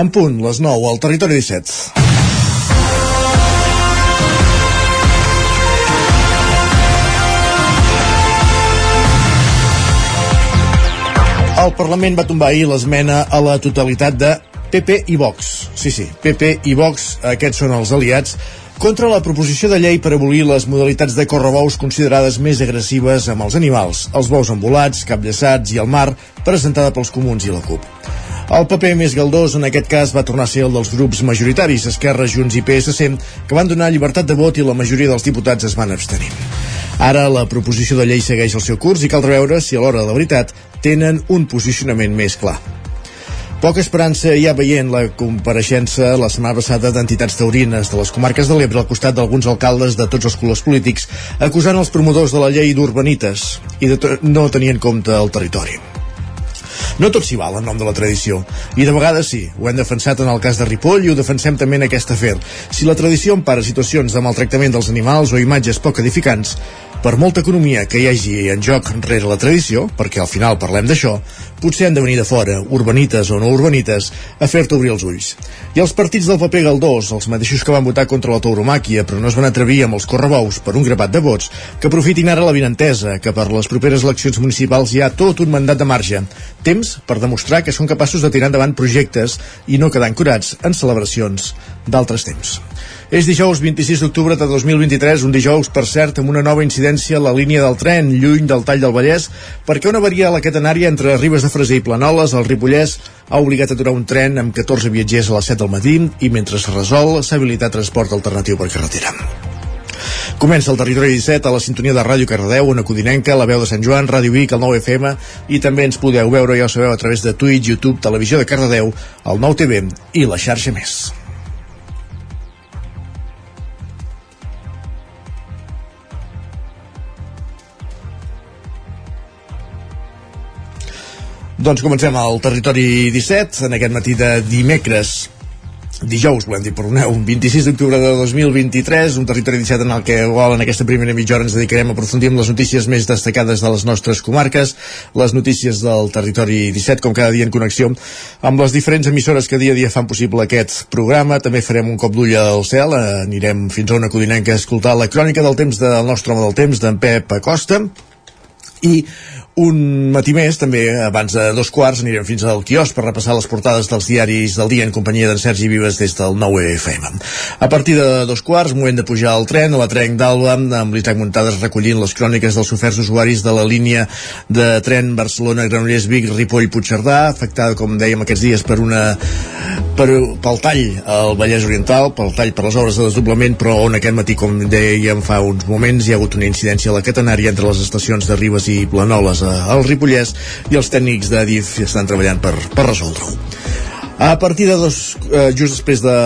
En punt, les 9, al territori 17. El Parlament va tombar ahir l'esmena a la totalitat de PP i Vox. Sí, sí, PP i Vox, aquests són els aliats contra la proposició de llei per abolir les modalitats de correbous considerades més agressives amb els animals, els bous embolats, capllaçats i el mar, presentada pels comuns i la CUP. El paper més galdós en aquest cas va tornar a ser el dels grups majoritaris, Esquerra, Junts i PSC, que van donar llibertat de vot i la majoria dels diputats es van abstenir. Ara la proposició de llei segueix el seu curs i cal veure si a l'hora de la veritat tenen un posicionament més clar. Poca esperança ha veient la compareixença la setmana passada d'entitats taurines de les comarques de l'Ebre al costat d'alguns alcaldes de tots els colors polítics acusant els promotors de la llei d'urbanites i de no tenir en compte el territori. No tot s'hi val en nom de la tradició. I de vegades sí, ho hem defensat en el cas de Ripoll i ho defensem també en aquest afer. Si la tradició empara situacions de maltractament dels animals o imatges poc edificants, per molta economia que hi hagi en joc rere la tradició, perquè al final parlem d'això, potser han de venir de fora, urbanites o no urbanites, a fer-te obrir els ulls. I els partits del paper galdós, els mateixos que van votar contra la tauromàquia però no es van atrevir amb els correbous per un grapat de vots, que aprofitin ara la vinentesa, que per les properes eleccions municipals hi ha tot un mandat de marge. Temps per demostrar que són capaços de tirar endavant projectes i no quedar ancorats en celebracions d'altres temps. És dijous 26 d'octubre de 2023, un dijous, per cert, amb una nova incidència a la línia del tren, lluny del tall del Vallès, perquè una avaria a la catenària entre Ribes de Freser i Planoles, al Ripollès, ha obligat a aturar un tren amb 14 viatgers a les 7 del matí i mentre es resol s'ha habilitat transport alternatiu per carretera. Comença el territori 17 a la sintonia de Ràdio Cardedeu, una codinenca, la veu de Sant Joan, Ràdio Vic, el 9 FM i també ens podeu veure, ja ho sabeu, a través de Twitch, YouTube, Televisió de Cardedeu, el 9 TV i la xarxa més. Doncs comencem al territori 17, en aquest matí de dimecres dijous, volem dir, perdoneu, 26 d'octubre de 2023, un territori 17 en el que igual en aquesta primera mitja hora ens dedicarem a aprofundir amb les notícies més destacades de les nostres comarques, les notícies del territori 17, com cada dia en connexió amb les diferents emissores que dia a dia fan possible aquest programa. També farem un cop d'ull al cel, anirem fins a una codinenca a escoltar la crònica del temps del nostre home del temps, d'en Pep Acosta, i un matí més, també abans de dos quarts, anirem fins al quiosc per repassar les portades dels diaris del dia en companyia d'en Sergi Vives des del 9FM. A partir de dos quarts, moment de pujar al tren, a la trenc d'Alba, amb l'Isaac Muntades recollint les cròniques dels oferts usuaris de la línia de tren Barcelona-Granollers-Vic, Ripoll-Puigcerdà, afectada, com dèiem, aquests dies per una per, pel tall al Vallès Oriental, pel tall per les obres de desdoblament, però on aquest matí, com dèiem fa uns moments, hi ha hagut una incidència a la catenària entre les estacions de Ribes i Planoles al Ripollès i els tècnics d'Adif estan treballant per, per resoldre-ho. A partir de dos, eh, just després de,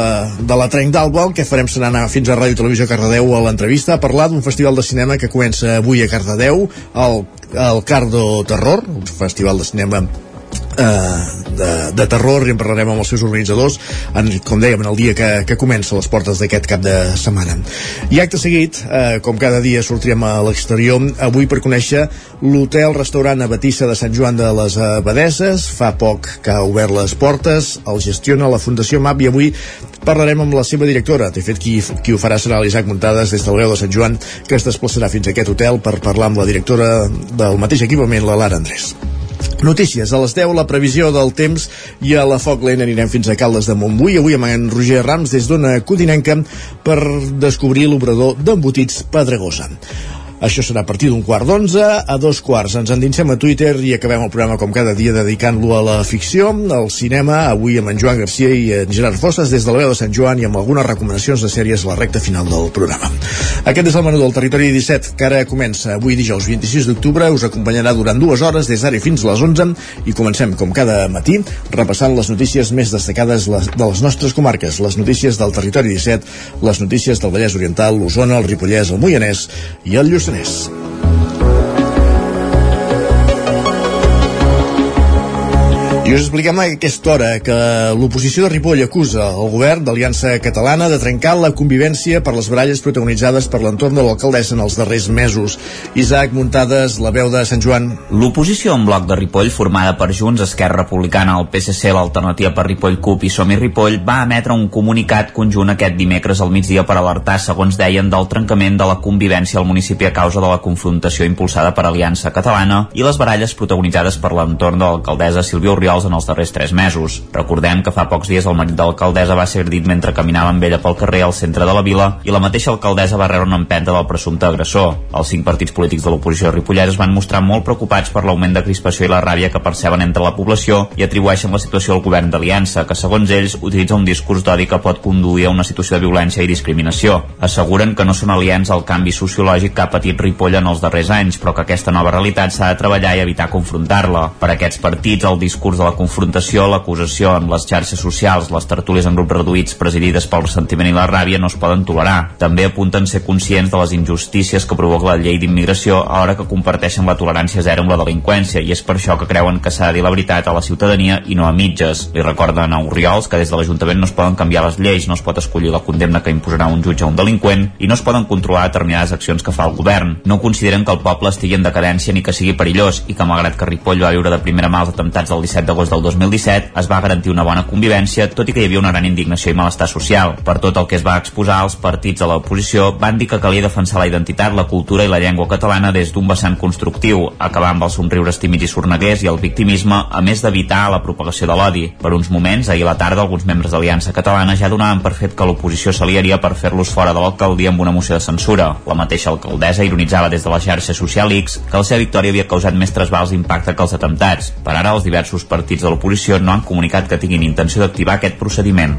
de la trenc d'Alba, el que farem serà anar fins a Ràdio Televisió Cardedeu a l'entrevista a parlar d'un festival de cinema que comença avui a Cardedeu, el, el Cardo Terror, un festival de cinema eh, de, de terror i en parlarem amb els seus organitzadors en, com dèiem, en el dia que, que comença les portes d'aquest cap de setmana. I acte seguit, eh, com cada dia sortirem a l'exterior, avui per conèixer l'hotel-restaurant Abatissa de Sant Joan de les Abadeses fa poc que ha obert les portes el gestiona la Fundació MAP i avui parlarem amb la seva directora. De fet qui, qui ho farà serà l'Isaac Muntades des del Veu de Sant Joan que es desplaçarà fins a aquest hotel per parlar amb la directora del mateix equipament, la Lara Andrés Notícies, a les 10 la previsió del temps i a la Foc Lent anirem fins a Caldes de Montbui, avui amb en Roger Rams des d'una codinenca per descobrir l'obrador d'embotits Pedregosa. Això serà a partir d'un quart d'onze. A dos quarts ens endinsem a Twitter i acabem el programa com cada dia dedicant-lo a la ficció, al cinema, avui amb en Joan Garcia i en Gerard Fosses des de la veu de Sant Joan i amb algunes recomanacions de sèries a la recta final del programa. Aquest és el menú del Territori 17, que ara comença avui dijous 26 d'octubre. Us acompanyarà durant dues hores des d'ara fins a les 11 i comencem, com cada matí, repassant les notícies més destacades de les nostres comarques, les notícies del Territori 17, les notícies del Vallès Oriental, l'Osona, el Ripollès, el Moianès i el Lluçanès Lluçanès. I us expliquem a aquesta hora que l'oposició de Ripoll acusa el govern d'Aliança Catalana de trencar la convivència per les baralles protagonitzades per l'entorn de l'alcaldessa en els darrers mesos. Isaac Muntades, la veu de Sant Joan. L'oposició en bloc de Ripoll, formada per Junts, Esquerra Republicana, el PSC, l'Alternativa per Ripoll CUP i Som i Ripoll, va emetre un comunicat conjunt aquest dimecres al migdia per alertar, segons deien, del trencament de la convivència al municipi a causa de la confrontació impulsada per Aliança Catalana i les baralles protagonitzades per l'entorn de l'alcaldessa Sílvia Oriol Oriols en els darrers tres mesos. Recordem que fa pocs dies el marit de l'alcaldessa va ser agredit mentre caminava amb ella pel carrer al centre de la vila i la mateixa alcaldessa va rebre una empenta del presumpte agressor. Els cinc partits polítics de l'oposició de Ripollès es van mostrar molt preocupats per l'augment de crispació i la ràbia que perceben entre la població i atribueixen la situació al govern d'Aliança, que segons ells utilitza un discurs d'odi que pot conduir a una situació de violència i discriminació. Asseguren que no són aliens al canvi sociològic que ha patit Ripoll en els darrers anys, però que aquesta nova realitat s'ha de treballar i evitar confrontar-la. Per aquests partits, el discurs de la confrontació, l'acusació en les xarxes socials, les tertúlies en grups reduïts presidides pel ressentiment i la ràbia no es poden tolerar. També apunten ser conscients de les injustícies que provoca la llei d'immigració a l'hora que comparteixen la tolerància zero amb la delinqüència i és per això que creuen que s'ha de dir la veritat a la ciutadania i no a mitges. Li recorden a Oriols que des de l'Ajuntament no es poden canviar les lleis, no es pot escollir la condemna que imposarà un jutge a un delinqüent i no es poden controlar determinades accions que fa el govern. No consideren que el poble estigui en decadència ni que sigui perillós i que malgrat que Ripoll va viure de primera mà els atemptats del 17 d'agost del 2017 es va garantir una bona convivència, tot i que hi havia una gran indignació i malestar social. Per tot el que es va exposar, els partits de l'oposició van dir que calia defensar la identitat, la cultura i la llengua catalana des d'un vessant constructiu, acabar amb els somriures tímids i sorneguers i el victimisme, a més d'evitar la propagació de l'odi. Per uns moments, ahir a la tarda, alguns membres d'Aliança Catalana ja donaven per fet que l'oposició s'aliaria per fer-los fora de l'alcaldia amb una moció de censura. La mateixa alcaldessa ironitzava des de la xarxa social X que la seva victòria havia causat més trasbals d'impacte que els atemptats. Per ara, els diversos partits de l'oposició no han comunicat que tinguin intenció d'activar aquest procediment.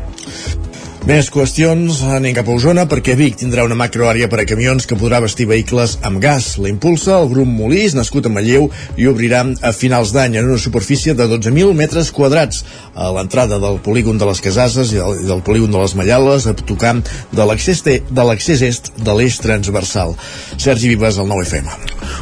Més qüestions, anem cap a Osona perquè Vic tindrà una macroàrea per a camions que podrà vestir vehicles amb gas. La impulsa el grup Molís, nascut a Manlleu, i obrirà a finals d'any en una superfície de 12.000 metres quadrats a l'entrada del polígon de les Casases i del, del polígon de les Mallales a tocar de l'accés est de l'eix transversal. Sergi Vives, el 9FM.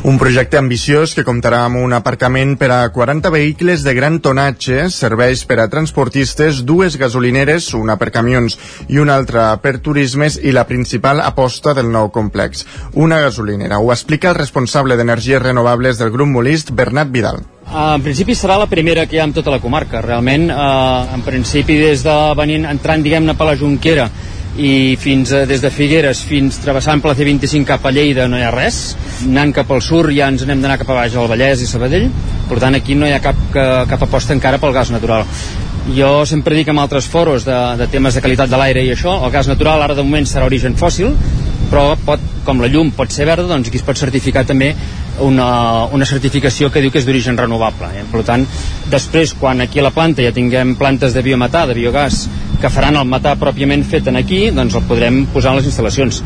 Un projecte ambiciós que comptarà amb un aparcament per a 40 vehicles de gran tonatge, serveis per a transportistes, dues gasolineres, una per camions i una altra per turismes i la principal aposta del nou complex, una gasolinera. Ho explica el responsable d'Energies Renovables del grup Molist, Bernat Vidal. Uh, en principi serà la primera que hi ha en tota la comarca. Realment, uh, en principi, des de venint, entrant, diguem-ne, per la Junquera i fins a, des de Figueres fins travessant per la C25 cap a Lleida no hi ha res. Anant cap al sur ja ens anem d'anar cap a baix al Vallès i Sabadell. Per tant aquí no hi ha cap, cap aposta encara pel gas natural. Jo sempre dic en altres foros de, de temes de qualitat de l'aire i això, el gas natural ara de moment serà origen fòssil, però pot, com la llum pot ser verda, doncs aquí es pot certificar també una, una certificació que diu que és d'origen renovable. Eh? Per tant, després, quan aquí a la planta ja tinguem plantes de biometà, de biogàs, que faran el metà pròpiament fet en aquí, doncs el podrem posar en les instal·lacions.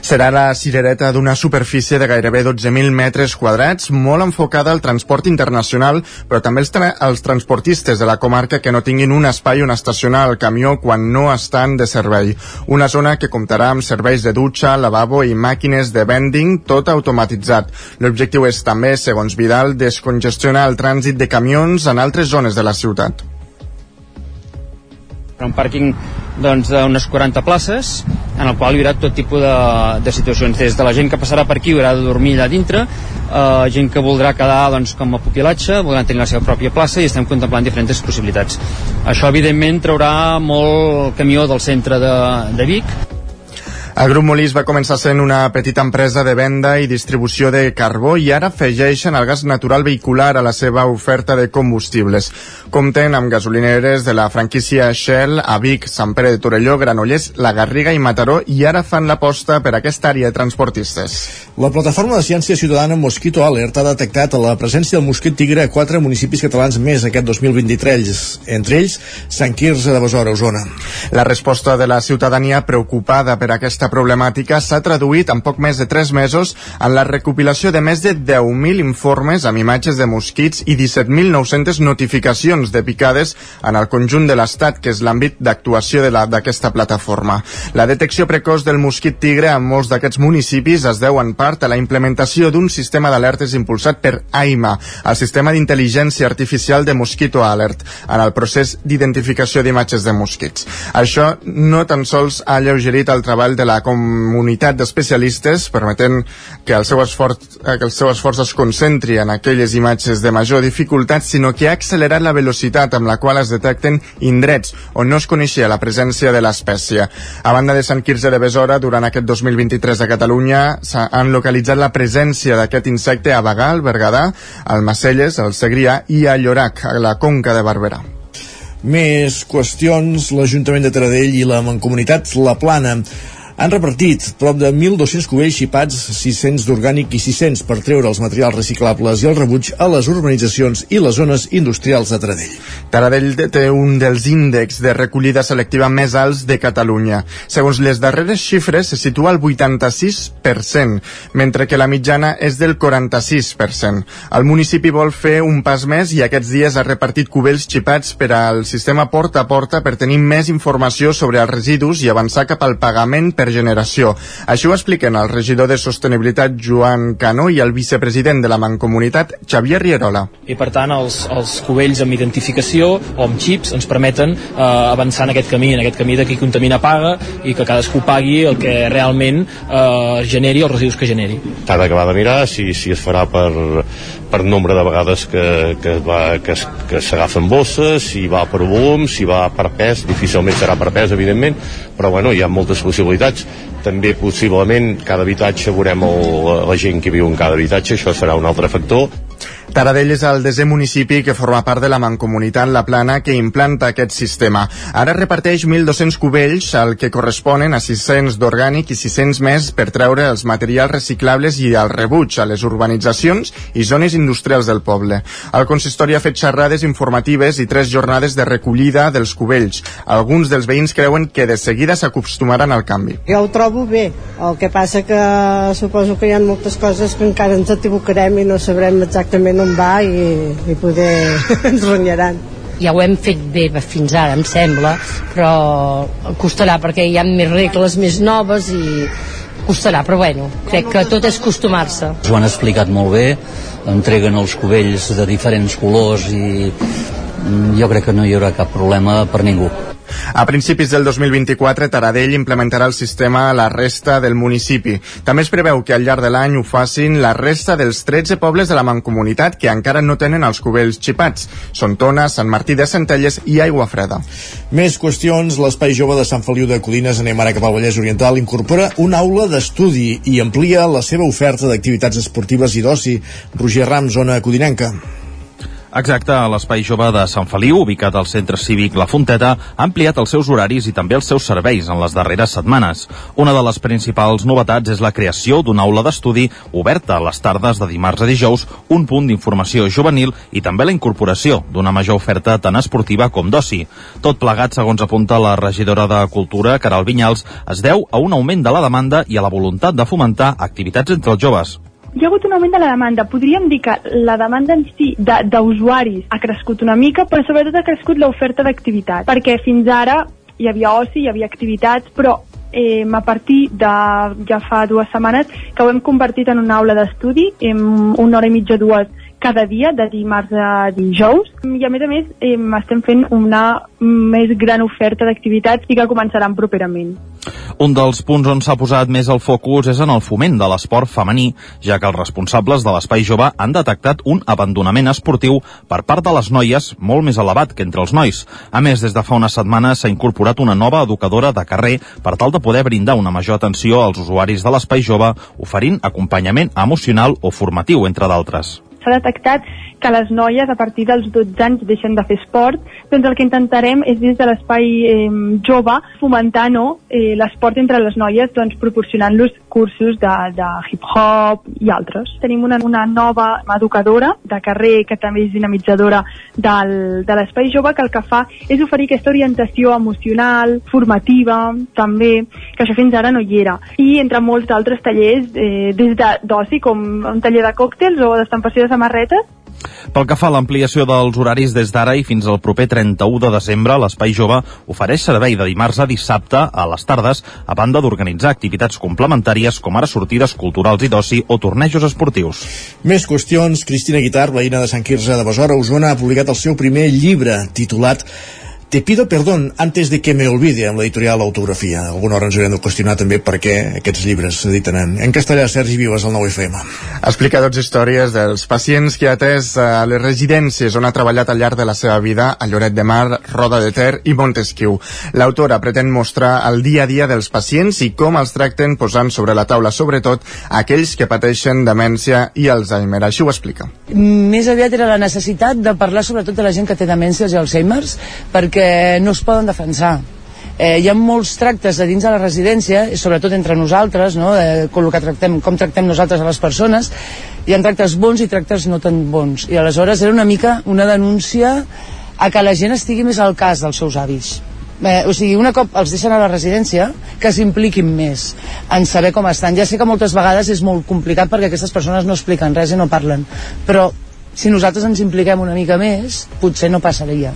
Serà la cirereta d'una superfície de gairebé 12.000 metres quadrats, molt enfocada al transport internacional, però també els, tra els transportistes de la comarca que no tinguin un espai on estacionar el camió quan no estan de servei. Una zona que comptarà amb serveis de dutxa, lavabo i màquines de vending, tot automatitzat. L'objectiu és també, segons Vidal, descongestionar el trànsit de camions en altres zones de la ciutat un pàrquing doncs, d'unes 40 places en el qual hi haurà tot tipus de, de situacions. Des de la gent que passarà per aquí haurà de dormir allà dintre eh, gent que voldrà quedar doncs, com a pupilatge voldran tenir la seva pròpia plaça i estem contemplant diferents possibilitats. Això evidentment traurà molt camió del centre de, de Vic el grup Molís va començar sent una petita empresa de venda i distribució de carbó i ara afegeixen el gas natural vehicular a la seva oferta de combustibles. Compten amb gasolineres de la franquícia Shell a Vic, Sant Pere de Torelló, Granollers, La Garriga i Mataró i ara fan l'aposta per aquesta àrea de transportistes. La plataforma de ciència ciutadana Mosquito Alert ha detectat la presència del mosquit tigre a quatre municipis catalans més aquest 2023, entre ells Sant Quirze de Besora, Osona. La resposta de la ciutadania preocupada per aquesta Aquesta problemàtica s'ha traduït en poc més de 3 mesos en la recopilació de més de 10.000 informes amb imatges de mosquits i 17.900 notificacions de picades en el conjunt de l'Estat, que és l'àmbit d'actuació d'aquesta plataforma. La detecció precoç del mosquit tigre en molts d'aquests municipis es deu en part a la implementació d'un sistema d'alertes impulsat per AIMA, el sistema d'intel·ligència artificial de Mosquito Alert, en el procés d'identificació d'imatges de mosquits. Això no tan sols ha lleugerit el treball de la comunitat d'especialistes, permetent que el, seu esforç, que el seu esforç es concentri en aquelles imatges de major dificultat, sinó que ha accelerat la velocitat amb la qual es detecten indrets on no es coneixia la presència de l'espècie. A banda de Sant Quirze de Besora, durant aquest 2023 a Catalunya s'han localitzat la presència d'aquest insecte a Bagà, al Berguedà, al Macelles, al Segrià i a Llorac, a la Conca de Barberà. Més qüestions, l'Ajuntament de Taradell i la Mancomunitat La Plana han repartit prop de 1.200 cubells xipats, 600 d'orgànic i 600 per treure els materials reciclables i el rebuig a les urbanitzacions i les zones industrials de Taradell. Taradell té un dels índexs de recollida selectiva més alts de Catalunya. Segons les darreres xifres, se situa al 86%, mentre que la mitjana és del 46%. El municipi vol fer un pas més i aquests dies ha repartit cubells xipats per al sistema porta a porta per tenir més informació sobre els residus i avançar cap al pagament per generació. Així ho expliquen el regidor de Sostenibilitat Joan Cano i el vicepresident de la Mancomunitat Xavier Rierola. I per tant els, els cubells amb identificació o amb xips ens permeten eh, avançar en aquest camí, en aquest camí de qui contamina paga i que cadascú pagui el que realment eh, generi els residus que generi. S'ha d'acabar de mirar si, si es farà per, per nombre de vegades que, que, va, que, que s'agafen bosses, si va per volum, si va per pes, difícilment serà per pes, evidentment, però bueno, hi ha moltes possibilitats. També possiblement cada habitatge veurem el, la gent que viu en cada habitatge, això serà un altre factor. Taradell és el desè municipi que forma part de la Mancomunitat La Plana que implanta aquest sistema. Ara reparteix 1.200 cubells, al que corresponen a 600 d'orgànic i 600 més per treure els materials reciclables i el rebuig a les urbanitzacions i zones industrials del poble. El consistori ha fet xerrades informatives i tres jornades de recollida dels cubells. Alguns dels veïns creuen que de seguida s'acostumaran al canvi. Jo ho trobo bé, el que passa que suposo que hi ha moltes coses que encara ens equivocarem i no sabrem exactament on va i, i poder ens renyaran ja ho hem fet bé fins ara, em sembla, però costarà perquè hi ha més regles més noves i costarà, però bueno, crec que tot és acostumar-se. Ho han explicat molt bé, entreguen els cubells de diferents colors i mm, jo crec que no hi haurà cap problema per ningú. A principis del 2024, Taradell implementarà el sistema a la resta del municipi. També es preveu que al llarg de l'any ho facin la resta dels 13 pobles de la Mancomunitat que encara no tenen els cubells xipats. Són Tona, Sant Martí de Centelles i Aigua Freda. Més qüestions. L'Espai Jove de Sant Feliu de Codines, anem ara cap al Vallès Oriental, incorpora una aula d'estudi i amplia la seva oferta d'activitats esportives i d'oci. Roger Ram, zona codinenca. Exacte, l'Espai Jove de Sant Feliu, ubicat al centre cívic La Fonteta, ha ampliat els seus horaris i també els seus serveis en les darreres setmanes. Una de les principals novetats és la creació d'una aula d'estudi oberta a les tardes de dimarts a dijous, un punt d'informació juvenil i també la incorporació d'una major oferta tant esportiva com d'oci. Tot plegat, segons apunta la regidora de Cultura, Caral Vinyals, es deu a un augment de la demanda i a la voluntat de fomentar activitats entre els joves hi ha hagut un augment de la demanda. Podríem dir que la demanda en si d'usuaris ha crescut una mica, però sobretot ha crescut l'oferta d'activitat, perquè fins ara hi havia oci, hi havia activitats, però eh, a partir de ja fa dues setmanes que ho hem convertit en una aula d'estudi, en una hora i mitja, dues cada dia, de dimarts a dijous. I a més a més eh, estem fent una més gran oferta d'activitats i que començaran properament. Un dels punts on s'ha posat més el focus és en el foment de l'esport femení, ja que els responsables de l'Espai Jove han detectat un abandonament esportiu per part de les noies molt més elevat que entre els nois. A més, des de fa una setmana s'ha incorporat una nova educadora de carrer per tal de poder brindar una major atenció als usuaris de l'Espai Jove, oferint acompanyament emocional o formatiu, entre d'altres s'ha detectat que les noies a partir dels 12 anys deixen de fer esport, doncs el que intentarem és des de l'espai eh, jove fomentar no, eh, l'esport entre les noies doncs, proporcionant-los cursos de, de hip-hop i altres. Tenim una, una nova educadora de carrer que també és dinamitzadora del, de l'espai jove que el que fa és oferir aquesta orientació emocional, formativa, també, que això fins ara no hi era. I entre molts d'altres tallers, eh, des d'oci com un taller de còctels o d'estampació de samarretes, pel que fa a l'ampliació dels horaris des d'ara i fins al proper 31 de desembre, l'Espai Jove ofereix servei de dimarts a dissabte a les tardes, a banda d'organitzar activitats complementàries com ara sortides culturals i d'oci o tornejos esportius. Més qüestions. Cristina Guitar, veïna de Sant Quirze de Besora, Osona, ha publicat el seu primer llibre titulat Te pido perdón antes de que me olvide amb l'editorial Autografia. Alguna hora ens haurem de qüestionar també per què aquests llibres s'editen en, en castellà. Sergi Vives, al 9FM. Explica dos històries dels pacients que ha atès a les residències on ha treballat al llarg de la seva vida a Lloret de Mar, Roda de Ter i Montesquieu. L'autora pretén mostrar el dia a dia dels pacients i com els tracten posant sobre la taula sobretot aquells que pateixen demència i Alzheimer. Així ho explica. Més aviat era la necessitat de parlar sobretot de la gent que té demències i Alzheimer's perquè perquè no es poden defensar. Eh, hi ha molts tractes a dins de la residència, sobretot entre nosaltres, no? eh, com, que tractem, com tractem nosaltres a les persones, hi ha tractes bons i tractes no tan bons. I aleshores era una mica una denúncia a que la gent estigui més al cas dels seus avis. Eh, o sigui, una cop els deixen a la residència, que s'impliquin més en saber com estan. Ja sé que moltes vegades és molt complicat perquè aquestes persones no expliquen res i no parlen, però si nosaltres ens impliquem una mica més, potser no passaria.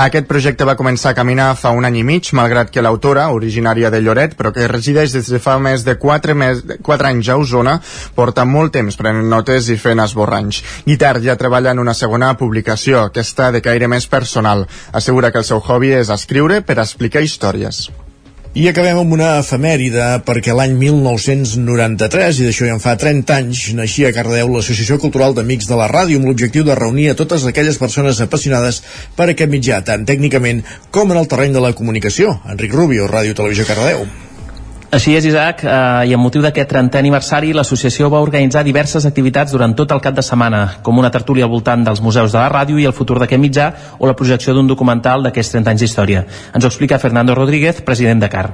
Aquest projecte va començar a caminar fa un any i mig, malgrat que l'autora, originària de Lloret, però que resideix des de fa més de 4, més, 4 anys a Osona, porta molt temps prenent notes i fent esborranys. Guitar ja treballa en una segona publicació, aquesta de caire més personal. Assegura que el seu hobby és escriure per explicar històries. I acabem amb una efemèride perquè l'any 1993, i d'això ja en fa 30 anys, naixia a Cardeu l'Associació Cultural d'Amics de la Ràdio amb l'objectiu de reunir a totes aquelles persones apassionades per aquest mitjà, tant tècnicament com en el terreny de la comunicació. Enric Rubio, Ràdio Televisió Cardeu. Així és, Isaac, eh, i amb motiu d'aquest 30è aniversari, l'associació va organitzar diverses activitats durant tot el cap de setmana, com una tertúlia al voltant dels museus de la ràdio i el futur d'aquest mitjà, o la projecció d'un documental d'aquests 30 anys d'història. Ens ho explica Fernando Rodríguez, president de CAR.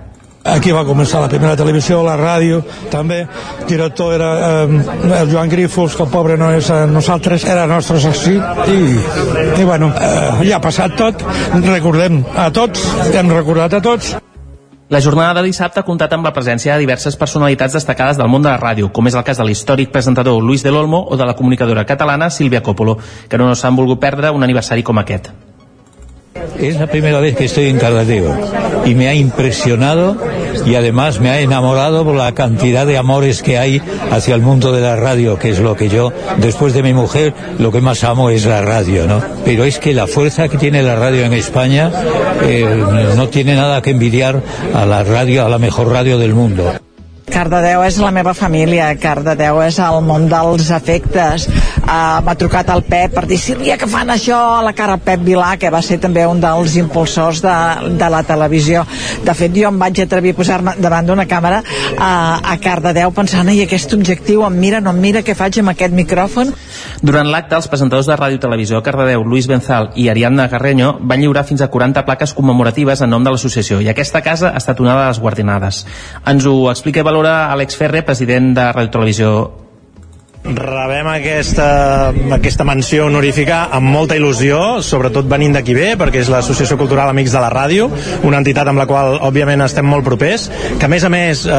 Aquí va començar la primera televisió, la ràdio, també. El director era eh, el Joan Grífols, que el pobre no és eh, nosaltres, era nostre soci. I, i bueno, eh, ja ha passat tot. Recordem a tots, hem recordat a tots. La jornada de dissabte ha comptat amb la presència de diverses personalitats destacades del món de la ràdio, com és el cas de l'històric presentador Luis del Olmo o de la comunicadora catalana Sílvia Coppolo, que no s'han volgut perdre un aniversari com aquest. Es la primera vez que estoy en Cardedeu y me ha impresionado y además me ha enamorado por la cantidad de amores que hay hacia el mundo de la radio, que es lo que yo, después de mi mujer, lo que más amo es la radio, ¿no? Pero es que la fuerza que tiene la radio en España eh, no tiene nada que envidiar a la radio, a la mejor radio del mundo. Cardedeu és la meva família, Cardedeu és el món dels efectes. Uh, M'ha trucat el Pep per dir, Sílvia, que fan això a la cara Pep Vilà, que va ser també un dels impulsors de, de la televisió. De fet, jo em vaig atrevir a posar-me davant d'una càmera a, a Cardedeu pensant, i aquest objectiu em mira, no em mira, què faig amb aquest micròfon? Durant l'acte, els presentadors de Ràdio Televisió Cardedeu, Luis Benzal i Ariadna Carreño, van lliurar fins a 40 plaques commemoratives en nom de l'associació, i aquesta casa ha estat una de les guardinades. Ens ho explica i valora Àlex Ferrer, president de Ràdio Televisió Rebem aquesta, aquesta menció honorífica amb molta il·lusió, sobretot venint d'aquí bé, perquè és l'Associació Cultural Amics de la Ràdio, una entitat amb la qual, òbviament, estem molt propers, que, a més a més, eh,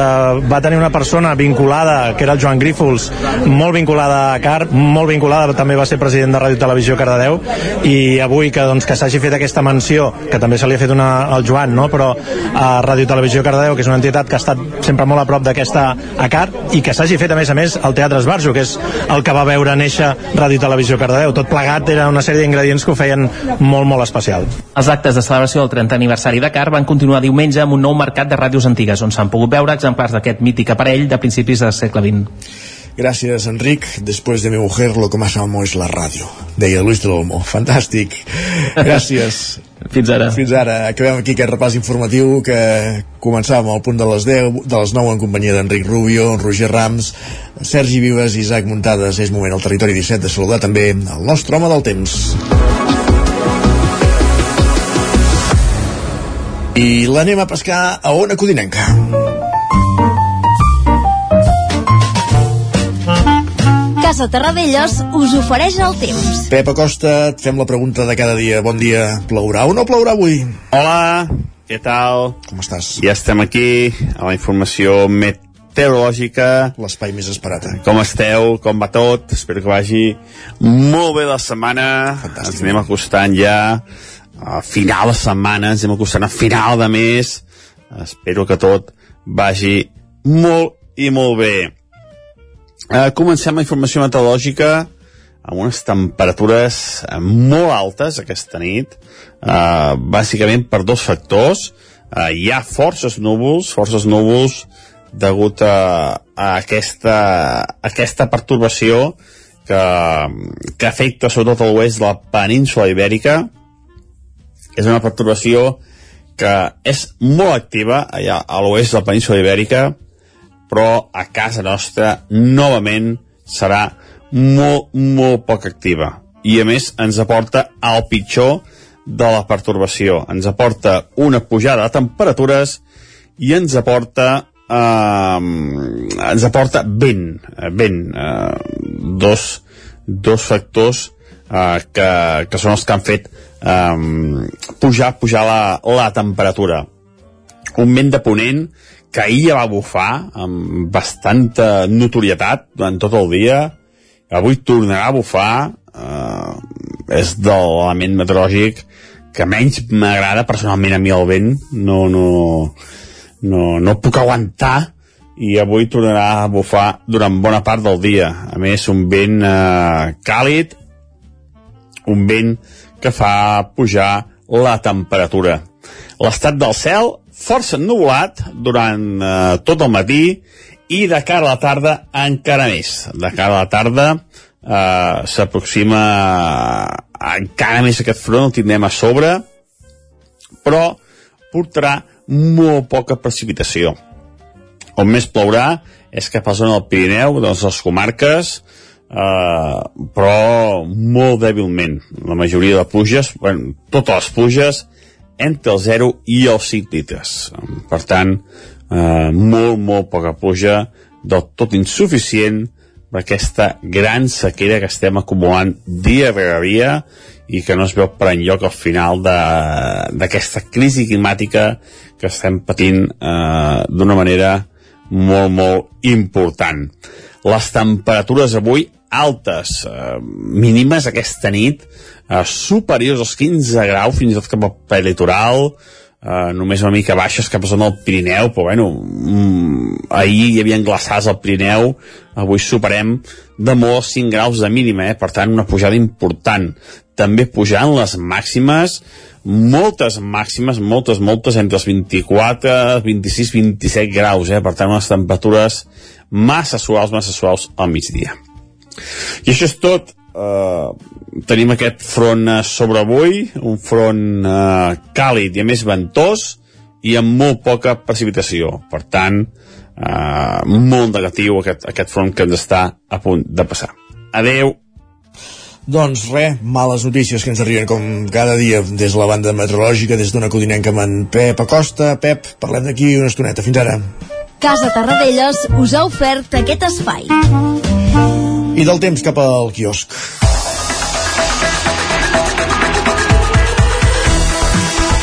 va tenir una persona vinculada, que era el Joan Grífols, molt vinculada a CAR, molt vinculada, també va ser president de Ràdio Televisió Cardedeu, i avui que doncs, que s'hagi fet aquesta menció, que també se li ha fet una al Joan, no? però a Ràdio Televisió Cardedeu, que és una entitat que ha estat sempre molt a prop d'aquesta a CAR, i que s'hagi fet, a més a més, al Teatre Esbarjo, que és el que va veure néixer Ràdio Televisió Cardedeu. Tot plegat era una sèrie d'ingredients que ho feien molt, molt especial. Els actes de celebració del 30 aniversari de CAR van continuar diumenge amb un nou mercat de ràdios antigues, on s'han pogut veure exemplars d'aquest mític aparell de principis del segle XX. Gràcies, Enric. Després de mi mujer, lo que más amo es la ràdio. Deia Luis de l'Olmo. Fantàstic. Gràcies. Fins ara. Fins ara. Acabem aquí aquest repàs informatiu que començàvem al punt de les 10, de les 9 en companyia d'Enric Rubio, Roger Rams, Sergi Vives i Isaac Muntades. És moment al territori 17 de saludar també el nostre home del temps. I l'anem a pescar a Ona Codinenca. Casa Terradellos us ofereix el temps. Pep Acosta, et fem la pregunta de cada dia. Bon dia. Plourà o no plourà avui? Hola, què tal? Com estàs? Ja estem aquí, a la informació meteorològica. L'espai més esperat. Eh? Com esteu? Com va tot? Espero que vagi molt bé la setmana. Fantàstic. Ens anem acostant ja a final de setmana, ens anem acostant a final de mes. Espero que tot vagi molt i molt bé. Uh, comencem la informació meteorològica amb unes temperatures uh, molt altes aquesta nit, uh, bàsicament per dos factors. Uh, hi ha forces núvols, forces núvols degut a, a aquesta, a aquesta pertorbació que, que afecta sobretot l'oest de la península ibèrica. És una pertorbació que és molt activa allà a l'oest de la península ibèrica, però a casa nostra novament serà molt, molt poc activa. I a més ens aporta el pitjor de la pertorbació. Ens aporta una pujada de temperatures i ens aporta eh, ens aporta vent, vent eh, dos, dos factors eh, que, que són els que han fet eh, pujar, pujar la, la temperatura. Un vent de ponent que ahir ja va bufar amb bastanta notorietat durant tot el dia, avui tornarà a bufar, eh, és de l'element meteorològic que menys m'agrada personalment a mi el vent, no, no, no, no puc aguantar i avui tornarà a bufar durant bona part del dia. A més, un vent eh, càlid, un vent que fa pujar la temperatura. L'estat del cel força ennubulat durant eh, tot el matí i de cara a la tarda encara més. De cara a la tarda eh, s'aproxima encara més aquest front, el tindrem a sobre, però portarà molt poca precipitació. On més plourà és cap a la zona del Pirineu, de les comarques, eh, però molt dèbilment. La majoria de pluges, bueno, totes les pluges, entre el 0 i els 5 litres. Per tant, eh, molt, molt poca pluja, del tot insuficient per aquesta gran sequera que estem acumulant dia rere dia i que no es veu per enlloc al final d'aquesta crisi climàtica que estem patint eh, d'una manera molt, molt important. Les temperatures avui altes, eh, mínimes aquesta nit, eh, superiors als 15 graus, fins i tot cap al prelitoral, eh, només una mica baixes cap a zona del Pirineu, però bueno, mm, ahir hi havia glaçats al Pirineu, avui superem de molt els 5 graus de mínima, eh? per tant una pujada important. També pujant les màximes, moltes màximes, moltes, moltes, entre els 24, 26, 27 graus, eh? per tant unes temperatures massa suaus, massa suaus al migdia. I això és tot. Uh, tenim aquest front sobre avui, un front uh, càlid i a més ventós i amb molt poca precipitació. Per tant, uh, molt negatiu aquest, aquest front que ens està a punt de passar. Adeu! Doncs res, males notícies que ens arriben com cada dia des de la banda meteorològica, des d'una codinenca amb en Pep Acosta. Pep, parlem d'aquí una estoneta. Fins ara. Casa Tarradellas us ha ofert aquest espai. I del temps cap al quiosc.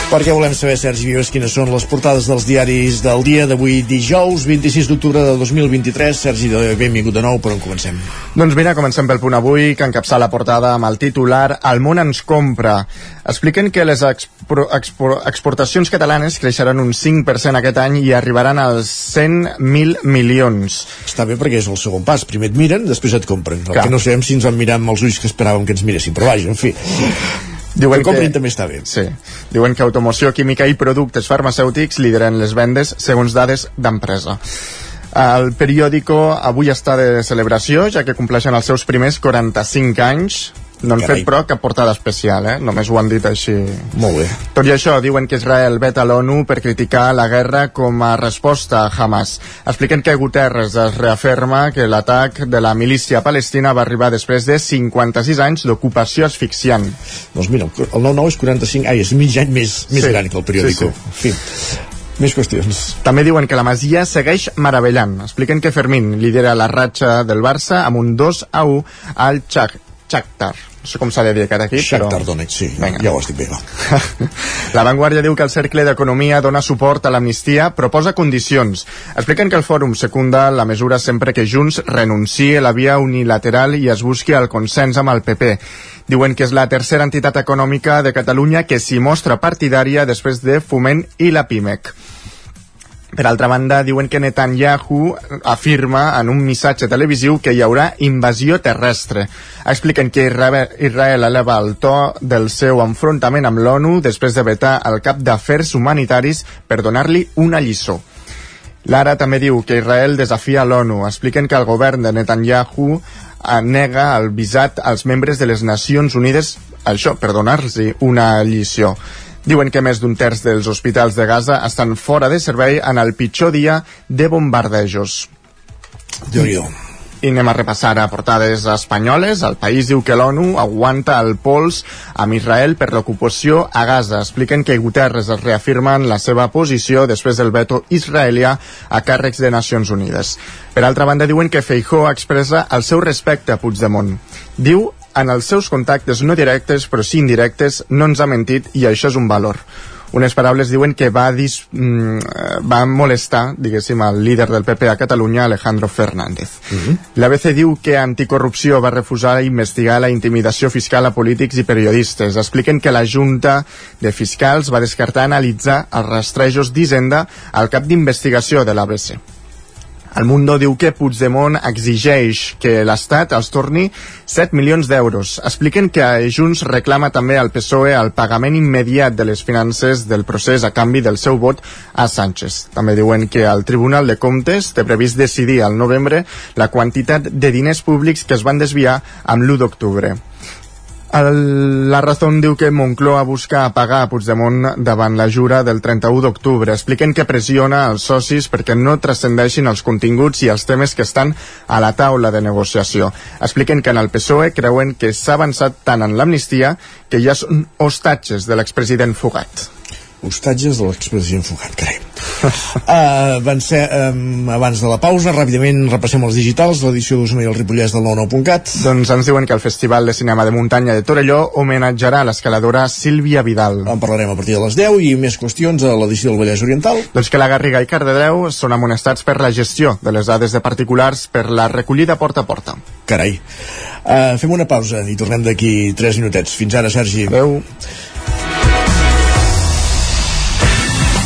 Perquè volem saber, Sergi Vives, quines són les portades dels diaris del dia d'avui dijous, 26 d'octubre de 2023. Sergi, benvingut de nou, per on comencem? Doncs mira, comencem pel punt avui, que encapçà la portada amb el titular El món ens compra. Expliquen que les expro expro exportacions catalanes creixeran un 5% aquest any i arribaran als 100.000 milions. Està bé perquè és el segon pas. Primer et miren, després et compren. El Clar. que no sabem si ens van mirar amb els ulls que esperàvem que ens miressin, però vaja, en fi. Diuen que comprin també està bé. Sí. Diuen que automoció química i productes farmacèutics lideren les vendes segons dades d'empresa. El periòdico avui està de celebració, ja que compleixen els seus primers 45 anys. No han Carai. fet, però, cap portada especial, eh? Només ho han dit així. Molt bé. Tot i això, diuen que Israel veta l'ONU per criticar la guerra com a resposta a Hamas. Expliquen que Guterres es reafirma que l'atac de la milícia palestina va arribar després de 56 anys d'ocupació asfixiant. Doncs mira, el 9-9 és 45, ai, és mig any més, més Sí, gran que el periòdico. sí, En fi, més qüestions. També diuen que la Masia segueix meravellant. Expliquen que Fermín lidera la ratxa del Barça amb un 2 a 1 al Chak Shakhtar. No sé com s'ha de dir aquest equip, Shakhtar però... Donetsk, sí, Vinga. ja ho has dit bé, va. La Vanguardia diu que el Cercle d'Economia dona suport a l'amnistia, però posa condicions. Expliquen que el fòrum secunda la mesura sempre que Junts renunciï a la via unilateral i es busqui el consens amb el PP. Diuen que és la tercera entitat econòmica de Catalunya que s'hi mostra partidària després de Foment i la PIMEC. Per altra banda, diuen que Netanyahu afirma en un missatge televisiu que hi haurà invasió terrestre. Expliquen que Israel eleva el to del seu enfrontament amb l'ONU després de vetar el cap d'afers humanitaris per donar-li una lliçó. Lara també diu que Israel desafia l'ONU. Expliquen que el govern de Netanyahu eh, nega el visat als membres de les Nacions Unides això, per donar-los una lliçó. Diuen que més d'un terç dels hospitals de Gaza estan fora de servei en el pitjor dia de bombardejos. déu nhi I anem a repassar a portades espanyoles. El país diu que l'ONU aguanta el pols amb Israel per l'ocupació a Gaza. Expliquen que Guterres es reafirma en la seva posició després del veto israelià a càrrecs de Nacions Unides. Per altra banda, diuen que Feijó expressa el seu respecte a Puigdemont. Diu en els seus contactes no directes, però sí indirectes, no ens ha mentit i això és un valor. Unes paraules diuen que va, dis, mm, va molestar, diguéssim, el líder del PP a Catalunya, Alejandro Fernández. L'ABC diu que Anticorrupció va refusar investigar la intimidació fiscal a polítics i periodistes. Expliquen que la Junta de Fiscals va descartar analitzar els rastrejos d'Hisenda al cap d'investigació de l'ABC. El Mundo diu que Puigdemont exigeix que l'Estat els torni 7 milions d'euros. Expliquen que Junts reclama també al PSOE el pagament immediat de les finances del procés a canvi del seu vot a Sánchez. També diuen que el Tribunal de Comptes té previst decidir al novembre la quantitat de diners públics que es van desviar amb l'1 d'octubre. El, la Razón diu que Moncloa busca apagar a Puigdemont davant la jura del 31 d'octubre. Expliquen que pressiona els socis perquè no transcendeixin els continguts i els temes que estan a la taula de negociació. Expliquen que en el PSOE creuen que s'ha avançat tant en l'amnistia que ja són hostatges de l'expresident fugat. Hostatges de l'expresident Fugat, carai. Uh, van ser, um, abans de la pausa, ràpidament repassem els digitals, l'edició d'Osona i el Ripollès del 99.cat. Doncs ens diuen que el Festival de Cinema de Muntanya de Torelló homenatjarà l'escaladora Sílvia Vidal. En parlarem a partir de les 10 i més qüestions a l'edició del Vallès Oriental. Doncs que la Garriga i Cardedeu són amonestats per la gestió de les dades de particulars per la recollida porta a porta. Carai. Uh, fem una pausa i tornem d'aquí 3 minutets. Fins ara, Sergi. Adéu.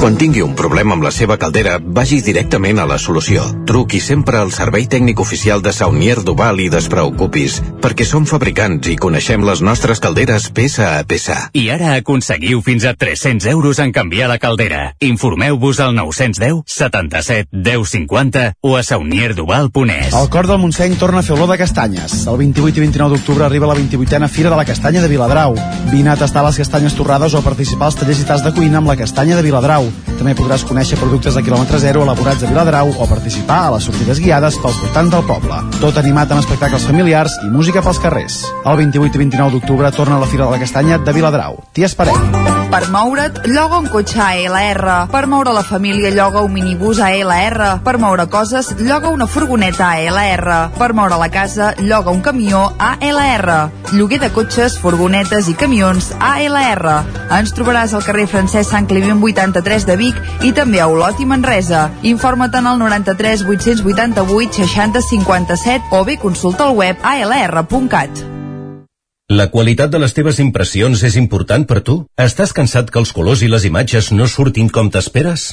Quan tingui un problema amb la seva caldera, vagi directament a la solució. Truqui sempre al servei tècnic oficial de Saunier Duval i despreocupis, perquè som fabricants i coneixem les nostres calderes peça a peça. I ara aconseguiu fins a 300 euros en canviar la caldera. Informeu-vos al 910 77 10 50 o a saunierduval.es. El cor del Montseny torna a fer olor de castanyes. El 28 i 29 d'octubre arriba la 28a Fira de la Castanya de Viladrau. Vine a tastar les castanyes torrades o a participar als tallers i tas de cuina amb la castanya de Viladrau. També podràs conèixer productes de quilòmetre zero elaborats a Viladrau o participar a les sortides guiades pels voltants del poble. Tot animat amb espectacles familiars i música pels carrers. El 28 i 29 d'octubre torna a la Fira de la Castanya de Viladrau. T'hi esperem. Per moure't, lloga un cotxe ALR. Per moure la família, lloga un minibús ALR. Per moure coses, lloga una furgoneta ALR. Per moure la casa, lloga un camió ALR. Lloguer de cotxes, furgonetes i camions ALR. Ens trobaràs al carrer Francesc Sant Climent 83 de Vic i també a Olot i Manresa. Informa't en el 93 888 60 57 o bé consulta el web alr.cat. La qualitat de les teves impressions és important per tu? Estàs cansat que els colors i les imatges no surtin com t'esperes?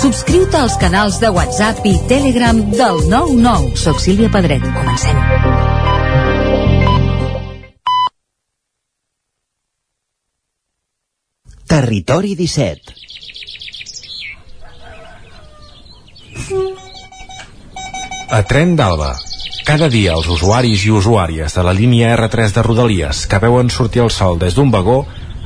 Subscriu-te als canals de WhatsApp i Telegram del 99. Soc Sílvia Pedret. Comencem. Territori 17 A Tren d'Alba. Cada dia els usuaris i usuàries de la línia R3 de Rodalies que veuen sortir el sol des d'un vagó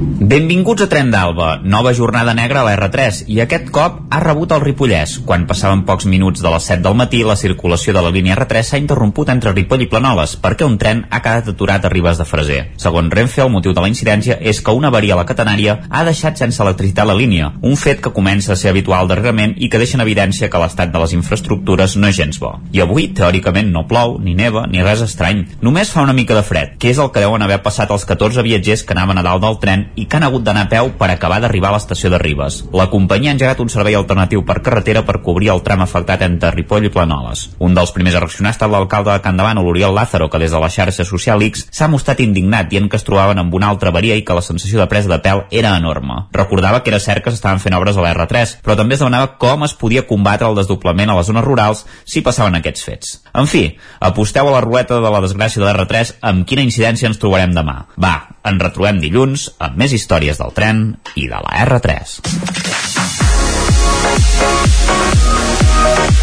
Benvinguts a Tren d'Alba, nova jornada negra a la R3 i aquest cop ha rebut el Ripollès. Quan passaven pocs minuts de les 7 del matí, la circulació de la línia R3 s'ha interromput entre Ripoll i Planoles perquè un tren ha quedat aturat a Ribes de Freser. Segons Renfe, el motiu de la incidència és que una avaria a la catenària ha deixat sense electricitat la línia, un fet que comença a ser habitual darrerament i que deixa en evidència que l'estat de les infraestructures no és gens bo. I avui, teòricament, no plou, ni neva, ni res estrany. Només fa una mica de fred, que és el que deuen haver passat els 14 viatgers que anaven a dalt del tren i que han hagut d'anar a peu per acabar d'arribar a l'estació de Ribes. La companyia ha engegat un servei alternatiu per carretera per cobrir el tram afectat entre Ripoll i Planoles. Un dels primers a reaccionar ha estat l'alcalde de Candavant, l'Oriol Lázaro, que des de la xarxa social X s'ha mostrat indignat dient que es trobaven amb una altra avaria i que la sensació de presa de pèl era enorme. Recordava que era cert que s'estaven fent obres a la R3, però també es demanava com es podia combatre el desdoblament a les zones rurals si passaven aquests fets. En fi, aposteu a la ruleta de la desgràcia de la R3 amb quina incidència ens trobarem demà. Va, ens retrobem dilluns amb més històries del tren i de la R3.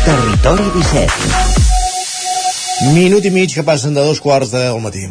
Territori 17 Minut i mig que passen de dos quarts del matí.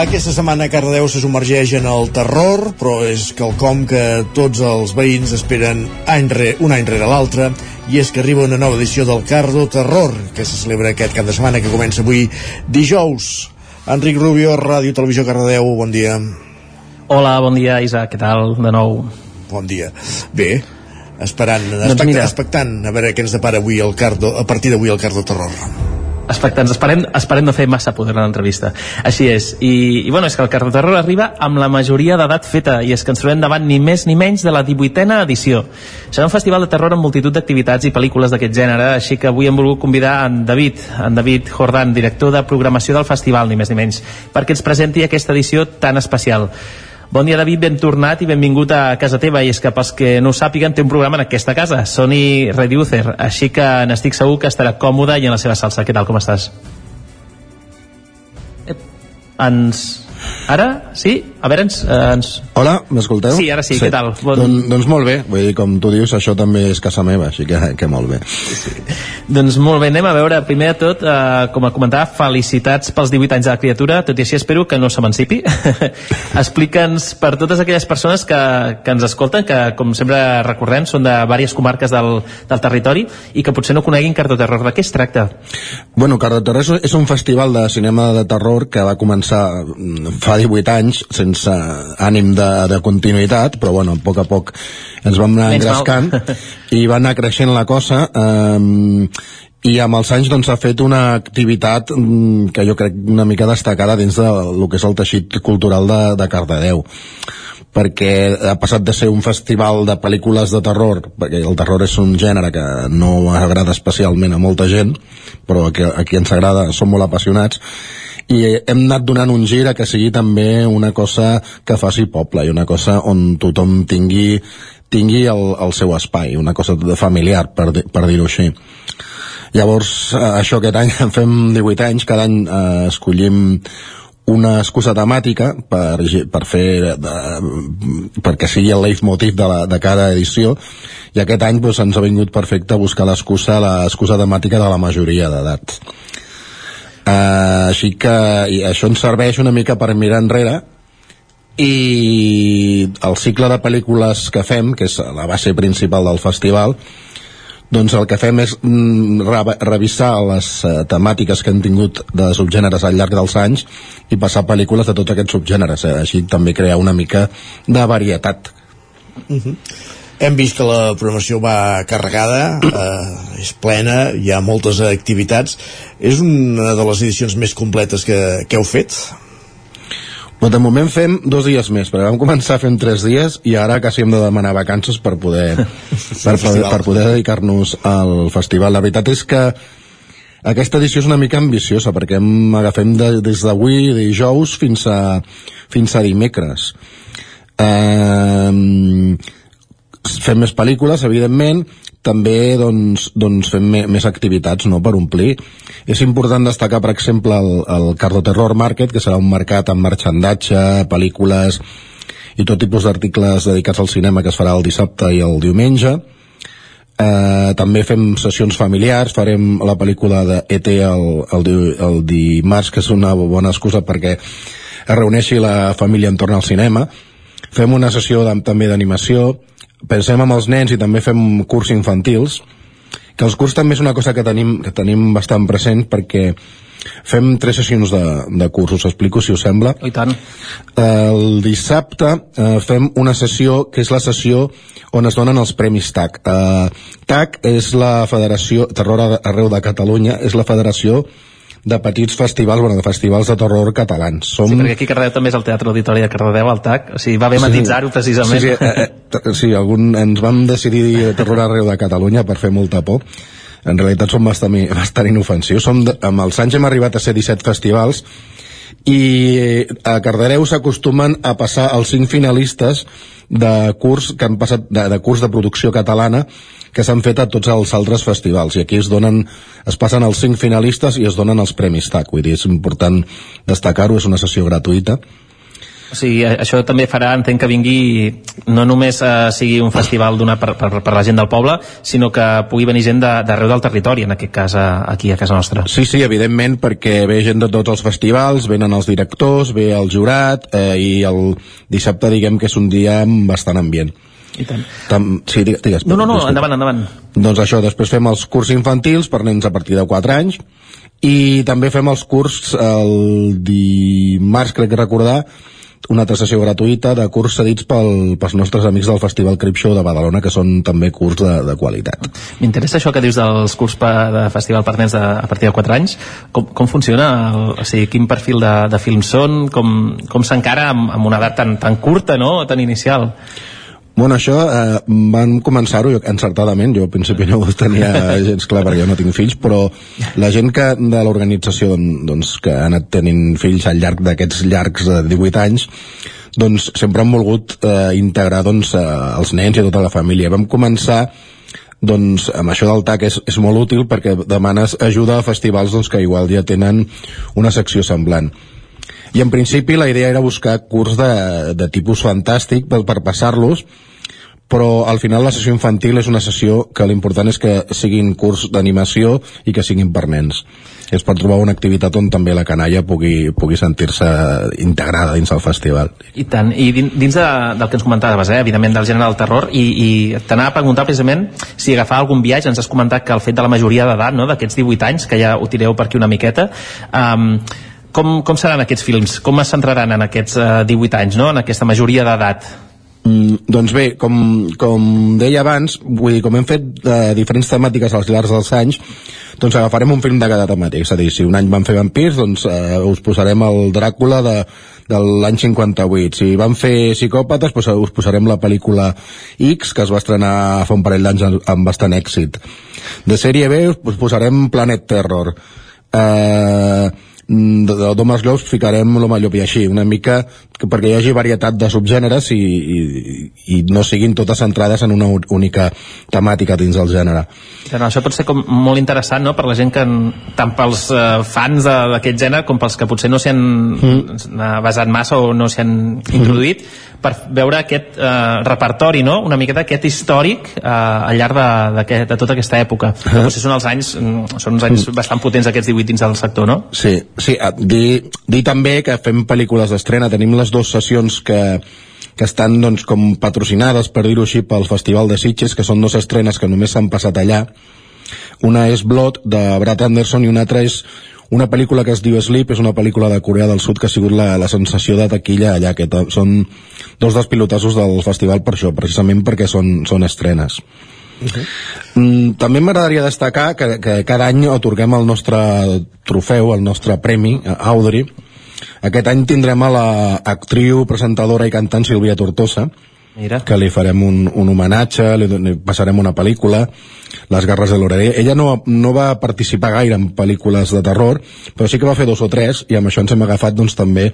Aquesta setmana Cardedeu se submergeix en el terror, però és quelcom que tots els veïns esperen any re, un any rere l'altre, i és que arriba una nova edició del Cardo Terror, que se celebra aquest cap de setmana, que comença avui dijous. Enric Rubio, Ràdio Televisió Cardedeu, bon dia. Hola, bon dia, Isaac, què tal, de nou? Bon dia. Bé, esperant, Doncs expectant, mira. expectant a veure què ens depara avui el Cardo, a partir d'avui el Cardo Terror. Expectants, esperem, esperem no fer massa poder en l'entrevista. Així és, I, i bueno, és que el Carro Terror arriba amb la majoria d'edat feta i és que ens trobem davant ni més ni menys de la 18a edició. Serà un festival de terror amb multitud d'activitats i pel·lícules d'aquest gènere, així que avui hem volgut convidar en David, en David Jordan director de programació del festival, ni més ni menys perquè ens presenti aquesta edició tan especial Bon dia, David, ben tornat i benvingut a casa teva. I és que pels que no ho sàpiguen, té un programa en aquesta casa, Sony Reducer, així que n'estic segur que estarà còmode i en la seva salsa. Què tal, com estàs? Ep, ens... Ara? Sí? A veure, ens... Eh, ens... Hola, m'escolteu? Sí, ara sí, què tal? Bon... Don, doncs molt bé, vull dir, com tu dius, això també és casa meva, així que, que molt bé. Sí. Doncs molt bé, anem a veure, primer de tot, eh, com a comentava, felicitats pels 18 anys de la criatura, tot i així espero que no s'emancipi. Explica'ns per totes aquelles persones que, que ens escolten, que com sempre recordem, són de diverses comarques del, del territori i que potser no coneguin Cardo Terror. De què es tracta? Bueno, Cardo Terror és un festival de cinema de terror que va començar mm, fa 18 anys sense ànim de, de continuïtat però bueno, a poc a poc ens vam anar engrescant i va anar creixent la cosa eh, i amb els anys doncs, s'ha fet una activitat mm, que jo crec una mica destacada dins de lo que és el teixit cultural de, de Cardedeu perquè ha passat de ser un festival de pel·lícules de terror, perquè el terror és un gènere que no agrada especialment a molta gent, però a qui, a qui ens agrada, som molt apassionats, i hem anat donant un gir a que sigui també una cosa que faci poble i una cosa on tothom tingui tingui el, el seu espai, una cosa de familiar, per, per dir-ho així. Llavors, eh, això aquest any fem 18 anys, cada any eh, escollim una excusa temàtica per, per fer de, perquè sigui el leitmotiv de, la, de cada edició i aquest any doncs, ens ha vingut perfecte buscar l'excusa l'excusa temàtica de la majoria d'edats uh, així que i això ens serveix una mica per mirar enrere i el cicle de pel·lícules que fem que és la base principal del festival doncs el que fem és mm, re revisar les uh, temàtiques que han tingut de subgèneres al llarg dels anys i passar pel·lícules de tots aquests subgèneres eh? així també crear una mica de varietat uh -huh. Hem vist que la programació va carregada, eh, és plena, hi ha moltes activitats. És una de les edicions més completes que, que heu fet? Però de moment fem dos dies més, perquè vam començar fent tres dies i ara quasi hem de demanar vacances per poder, per, per, per poder dedicar-nos al festival. La veritat és que aquesta edició és una mica ambiciosa perquè hem, agafem de, des d'avui, dijous, fins a, fins a dimecres. Eh, fem més pel·lícules, evidentment, també doncs, doncs fem més activitats no, per omplir. És important destacar, per exemple, el, el Cardo Terror Market, que serà un mercat amb marxandatge, pel·lícules i tot tipus d'articles dedicats al cinema que es farà el dissabte i el diumenge. Eh, també fem sessions familiars, farem la pel·lícula de ET el, el, el dimarts, que és una bona excusa perquè es reuneixi la família entorn al cinema. Fem una sessió també d'animació, pensem amb els nens i també fem curs infantils que els curs també és una cosa que tenim, que tenim bastant present perquè fem tres sessions de, de curs, us explico si us sembla. I tant. El dissabte eh, fem una sessió que és la sessió on es donen els premis TAC. Eh, TAC és la federació, Terror Arreu de Catalunya, és la federació de petits festivals, bueno, de festivals de terror catalans. Som... Sí, perquè aquí a Cardedeu també és el Teatre Auditori de Cardedeu, el TAC, o sigui, va bé matitzar-ho precisament. Sí, sí, eh, eh, sí algun, ens vam decidir terror arreu de Catalunya per fer molta por. En realitat som bastant, bastant inofensius. Som de, amb els anys hem arribat a ser 17 festivals i a Cardedeu s'acostumen a passar els cinc finalistes de curs que han passat de, de curs de producció catalana que s'han fet a tots els altres festivals i aquí es donen, es passen els cinc finalistes i es donen els premis TAC vull dir, és important destacar-ho, és una sessió gratuïta o sigui, això també farà, entenc que vingui no només eh, sigui un festival donat per, per, per la gent del poble, sinó que pugui venir gent d'arreu de, del territori, en aquest cas aquí a casa nostra. Sí, sí, evidentment, perquè ve gent de tots els festivals, venen els directors, ve el jurat, eh, i el dissabte diguem que és un dia amb bastant ambient. I tant. Tam, sí, digues, digues. No, no, no, endavant, endavant. Doncs això, després fem els curs infantils per nens a partir de 4 anys i també fem els curs el dimarts, crec que recordar, una altra sessió gratuïta de curs cedits pel, pels nostres amics del Festival Cripshow de Badalona, que són també curs de, de qualitat. M'interessa això que dius dels curs pa, de festival per nens de, a partir de 4 anys. Com, com funciona? El, o sigui, quin perfil de, de films són? Com, com s'encara amb, amb una edat tan, tan curta, no?, tan inicial? Bueno, això eh, van començar-ho encertadament, jo al principi no ho tenia gens clar perquè jo no tinc fills, però la gent que de l'organització doncs, que ha anat tenint fills al llarg d'aquests llargs de 18 anys doncs sempre han volgut eh, integrar doncs, eh, els nens i tota la família. Vam començar doncs amb això del TAC és, és molt útil perquè demanes ajuda a festivals doncs, que igual ja tenen una secció semblant i en principi la idea era buscar curs de, de tipus fantàstic per, per passar-los però al final la sessió infantil és una sessió que l'important és que siguin curs d'animació i que siguin per nens es pot trobar una activitat on també la canalla pugui, pugui sentir-se integrada dins el festival. I tant, i dins de, del que ens comentaves, eh, evidentment del gènere del terror, i, i t'anava a preguntar precisament si agafar algun viatge, ens has comentat que el fet de la majoria d'edat, no, d'aquests 18 anys, que ja ho tireu per aquí una miqueta, um, com, com seran aquests films? Com es centraran en aquests eh, 18 anys, no? en aquesta majoria d'edat? Mm, doncs bé, com, com deia abans, vull dir, com hem fet eh, diferents temàtiques als llargs dels anys, doncs agafarem un film de cada temàtica. És a dir, si un any van fer vampirs, doncs eh, us posarem el Dràcula de, de l'any 58. Si van fer psicòpates, doncs us posarem la pel·lícula X, que es va estrenar fa un parell d'anys amb bastant èxit. De sèrie B us posarem Planet Terror. Eh de, de Thomas Globes ficarem l'home llop i així, una mica que, perquè hi hagi varietat de subgèneres i, i, i no siguin totes centrades en una única temàtica dins del gènere. Però això pot ser com molt interessant no? per la gent que, tant pels uh, fans d'aquest gènere com pels que potser no s'hi han mm. basat massa o no s'hi han introduït, mm per veure aquest eh, repertori, no? una miqueta aquest històric eh, al llarg de, de, de tota aquesta època. Uh -huh. Potser són els anys, mm, són uns anys bastant potents aquests 18 dins del sector, no? Sí, sí dir, dir també que fem pel·lícules d'estrena, tenim les dues sessions que, que estan doncs, com patrocinades, per dir-ho així, pel Festival de Sitges, que són dues estrenes que només s'han passat allà. Una és Blood, de Brad Anderson, i una altra és una pel·lícula que es diu Sleep és una pel·lícula de Corea del Sud que ha sigut la, la sensació de taquilla allà, que són dos dels pilotassos del festival per això, precisament perquè són, són estrenes. Uh -huh. mm, també m'agradaria destacar que, que cada any otorguem el nostre trofeu, el nostre premi, a Audrey. Aquest any tindrem a la actriu, presentadora i cantant Sílvia Tortosa, Mira. que li farem un, un homenatge, li, li passarem una pel·lícula, Les garres de l'Oreder. Ella no, no va participar gaire en pel·lícules de terror, però sí que va fer dos o tres, i amb això ens hem agafat doncs, també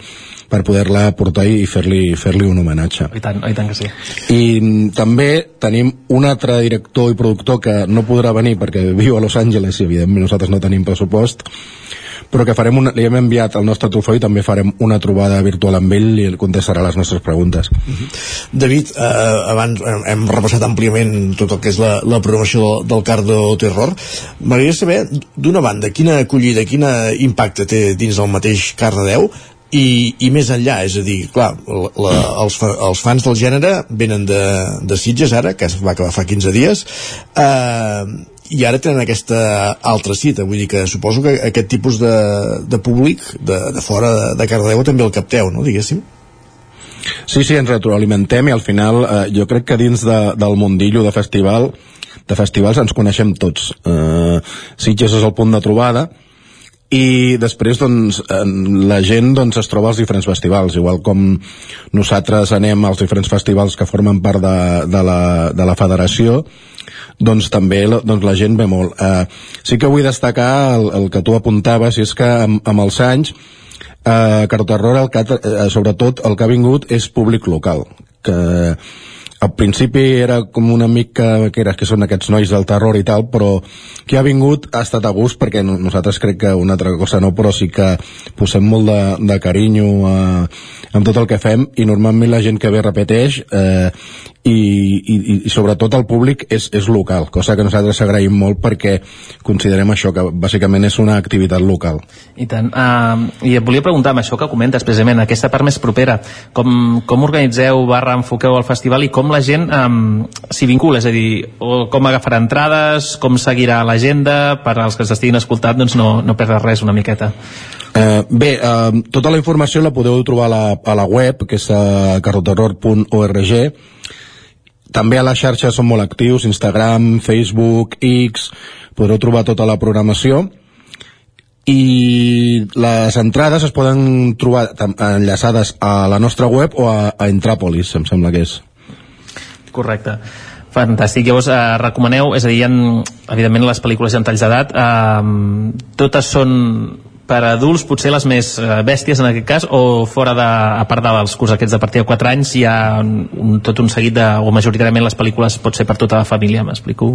per poder-la portar i fer-li fer, -li, un homenatge. I tant, I tant que sí. I també tenim un altre director i productor que no podrà venir perquè viu a Los Angeles i evidentment nosaltres no tenim pressupost, però que farem una, li hem enviat el nostre trofeu i també farem una trobada virtual amb ell i ell contestarà les nostres preguntes. Uh mhm. -huh. David, eh, abans hem repassat àmpliament tot el que és la, la programació del, Cardo Terror. M'agradaria saber, d'una banda, quina acollida, quin impacte té dins del mateix Cardedeu i, i més enllà, és a dir, clar, la, la, els, fa, els fans del gènere venen de, de Sitges ara, que es va acabar fa 15 dies, eh, i ara tenen aquesta altra cita vull dir que suposo que aquest tipus de, de públic de, de fora de, de Cardedeu també el capteu, no, diguéssim? Sí, sí, ens retroalimentem i al final eh, jo crec que dins de, del mundillo de festival de festivals ens coneixem tots. Eh, Sitges és el punt de trobada i després doncs, la gent doncs, es troba als diferents festivals igual com nosaltres anem als diferents festivals que formen part de, de, la, de la federació doncs també la, doncs la gent ve molt. Eh, sí que vull destacar el, el que tu apuntaves, i és que amb, amb els anys eh, Carterror, el que, eh, sobretot el que ha vingut és públic local, que al principi era com un amic que, era, que són aquests nois del terror i tal, però qui ha vingut ha estat a gust perquè nosaltres crec que una altra cosa no, però sí que posem molt de, de carinyo a, amb tot el que fem i normalment la gent que ve repeteix eh, i, i, i sobretot el públic és, és local, cosa que nosaltres agraïm molt perquè considerem això, que bàsicament és una activitat local. I tant. Uh, I et volia preguntar amb això que comentes precisament, aquesta part més propera, com, com organitzeu barra enfoqueu el festival i com la gent um, s'hi vincula, és a dir, com agafarà entrades, com seguirà l'agenda, per als que ens estiguin escoltant doncs no, no perdre res una miqueta. Eh, bé, eh, tota la informació la podeu trobar a la, a la web, que és a carroterror.org. També a les xarxes som molt actius, Instagram, Facebook, X, podreu trobar tota la programació i les entrades es poden trobar enllaçades a la nostra web o a, a Intràpolis, em sembla que és. Correcte. Fantàstic. Llavors, eh, recomaneu, és a dir, ha, evidentment les pel·lícules en talls d'edat, eh, totes són per adults potser les més eh, bèsties en aquest cas o fora de, a part dels curs aquests de partir de 4 anys hi ha un, un, tot un seguit de, o majoritàriament les pel·lícules pot ser per tota la família m'explico?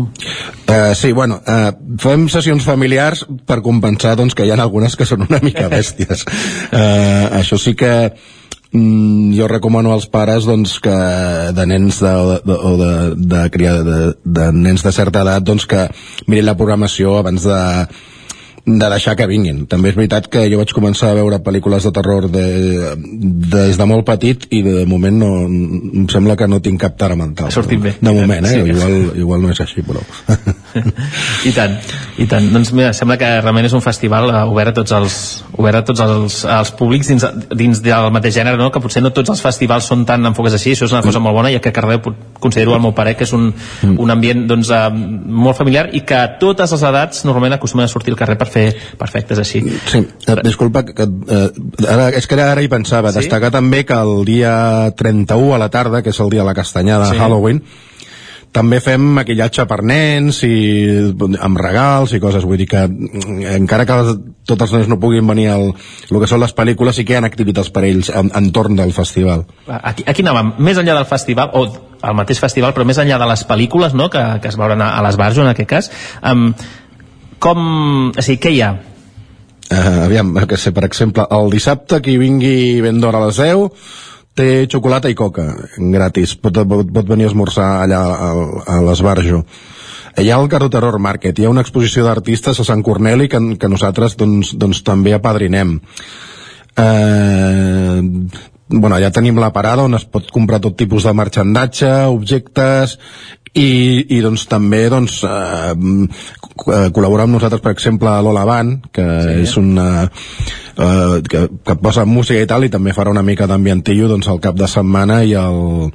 Uh, sí, bueno, uh, fem sessions familiars per compensar doncs, que hi ha algunes que són una mica bèsties uh, això sí que mm, jo recomano als pares doncs, que de nens de, de, o de, de, de, de, de nens de certa edat doncs, que mirin la programació abans de de deixar que vinguin. També és veritat que jo vaig començar a veure pel·lícules de terror de, de, des de molt petit i de moment no, em sembla que no tinc cap tara mental. Ha sortit bé. De moment, eh? Sí, igual, igual no és així, però... I tant, i tant. Doncs mira, sembla que realment és un festival eh, obert a tots els, obert a tots els, els públics dins, dins del mateix gènere, no? que potser no tots els festivals són tan enfocats així, això és una cosa molt bona, i que Cardeu considero al meu pare que és un, mm. un ambient doncs, uh, molt familiar i que a totes les edats normalment acostumen a sortir al carrer per fer perfectes així. Sí, eh, disculpa, que, eh, ara, és que ara hi pensava, sí? destacar també que el dia 31 a la tarda, que és el dia de la castanyada sí. Halloween, també fem maquillatge per nens i amb regals i coses, vull dir que mm, encara que les, tots els nens no puguin venir al, el que són les pel·lícules sí que hi ha activitats per ells en, entorn del festival aquí, aquí anàvem, més enllà del festival o al mateix festival, però més enllà de les pel·lícules no? que, que es veuran a, a les Barjo en aquest cas um, com... O sigui, què hi ha? Uh, aviam, que sé, per exemple, el dissabte qui vingui ben d'hora a les 10 té xocolata i coca gratis, pot, pot, pot venir a esmorzar allà a, a l'Esbarjo. Hi ha el Carro Terror Market, hi ha una exposició d'artistes a Sant Corneli que, que nosaltres doncs, doncs també apadrinem. Eh, bueno, allà tenim la parada on es pot comprar tot tipus de marxandatge, objectes i, i doncs també doncs, eh, col·laborar amb nosaltres per exemple a l'Ola Band que sí. és una eh, que, que posa música i tal i també farà una mica d'ambientillo doncs el cap de setmana i el,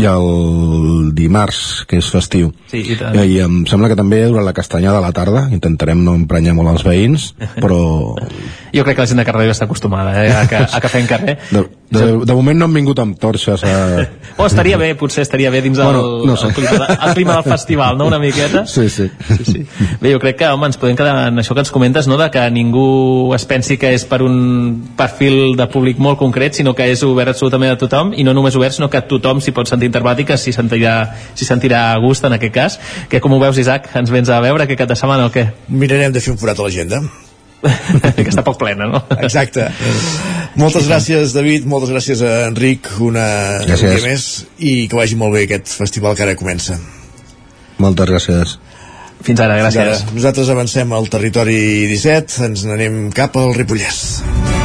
i el dimarts que és festiu sí, i, I, i em sembla que també durant la castanyada a la tarda intentarem no emprenyar molt els veïns però jo crec que la gent de Cardedeu està acostumada eh, a, que, a cafè en carrer de, de, de moment no han vingut amb torxes a... o estaria bé, potser estaria bé dins bueno, el, no sé. el, clima, el clima del festival no? una miqueta sí, sí. sí, sí. bé, jo crec que home, ens podem quedar en això que ens comentes no? de que ningú es pensi que és per un perfil de públic molt concret sinó que és obert absolutament a tothom i no només obert sinó que tothom s'hi pot sentir intervàtic s'hi sentirà, sentirà a gust en aquest cas que com ho veus Isaac, ens vens a veure aquest cap de setmana o què? Mirarem de fer un forat a l'agenda que està poc plena, no? Exacte. Moltes gràcies, David, moltes gràcies a Enric, una gràcies. dia més, i que vagi molt bé aquest festival que ara comença. Moltes gràcies. Fins ara, gràcies. Fins ara. Nosaltres avancem al territori 17, ens n'anem cap al Ripollès.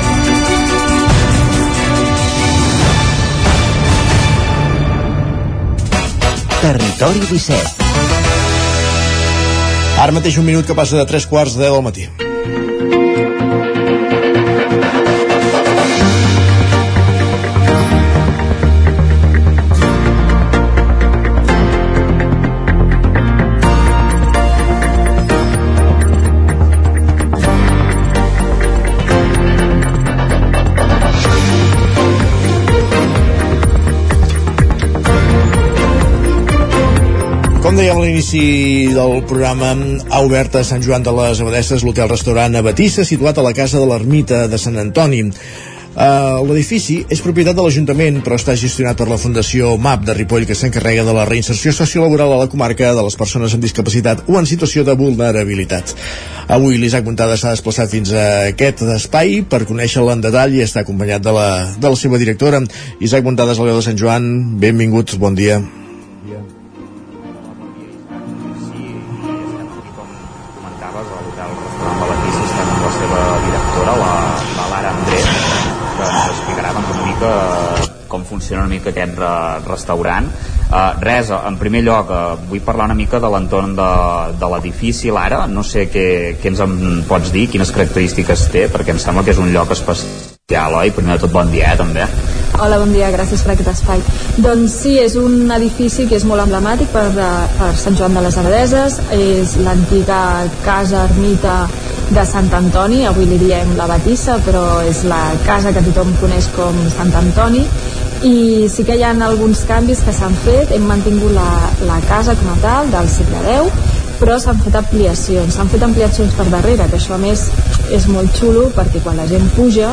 Territori 17 Ara mateix un minut que passa de 3 quarts de 10 del matí. Com dèiem a l'inici del programa, ha obert a Sant Joan de les Abadesses l'hotel-restaurant Abatissa, situat a la casa de l'ermita de Sant Antoni. Uh, L'edifici és propietat de l'Ajuntament, però està gestionat per la Fundació MAP de Ripoll, que s'encarrega de la reinserció sociolaboral a la comarca de les persones amb discapacitat o en situació de vulnerabilitat. Avui l'Isaac Montada s'ha desplaçat fins a aquest espai per conèixer-la en detall i està acompanyat de la, de la seva directora. Isaac Montada, de Sant Joan, benvinguts, bon dia. Funciona una mica aquest restaurant. Uh, res, en primer lloc uh, vull parlar una mica de l'entorn de, de l'edifici l'ara, no sé què, què ens en pots dir, quines característiques té perquè em sembla que és un lloc especial oi? primer de tot bon dia eh, també. Hola, bon dia, gràcies per aquest espai. Doncs sí, és un edifici que és molt emblemàtic per, per Sant Joan de les Abadeses, és l'antiga casa ermita de Sant Antoni, avui li diem la Batissa, però és la casa que tothom coneix com Sant Antoni, i sí que hi ha alguns canvis que s'han fet hem mantingut la, la casa com a tal del segle X però s'han fet ampliacions, s'han fet ampliacions per darrere, que això a més és molt xulo perquè quan la gent puja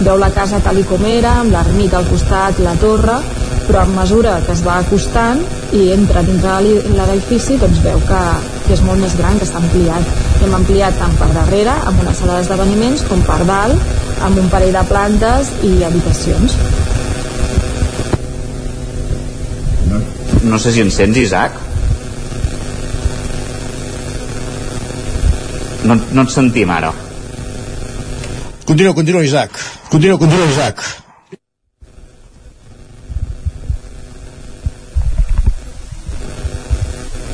veu la casa tal com era, amb l'ermita al costat, la torre, però a mesura que es va acostant i entra dintre l'edifici doncs veu que, que és molt més gran, que està ampliat. Hem ampliat tant per darrere, amb una sala d'esdeveniments, com per dalt, amb un parell de plantes i habitacions. No, sé si ens sents, Isaac. No, no et sentim ara. Continua, continua, Isaac. Continua, continua, Isaac.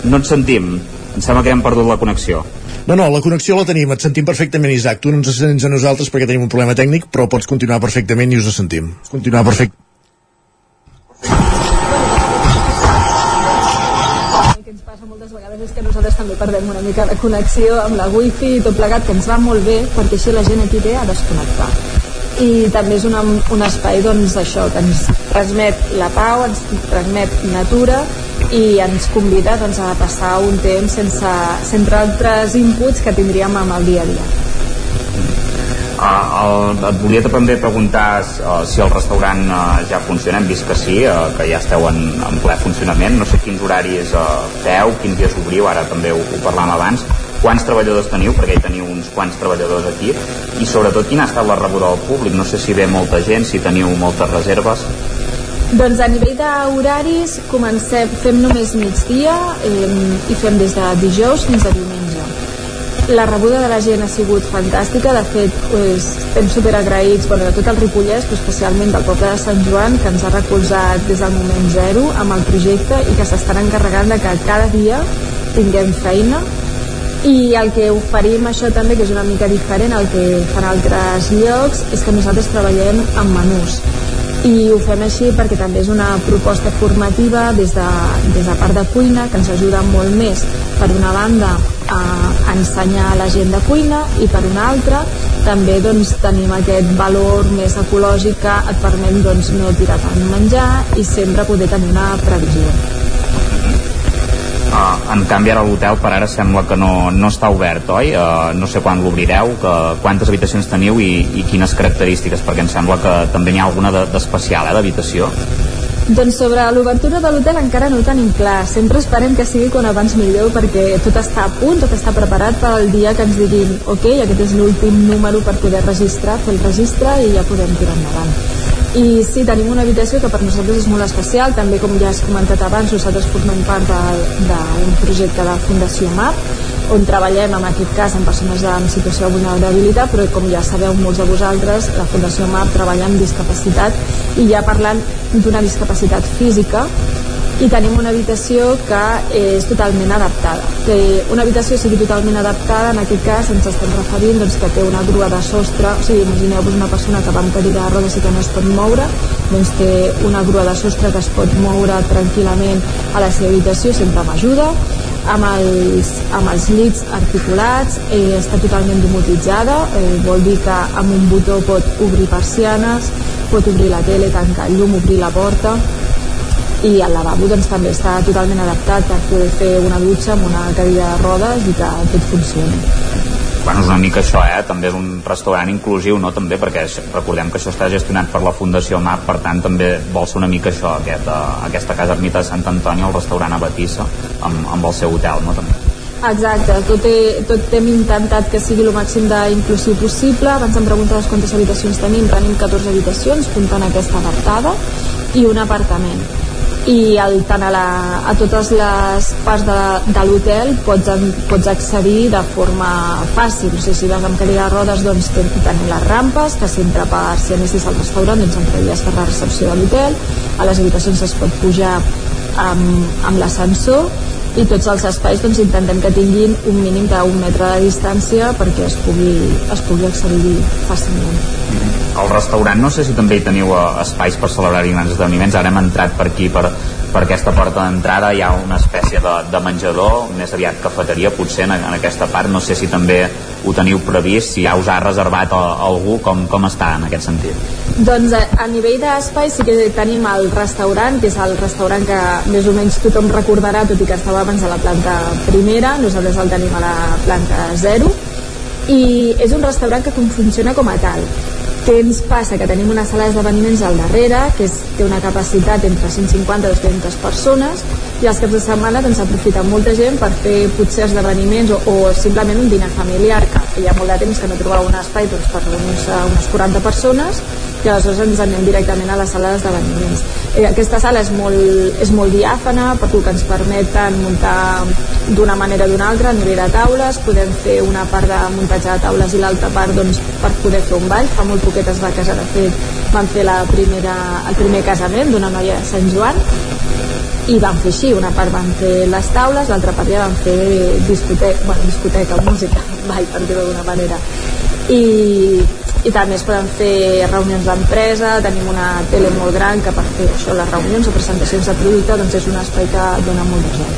No et sentim. Em sembla que hem perdut la connexió. No, no, la connexió la tenim, et sentim perfectament, Isaac. Tu no ens sents a nosaltres perquè tenim un problema tècnic, però pots continuar perfectament i us sentim. Continuar perfectament. És que nosaltres també perdem una mica de connexió amb la wifi i tot plegat, que ens va molt bé perquè així la gent aquí té a desconnectar i també és una, un espai doncs això, que ens transmet la pau, ens transmet natura i ens convida doncs, a passar un temps sense, sense altres inputs que tindríem amb el dia a dia. Uh, el, et volia també preguntar uh, si el restaurant uh, ja funciona, hem vist que sí, uh, que ja esteu en, en ple funcionament, no sé quins horaris uh, feu, quins dies obriu, ara també ho, ho parlàvem abans, quants treballadors teniu, perquè hi teniu uns quants treballadors aquí, i sobretot quina ha estat la rebuda del públic, no sé si ve molta gent, si teniu moltes reserves. Doncs a nivell d'horaris comencem, fem només migdia eh, i fem des de dijous fins a diumenge la rebuda de la gent ha sigut fantàstica, de fet pues, estem superagraïts bueno, de tot el Ripollès, però especialment del poble de Sant Joan, que ens ha recolzat des del moment zero amb el projecte i que s'estan encarregant de que cada dia tinguem feina. I el que oferim això també, que és una mica diferent al que fan altres llocs, és que nosaltres treballem amb menús. I ho fem així perquè també és una proposta formativa des de, des de part de cuina que ens ajuda molt més. Per una banda a ensenyar a la gent de cuina i per una altra també doncs, tenim aquest valor més ecològic que et permet doncs, no tirar tant menjar i sempre poder tenir una previsió. Uh, en canvi ara l'hotel per ara sembla que no, no està obert, oi? Uh, no sé quan l'obrireu, que, quantes habitacions teniu i, i quines característiques, perquè em sembla que també n'hi ha alguna d'especial, de, eh, d'habitació. Doncs sobre l'obertura de l'hotel encara no ho tenim clar. Sempre esperem que sigui quan abans millor perquè tot està a punt, tot està preparat pel dia que ens diguin ok, aquest és l'últim número per poder registrar, fer el registre i ja podem tirar endavant. I sí, tenim una habitació que per nosaltres és molt especial, també com ja has comentat abans, nosaltres formem part d'un projecte de Fundació MAP, on treballem en aquest cas amb persones en situació de vulnerabilitat, però com ja sabeu molts de vosaltres, la Fundació MAP treballa amb discapacitat i ja parlant d'una discapacitat física i tenim una habitació que és totalment adaptada. Que una habitació sigui totalment adaptada, en aquest cas ens estem referint doncs, que té una grua de sostre, o sigui, imagineu-vos una persona que va amb cadira de rodes i que no es pot moure, doncs té una grua de sostre que es pot moure tranquil·lament a la seva habitació, sempre amb ajuda, amb els, amb els llits articulats, eh, està totalment domotitzada, eh, vol dir que amb un botó pot obrir persianes, pot obrir la tele, tancar el llum, obrir la porta, i el lavabo doncs, també està totalment adaptat per poder fer una dutxa amb una cadira de rodes i que tot funcioni bueno, és una mica això, eh? també és un restaurant inclusiu, no? també perquè recordem que això està gestionat per la Fundació MAP, per tant també vol ser una mica això, aquest, uh, aquesta casa ermita de Sant Antoni, el restaurant a Batissa, amb, amb el seu hotel, no? també. Exacte, tot, he, tot hem intentat que sigui el màxim d'inclusiu possible. Abans em preguntaves quantes habitacions tenim. Tenim 14 habitacions, comptant aquesta adaptada, i un apartament i el, tant a, la, a totes les parts de, de l'hotel pots, pots accedir de forma fàcil. O sigui, si vas amb cadira de rodes doncs tenim les rampes que sempre per si anessis al restaurant doncs entraries per la recepció de l'hotel. A les habitacions es pot pujar amb, amb l'ascensor i tots els espais doncs, intentem que tinguin un mínim d'un metre de distància perquè es pugui, es pugui accedir fàcilment. El restaurant, no sé si també hi teniu eh, espais per celebrar grans esdeveniments, ara hem entrat per aquí per, per aquesta porta d'entrada. Hi ha una espècie de, de menjador, més aviat cafeteria potser en, en aquesta part, no sé si també ho teniu previst, si ja us ha reservat a, a algú, com, com està en aquest sentit? Doncs a, a nivell d'espai sí que tenim el restaurant, que és el restaurant que més o menys tothom recordarà, tot i que estava restaurants a la planta primera, nosaltres el tenim a la planta 0 i és un restaurant que funciona com a tal ens passa? Que tenim una sala d'esdeveniments al darrere, que és, té una capacitat entre 150 i 200 persones, i els caps de setmana doncs, aprofita molta gent per fer potser esdeveniments o, o simplement un dinar familiar, que hi ha molt de temps que no trobava un espai doncs, per reunir-se unes 40 persones, i aleshores ens anem directament a la sala d'esdeveniments. Eh, aquesta sala és molt, és molt diàfana perquè que ens permet tant muntar d'una manera o d'una altra a nivell de taules, podem fer una part de muntatge de taules i l'altra part doncs, per poder fer un ball. Fa molt poquet es va casar, de fet, van fer la primera, el primer casament d'una noia de Sant Joan i van fer així, una part van fer les taules, l'altra part ja van fer discoteca, bueno, discoteca, música, ball, per dir-ho d'una manera. I, i també es poden fer reunions d'empresa, tenim una tele molt gran que per fer això, les reunions o presentacions de producte, doncs és un espai que dona molt de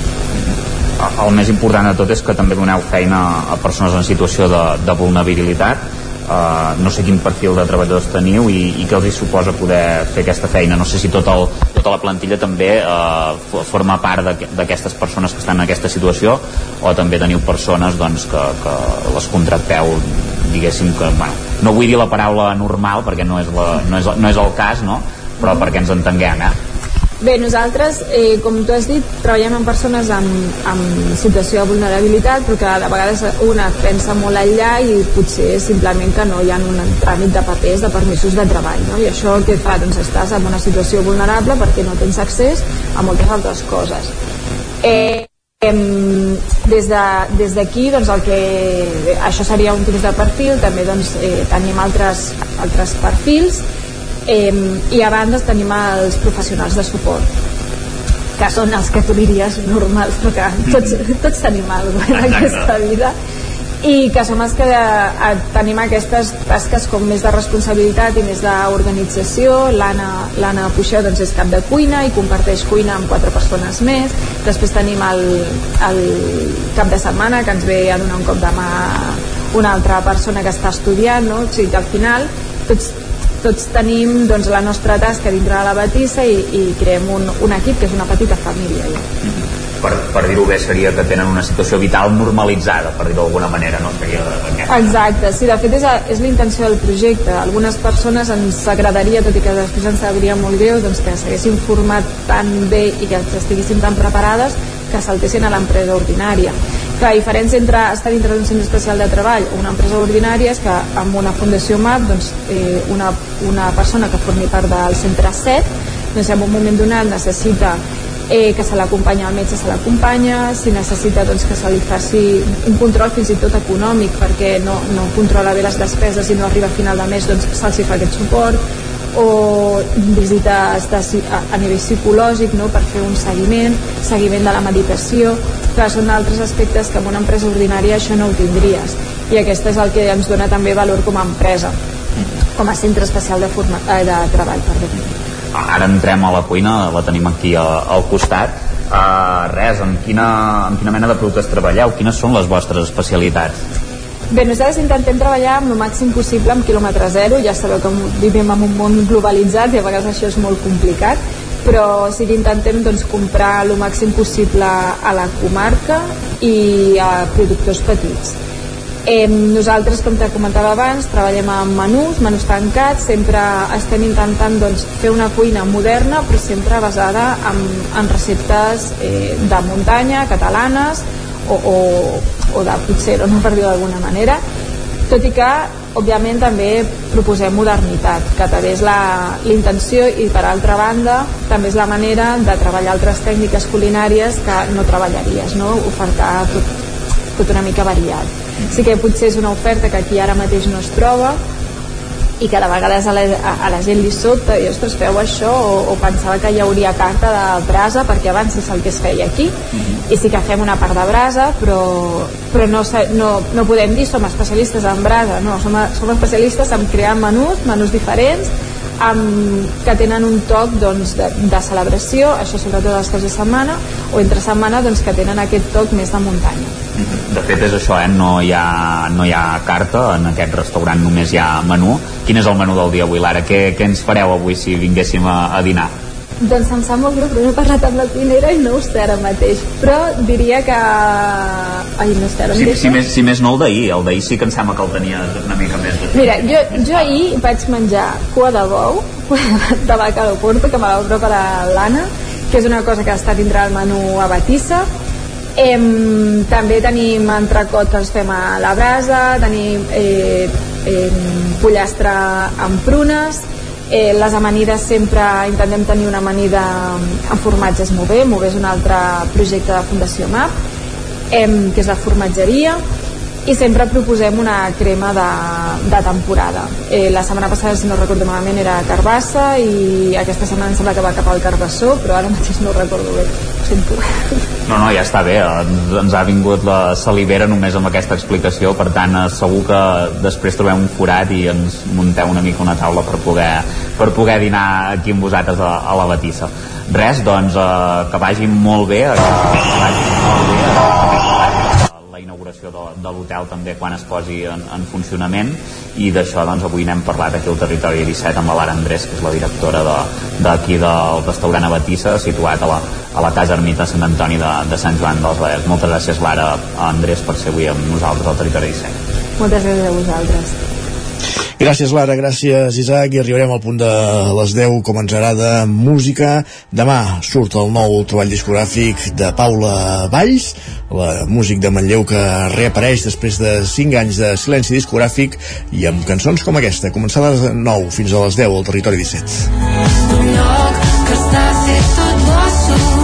el més important de tot és que també doneu feina a persones en situació de, de vulnerabilitat. Uh, no sé quin perfil de treballadors teniu i, i què els suposa poder fer aquesta feina. No sé si tot el, tota la plantilla també uh, forma part d'aquestes persones que estan en aquesta situació o també teniu persones doncs, que, que les contracteu diguéssim que, bueno, no vull dir la paraula normal perquè no és, la, no és, no és el cas, no? però perquè ens entenguem, eh? Bé, nosaltres, eh, com tu has dit, treballem amb persones amb, amb situació de vulnerabilitat, però que de vegades una pensa molt enllà i potser simplement que no hi ha un tràmit de papers, de permisos de treball. No? I això el que fa? Doncs estàs en una situació vulnerable perquè no tens accés a moltes altres coses. Eh, des d'aquí de, des doncs el que això seria un tipus de perfil també doncs, eh, tenim altres, altres perfils eh, i a banda tenim els professionals de suport que són els que tu diries normals però que tots, tots tenim alguna cosa en aquesta vida i que som els que eh, tenim aquestes tasques com més de responsabilitat i més d'organització. l'Anna Puixeu doncs, és cap de cuina i comparteix cuina amb quatre persones més. Després tenim el, el cap de setmana que ens ve a donar un cop de mà una altra persona que està estudiant no? o sigui que al final tots, tots tenim doncs, la nostra tasca dintre de la batissa i, i creem un, un equip que és una petita família ja. Mm -hmm per, per dir-ho bé seria que tenen una situació vital normalitzada per dir-ho d'alguna manera no? seria exacte, sí, de fet és, és la intenció del projecte algunes persones ens agradaria, tot i que després ens sabria molt greu doncs que s'haguessin format tan bé i que estiguessin tan preparades que saltessin a l'empresa ordinària. La diferència entre estar dintre d'un centre especial de treball o una empresa ordinària és que amb una fundació MAP doncs, eh, una, una persona que formi part del centre 7 doncs en un moment donat necessita eh, que se l'acompanya al metge se l'acompanya, si necessita doncs, que se li faci un control fins i tot econòmic perquè no, no controla bé les despeses i no arriba a final de mes doncs se'ls fa aquest suport o visites de, a, a nivell psicològic no? per fer un seguiment, seguiment de la meditació que són altres aspectes que en una empresa ordinària això no ho tindries i aquest és el que ens dona també valor com a empresa com a centre especial de, forma, eh, de treball perdó ara entrem a la cuina, la tenim aquí a, al costat uh, res, en quina, en quina mena de productes treballeu? Quines són les vostres especialitats? Bé, nosaltres intentem treballar amb el màxim possible amb quilòmetre zero, ja sabeu que vivim en un món globalitzat i a vegades això és molt complicat, però sí que intentem doncs, comprar el màxim possible a la comarca i a productors petits. Eh, nosaltres, com te comentava abans, treballem amb menús, menús tancats, sempre estem intentant doncs, fer una cuina moderna, però sempre basada en, en receptes eh, de muntanya, catalanes, o, o, o de potser, no per dir-ho d'alguna manera, tot i que òbviament també proposem modernitat que també és la, intenció i per altra banda també és la manera de treballar altres tècniques culinàries que no treballaries no? ofertar tot, tot una mica variat sí que potser és una oferta que aquí ara mateix no es troba i que de vegades a la, a, a la gent li sobta i ostres, feu això o, o pensava que hi hauria carta de brasa perquè abans és el que es feia aquí mm -hmm. i sí que fem una part de brasa però, però no, no, no podem dir som especialistes en brasa no, som, som especialistes en crear menús menús diferents amb, que tenen un toc doncs, de, de celebració, això sobretot els caps de setmana, o entre setmana doncs, que tenen aquest toc més de muntanya. De fet és això, eh? no, hi ha, no hi ha carta, en aquest restaurant només hi ha menú. Quin és el menú del dia avui, Lara? Què, què ens fareu avui si vinguéssim a, a dinar? Doncs em sap molt greu, però no he parlat amb la cuinera i no ho sé ara mateix. Però diria que... Ai, no sé, ara si, si, més, si més no el d'ahir, el d'ahir sí que em sembla que el tenia una mica més de... Mira, jo, jo ahir vaig menjar cua de bou, de vaca de Porto, que me va preparar l'Anna, que és una cosa que està dintre el menú a Batissa. Em, també tenim entrecot que els fem a la brasa, tenim eh, eh, pollastre amb prunes, Eh, les amanides sempre intentem tenir una amanida en formatges Mové, Mové és un altre projecte de Fundació MAP, eh, que és la formatgeria, i sempre proposem una crema de, de temporada. Eh, la setmana passada, si no recordo malament, era carbassa i aquesta setmana em sembla que va cap al carbassó, però ara mateix no recordo bé. Sento. No, no, ja està bé. Ens, ha vingut la salivera només amb aquesta explicació, per tant, eh, segur que després trobem un forat i ens munteu una mica una taula per poder, per poder dinar aquí amb vosaltres a, a la Batissa. Res, doncs, eh, que vagi molt bé, que vagi molt bé, eh, inauguració de, de l'hotel també quan es posi en, en funcionament. I d'això doncs avui n'hem parlat aquí al territori 17 amb la Lara Andrés que és la directora d'aquí de, del restaurant a Batissa situat a la, a la casa ermita Sant Antoni de, de Sant Joan dels Badells moltes gràcies Lara Andrés per ser avui amb nosaltres al territori 17 Moltes gràcies a vosaltres Gràcies Lara, gràcies Isaac i arribarem al punt de les 10 com ens agrada música. Demà surt el nou treball discogràfic de Paula Valls, la músic de Manlleu que reapareix després de 5 anys de silenci discogràfic i amb cançons com aquesta, començar a les 9 fins a les 10 al territori 17. Un lloc que està tot bossos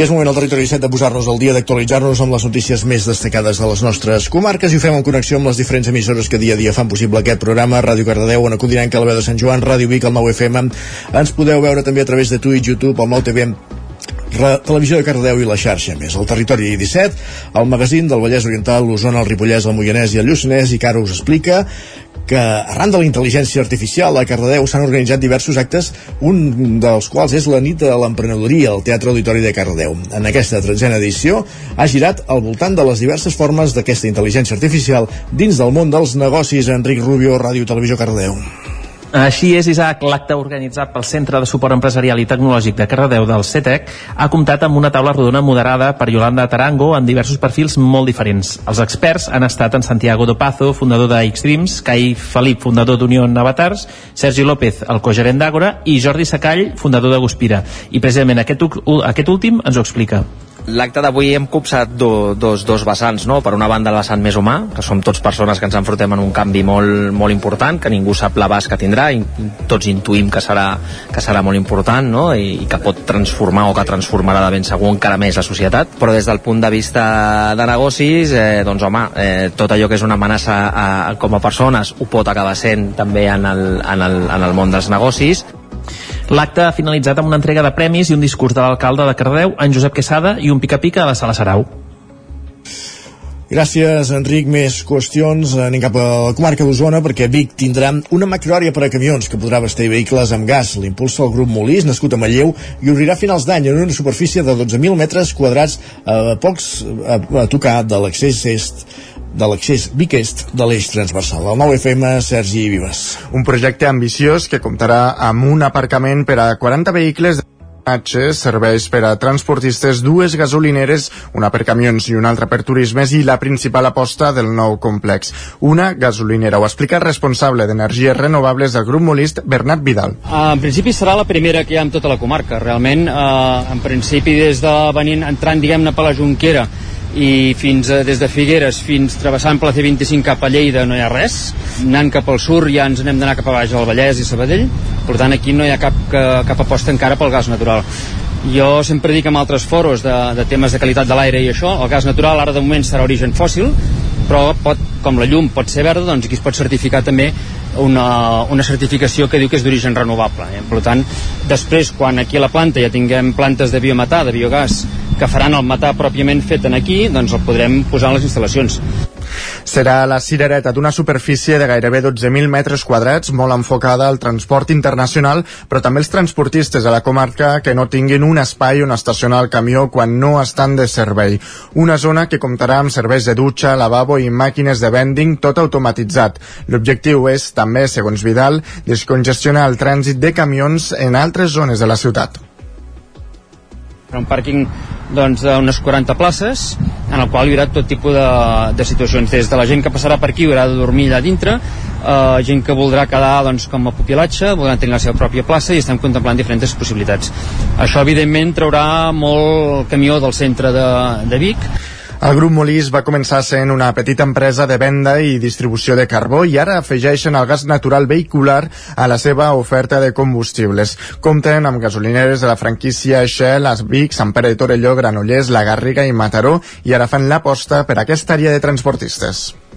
I és moment al territori 7 de posar-nos al dia d'actualitzar-nos amb les notícies més destacades de les nostres comarques i ho fem en connexió amb les diferents emissores que dia a dia fan possible aquest programa. Ràdio Cardedeu, Codinenca, la veu de Sant Joan, Ràdio Vic, el 9 FM. Ens podeu veure també a través de Twitch, YouTube, el 9 TV Re Televisió de Cardedeu i la xarxa més. El territori 17, el magazín del Vallès Oriental, l'Osona, el Ripollès, el Moianès i el Lluçanès, i que ara us explica que arran de la intel·ligència artificial a Cardedeu s'han organitzat diversos actes, un dels quals és la nit de l'emprenedoria al Teatre Auditori de Cardedeu. En aquesta tretzena edició ha girat al voltant de les diverses formes d'aquesta intel·ligència artificial dins del món dels negocis. Enric Rubio, Ràdio Televisió Cardedeu. Així és, Isaac, l'acte organitzat pel Centre de Suport Empresarial i Tecnològic de Cardedeu del CETEC ha comptat amb una taula rodona moderada per Yolanda Tarango en diversos perfils molt diferents. Els experts han estat en Santiago Dopazo, fundador de Xtreams, Cai Felip, fundador d'Unió Avatars, Sergi López, el cogerent d'Àgora, i Jordi Sacall, fundador de Guspira. I precisament aquest, aquest últim ens ho explica. L'acte d'avui hem copsat do, dos, dos vessants, no? Per una banda el vessant més humà, que som tots persones que ens enfrontem en un canvi molt, molt important, que ningú sap l'abast que tindrà, i tots intuïm que serà, que serà molt important, no? I, I que pot transformar o que transformarà de ben segur encara més la societat. Però des del punt de vista de negocis, eh, doncs home, eh, tot allò que és una amenaça a, a, com a persones ho pot acabar sent també en el, en el, en el món dels negocis L'acte ha finalitzat amb una entrega de premis i un discurs de l'alcalde de Cardeu, en Josep Quesada, i un pica-pica a la sala Sarau. Gràcies, Enric. Més qüestions. Anem cap a la comarca d'Osona perquè Vic tindrà una macroària per a camions que podrà vestir vehicles amb gas. L'impulsa el grup Molís, nascut a Manlleu, i obrirà finals d'any en una superfície de 12.000 metres quadrats a pocs a, a tocar de l'accés est de l'accés Vic-Est de l'eix transversal. El 9 FM, Sergi Vives. Un projecte ambiciós que comptarà amb un aparcament per a 40 vehicles serveis per a transportistes, dues gasolineres, una per camions i una altra per turismes i la principal aposta del nou complex. Una gasolinera. Ho explica el responsable d'Energies Renovables del grup Molist, Bernat Vidal. En principi serà la primera que hi ha en tota la comarca. Realment, eh, en principi, des de venint, entrant, diguem-ne, per la Junquera, i fins a, des de Figueres fins travessant per la C25 cap a Lleida no hi ha res anant cap al sur ja ens anem d'anar cap a baix al Vallès i Sabadell per tant aquí no hi ha cap, cap aposta encara pel gas natural jo sempre dic amb altres foros de, de temes de qualitat de l'aire i això, el gas natural ara de moment serà origen fòssil però pot, com la llum pot ser verda, doncs aquí es pot certificar també una, una certificació que diu que és d'origen renovable. Eh? Per tant, després, quan aquí a la planta ja tinguem plantes de biometà, de biogàs, que faran el metà pròpiament fet en aquí, doncs el podrem posar en les instal·lacions. Serà la cirereta d'una superfície de gairebé 12.000 metres quadrats, molt enfocada al transport internacional, però també els transportistes de la comarca que no tinguin un espai on estacionar el camió quan no estan de servei. Una zona que comptarà amb serveis de dutxa, lavabo i màquines de vending, tot automatitzat. L'objectiu és, també, segons Vidal, descongestionar el trànsit de camions en altres zones de la ciutat un pàrquing doncs, d'unes 40 places en el qual hi haurà tot tipus de, de situacions. Des de la gent que passarà per aquí haurà de dormir allà dintre eh, gent que voldrà quedar doncs, com a pupilatge voldrà tenir la seva pròpia plaça i estem contemplant diferents possibilitats. Això evidentment traurà molt camió del centre de, de Vic el grup Molís va començar sent una petita empresa de venda i distribució de carbó i ara afegeixen el gas natural vehicular a la seva oferta de combustibles. Compten amb gasolineres de la franquícia Shell, Vic, Sant Pere de Torelló, Granollers, La Garriga i Mataró i ara fan l'aposta per aquesta àrea de transportistes.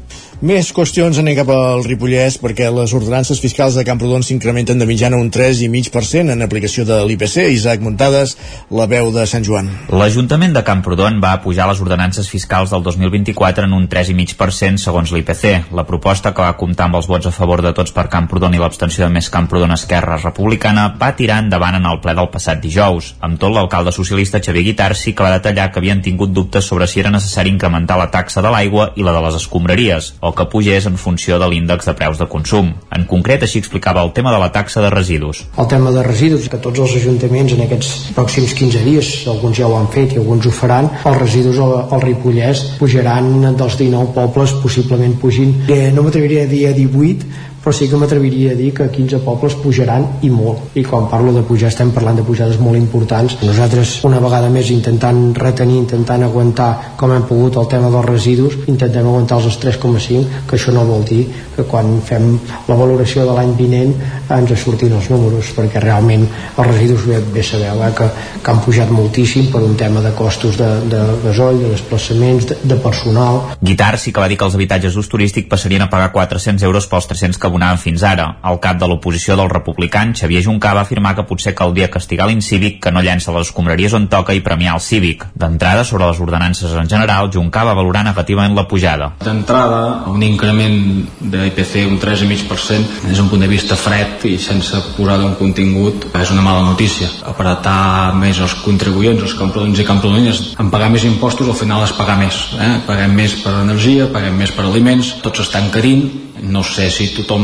Més qüestions anem cap al Ripollès perquè les ordenances fiscals de Camprodon s'incrementen de mitjana un 3,5% en aplicació de l'IPC. Isaac Muntades, la veu de Sant Joan. L'Ajuntament de Camprodon va pujar les ordenances fiscals del 2024 en un 3,5% segons l'IPC. La proposta que va comptar amb els vots a favor de tots per Camprodon i l'abstenció de més Camprodon Esquerra Republicana va tirar endavant en el ple del passat dijous. Amb tot, l'alcalde socialista Xavier Guitar sí que va detallar que havien tingut dubtes sobre si era necessari incrementar la taxa de l'aigua i la de les escombraries, que pugés en funció de l'índex de preus de consum. En concret, així explicava el tema de la taxa de residus. El tema de residus, que tots els ajuntaments en aquests pròxims 15 dies, alguns ja ho han fet i alguns ho faran, els residus al, al Ripollès pujaran dels 19 pobles, possiblement pugin, eh, no m'atreviria a dir a 18, però sí que m'atreviria a dir que 15 pobles pujaran i molt i quan parlo de pujar estem parlant de pujades molt importants nosaltres una vegada més intentant retenir, intentant aguantar com hem pogut el tema dels residus intentem aguantar els 3,5 que això no vol dir que quan fem la valoració de l'any vinent ens surtin els números perquè realment els residus bé, bé sabeu eh, que, que han pujat moltíssim per un tema de costos de, de gasoll, de desplaçaments, de, de personal. Guitar sí que va dir que els habitatges d'ús turístic passarien a pagar 400 euros pels 300 que abonaven fins ara. El cap de l'oposició del republicans, Xavier Juncà, va afirmar que potser caldria castigar l'incívic que no llença les escombraries on toca i premiar el cívic. D'entrada, sobre les ordenances en general, Juncà va valorar negativament la pujada. D'entrada, un increment de IPC un 3,5% des d'un punt de vista fred i sense posar un contingut és una mala notícia. Apretar més els contribuents, els camprodons i camprodonies, en pagar més impostos al final és pagar més. Eh? Paguem més per energia, paguem més per aliments, tots estan carint no sé si tothom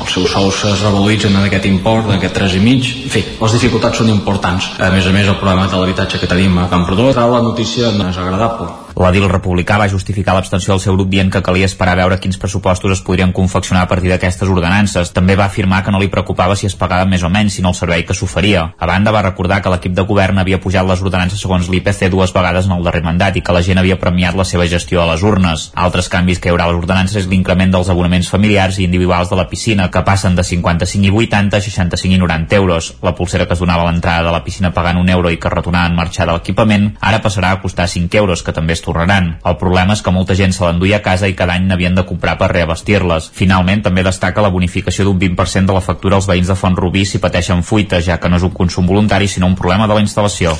els seus sous es revaloritzen en aquest import, en aquest 3,5 en fi, les dificultats són importants. A més a més el problema de l'habitatge que tenim a Camprodon. La notícia no és agradable L'edil republicà va justificar l'abstenció del seu grup dient que calia esperar a veure quins pressupostos es podrien confeccionar a partir d'aquestes ordenances. També va afirmar que no li preocupava si es pagava més o menys, sinó el servei que s'oferia. A banda, va recordar que l'equip de govern havia pujat les ordenances segons l'IPC dues vegades en el darrer mandat i que la gent havia premiat la seva gestió a les urnes. Altres canvis que hi haurà a les ordenances és l'increment dels abonaments familiars i individuals de la piscina, que passen de 55 i 80 a 65 i 90 euros. La pulsera que es donava a l'entrada de la piscina pagant un euro i que retornava en marxar de l'equipament, ara passarà a costar 5 euros, que també es tornaran. El problema és que molta gent se l'enduia a casa i cada any n'havien de comprar per reabastir-les. Finalment, també destaca la bonificació d'un 20% de la factura als veïns de Font Rubí si pateixen fuita, ja que no és un consum voluntari, sinó un problema de la instal·lació.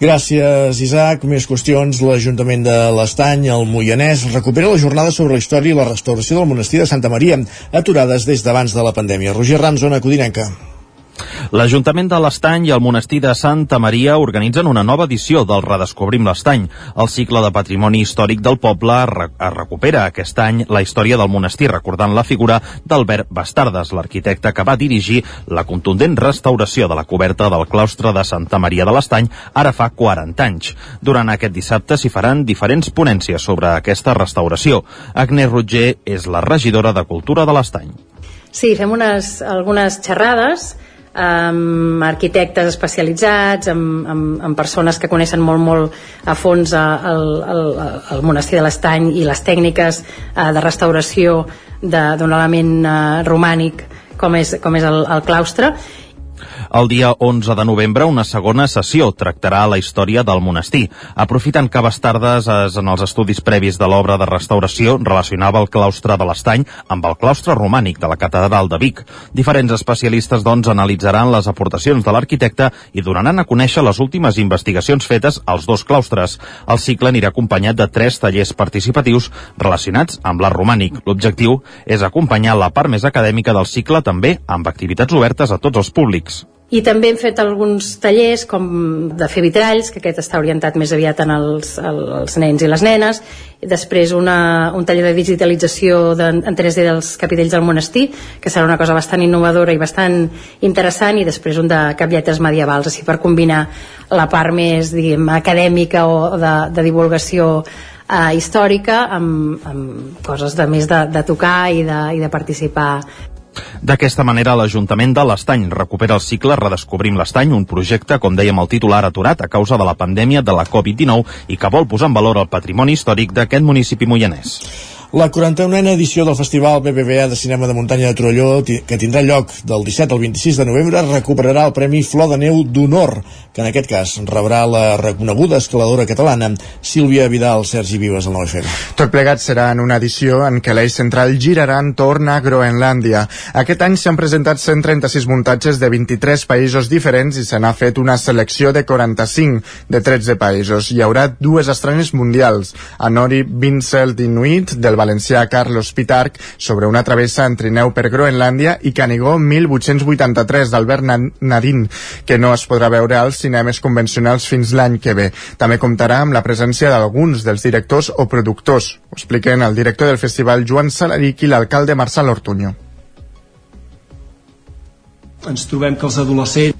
Gràcies, Isaac. Més qüestions. L'Ajuntament de l'Estany, el Moianès, recupera la jornada sobre la història i la restauració del monestir de Santa Maria, aturades des d'abans de la pandèmia. Roger Rams, zona Codinenca. L'Ajuntament de l'Estany i el Monestir de Santa Maria organitzen una nova edició del Redescobrim l'Estany. El cicle de patrimoni històric del poble es recupera aquest any la història del monestir, recordant la figura d'Albert Bastardes, l'arquitecte que va dirigir la contundent restauració de la coberta del claustre de Santa Maria de l'Estany ara fa 40 anys. Durant aquest dissabte s'hi faran diferents ponències sobre aquesta restauració. Agnès Rutger és la regidora de Cultura de l'Estany. Sí, fem unes, algunes xerrades amb arquitectes especialitzats, amb, amb, amb persones que coneixen molt, molt a fons el, el, el monestir de l'Estany i les tècniques eh, de restauració d'un element eh, romànic com és, com és el, el claustre el dia 11 de novembre, una segona sessió tractarà la història del monestir. Aprofitant que Bastardes en els estudis previs de l'obra de restauració relacionava el claustre de l'Estany amb el claustre romànic de la catedral de Vic. Diferents especialistes, doncs, analitzaran les aportacions de l'arquitecte i donaran a conèixer les últimes investigacions fetes als dos claustres. El cicle anirà acompanyat de tres tallers participatius relacionats amb l'art romànic. L'objectiu és acompanyar la part més acadèmica del cicle també amb activitats obertes a tots els públics. I també hem fet alguns tallers com de fer vitralls, que aquest està orientat més aviat en els, els nens i les nenes, i després una, un taller de digitalització de, en 3D dels capitells del monestir, que serà una cosa bastant innovadora i bastant interessant, i després un de caplletes medievals, així per combinar la part més diguem, acadèmica o de, de divulgació eh, històrica amb, amb coses de més de, de tocar i de, i de participar D'aquesta manera, l'Ajuntament de l'Estany recupera el cicle Redescobrim l'Estany, un projecte, com dèiem el titular, aturat a causa de la pandèmia de la Covid-19 i que vol posar en valor el patrimoni històric d'aquest municipi moianès. La 41a edició del Festival BBVA de Cinema de Muntanya de Torelló, que tindrà lloc del 17 al 26 de novembre, recuperarà el Premi Flor de Neu d'Honor, que en aquest cas rebrà la reconeguda escaladora catalana Sílvia Vidal, Sergi Vives, al 9FM. Tot plegat serà en una edició en què l'eix central girarà entorn a Groenlàndia. Aquest any s'han presentat 136 muntatges de 23 països diferents i se n'ha fet una selecció de 45 de 13 països. Hi haurà dues estrenes mundials, a Nori Vincel Inuit del valencià Carlos Pitarch sobre una travessa en trineu per Groenlàndia i Canigó 1883 d'Albert Nadine, que no es podrà veure als cinemes convencionals fins l'any que ve. També comptarà amb la presència d'alguns dels directors o productors. Ho expliquen el director del festival Joan Salaric i l'alcalde Marçal Ortuño. Ens trobem que els adolescents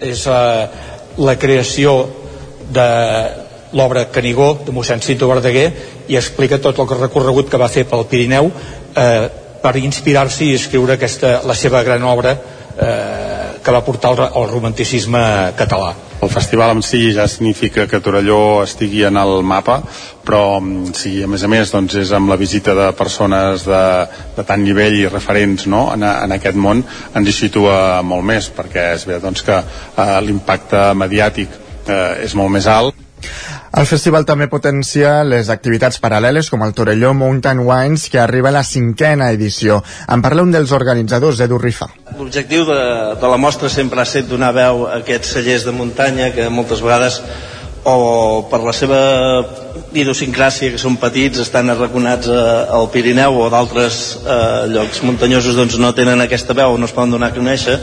és uh, la creació de l'obra Canigó de mossèn Cinto Verdaguer i explica tot el recorregut que va fer pel Pirineu eh, per inspirar-se i escriure aquesta, la seva gran obra eh, que va portar el romanticisme català. El festival en si ja significa que Torelló estigui en el mapa, però mm, sí, a més a més doncs, és amb la visita de persones de, de tant nivell i referents no? en, en aquest món ens hi situa molt més, perquè és veritat doncs, que eh, l'impacte mediàtic eh, és molt més alt el festival també potencia les activitats paral·leles com el Torelló Mountain Wines, que arriba a la cinquena edició. En parla un dels organitzadors, Edu Rifa. L'objectiu de, de la mostra sempre ha estat donar veu a aquests cellers de muntanya que moltes vegades o per la seva idiosincràsia, que són petits, estan arraconats al Pirineu o d'altres eh, llocs muntanyosos doncs no tenen aquesta veu, no es poden donar a conèixer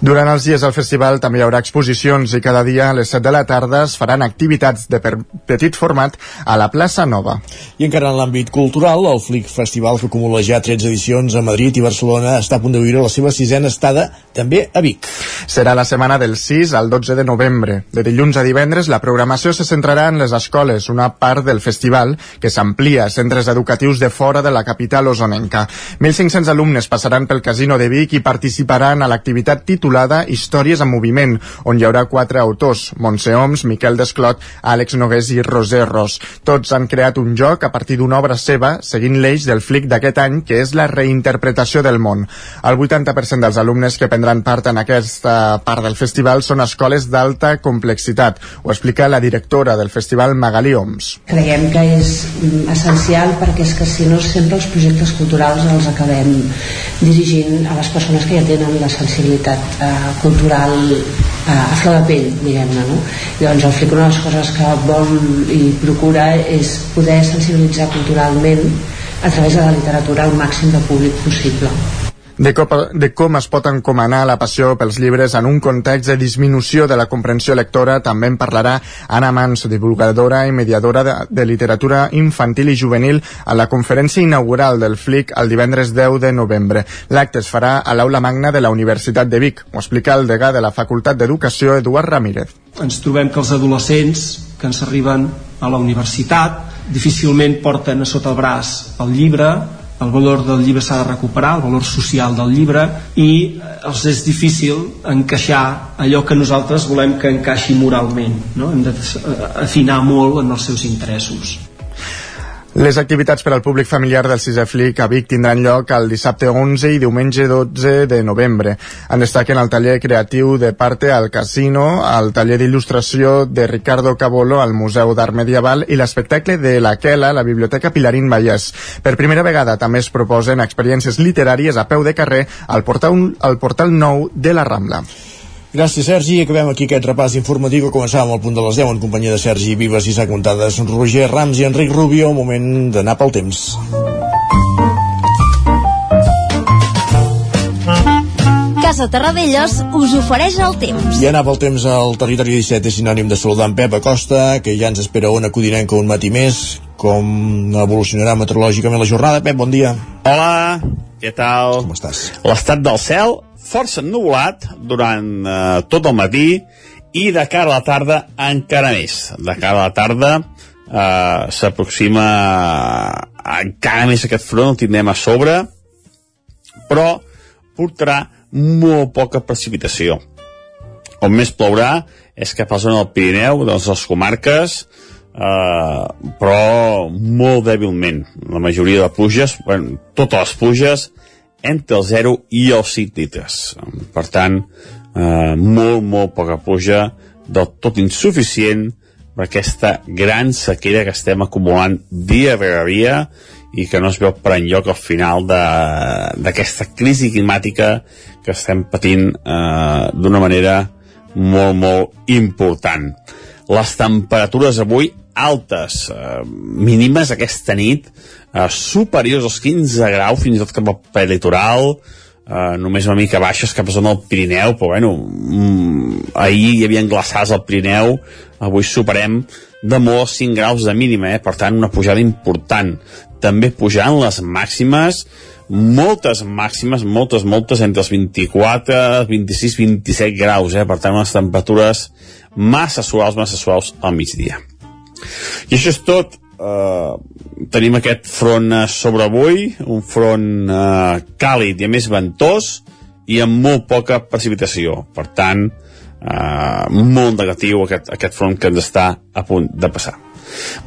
durant els dies del festival també hi haurà exposicions i cada dia a les 7 de la tarda es faran activitats de petit format a la plaça Nova. I encara en l'àmbit cultural, el Flick Festival, que acumula ja 13 edicions a Madrid i Barcelona, està a punt de viure la seva sisena estada també a Vic. Serà la setmana del 6 al 12 de novembre. De dilluns a divendres, la programació se centrarà en les escoles, una part del festival que s'amplia a centres educatius de fora de la capital osonenca. 1.500 alumnes passaran pel Casino de Vic i participaran a l'activitat titular titulada Històries en moviment, on hi haurà quatre autors, Montse Oms, Miquel Desclot, Àlex Nogués i Roser Ros. Tots han creat un joc a partir d'una obra seva, seguint l'eix del flic d'aquest any, que és la reinterpretació del món. El 80% dels alumnes que prendran part en aquesta part del festival són escoles d'alta complexitat. Ho explica la directora del festival, Magali Oms. Creiem que és essencial perquè és que si no sempre els projectes culturals els acabem dirigint a les persones que ja tenen la sensibilitat eh, cultural eh, a flor de pell, diguem-ne, no? Llavors el FLIC una de les coses que vol i procura és poder sensibilitzar culturalment a través de la literatura al màxim de públic possible. De com, de com es pot encomanar la passió pels llibres en un context de disminució de la comprensió lectora també en parlarà Anna Manso, divulgadora i mediadora de, de literatura infantil i juvenil a la conferència inaugural del FLIC el divendres 10 de novembre. L'acte es farà a l'Aula Magna de la Universitat de Vic. Ho explica el degà de la Facultat d'Educació, Eduard Ramírez. Ens trobem que els adolescents que ens arriben a la universitat difícilment porten a sota el braç el llibre el valor del llibre s'ha de recuperar, el valor social del llibre i eh, els és difícil encaixar allò que nosaltres volem que encaixi moralment no? hem d'afinar molt en els seus interessos les activitats per al públic familiar del sisè flic a Vic tindran lloc el dissabte 11 i diumenge 12 de novembre. En destaquen el taller creatiu de Parte al Casino, el taller d'il·lustració de Ricardo Cabolo al Museu d'Art Medieval i l'espectacle de La Quela a la Biblioteca Pilarín Vallès. Per primera vegada també es proposen experiències literàries a peu de carrer al portal, al portal nou de la Rambla. Gràcies, Sergi. Acabem aquí aquest repàs informatiu que començàvem al punt de les 10 en companyia de Sergi Vives i Isaac Montades, Roger Rams i Enric Rubio. Moment d'anar pel temps. Casa Terradellos us ofereix el temps. I anar pel temps al territori 17 és sinònim de saludar en Pep Acosta, que ja ens espera una codinenca un matí més. Com evolucionarà meteorològicament la jornada? Pep, bon dia. Hola, què tal? Com estàs? L'estat del cel força ennubulat durant eh, tot el matí i de cara a la tarda encara més. De cara a la tarda eh, s'aproxima encara més aquest front, el tindrem a sobre, però portarà molt poca precipitació. On més plourà és cap a la zona del Pirineu, de les comarques, eh, però molt dèbilment. La majoria de pluges, bueno, totes les pluges, entre el 0 i els 5 litres. Per tant, eh, molt, molt poca pluja, del tot insuficient per aquesta gran sequera que estem acumulant dia rere dia i que no es veu per enlloc al final d'aquesta crisi climàtica que estem patint eh, d'una manera molt, molt important. Les temperatures avui altes, eh, mínimes aquesta nit, eh, superiors als 15 graus, fins i tot cap al litoral, eh, només una mica baixes cap a zona del Pirineu, però bueno, mm, ahir hi havia glaçats al Pirineu, avui superem de molt 5 graus de mínima, eh? per tant una pujada important. També pujant les màximes, moltes màximes, moltes, moltes, entre els 24, 26, 27 graus, eh? per tant unes temperatures massa suaus, massa suaus al migdia. I això és tot. Uh, tenim aquest front sobre avui, un front uh, càlid i a més ventós i amb molt poca precipitació. Per tant, uh, molt negatiu aquest, aquest front que ens està a punt de passar.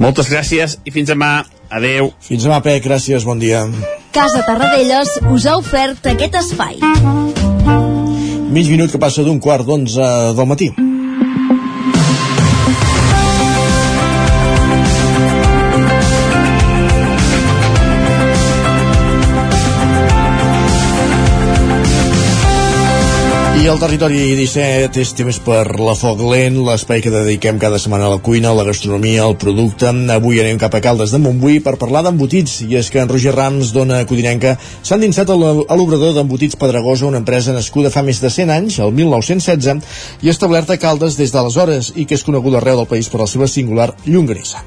Moltes gràcies i fins demà. Adeu. Fins demà, Pec. Gràcies. Bon dia. Casa Tarradellas us ha ofert aquest espai. Mig minut que passa d'un quart d'onze del matí. I el territori 17 és temps per la Foc Lent, l'espai que dediquem cada setmana a la cuina, a la gastronomia, al producte. Avui anem cap a Caldes de Montbui per parlar d'embotits, i és que en Roger Rams, dona codinenca, s'ha endinsat a l'obrador d'embotits Pedregosa, una empresa nascuda fa més de 100 anys, el 1916, i establerta a Caldes des d'aleshores, i que és coneguda arreu del país per la seva singular llonganissa.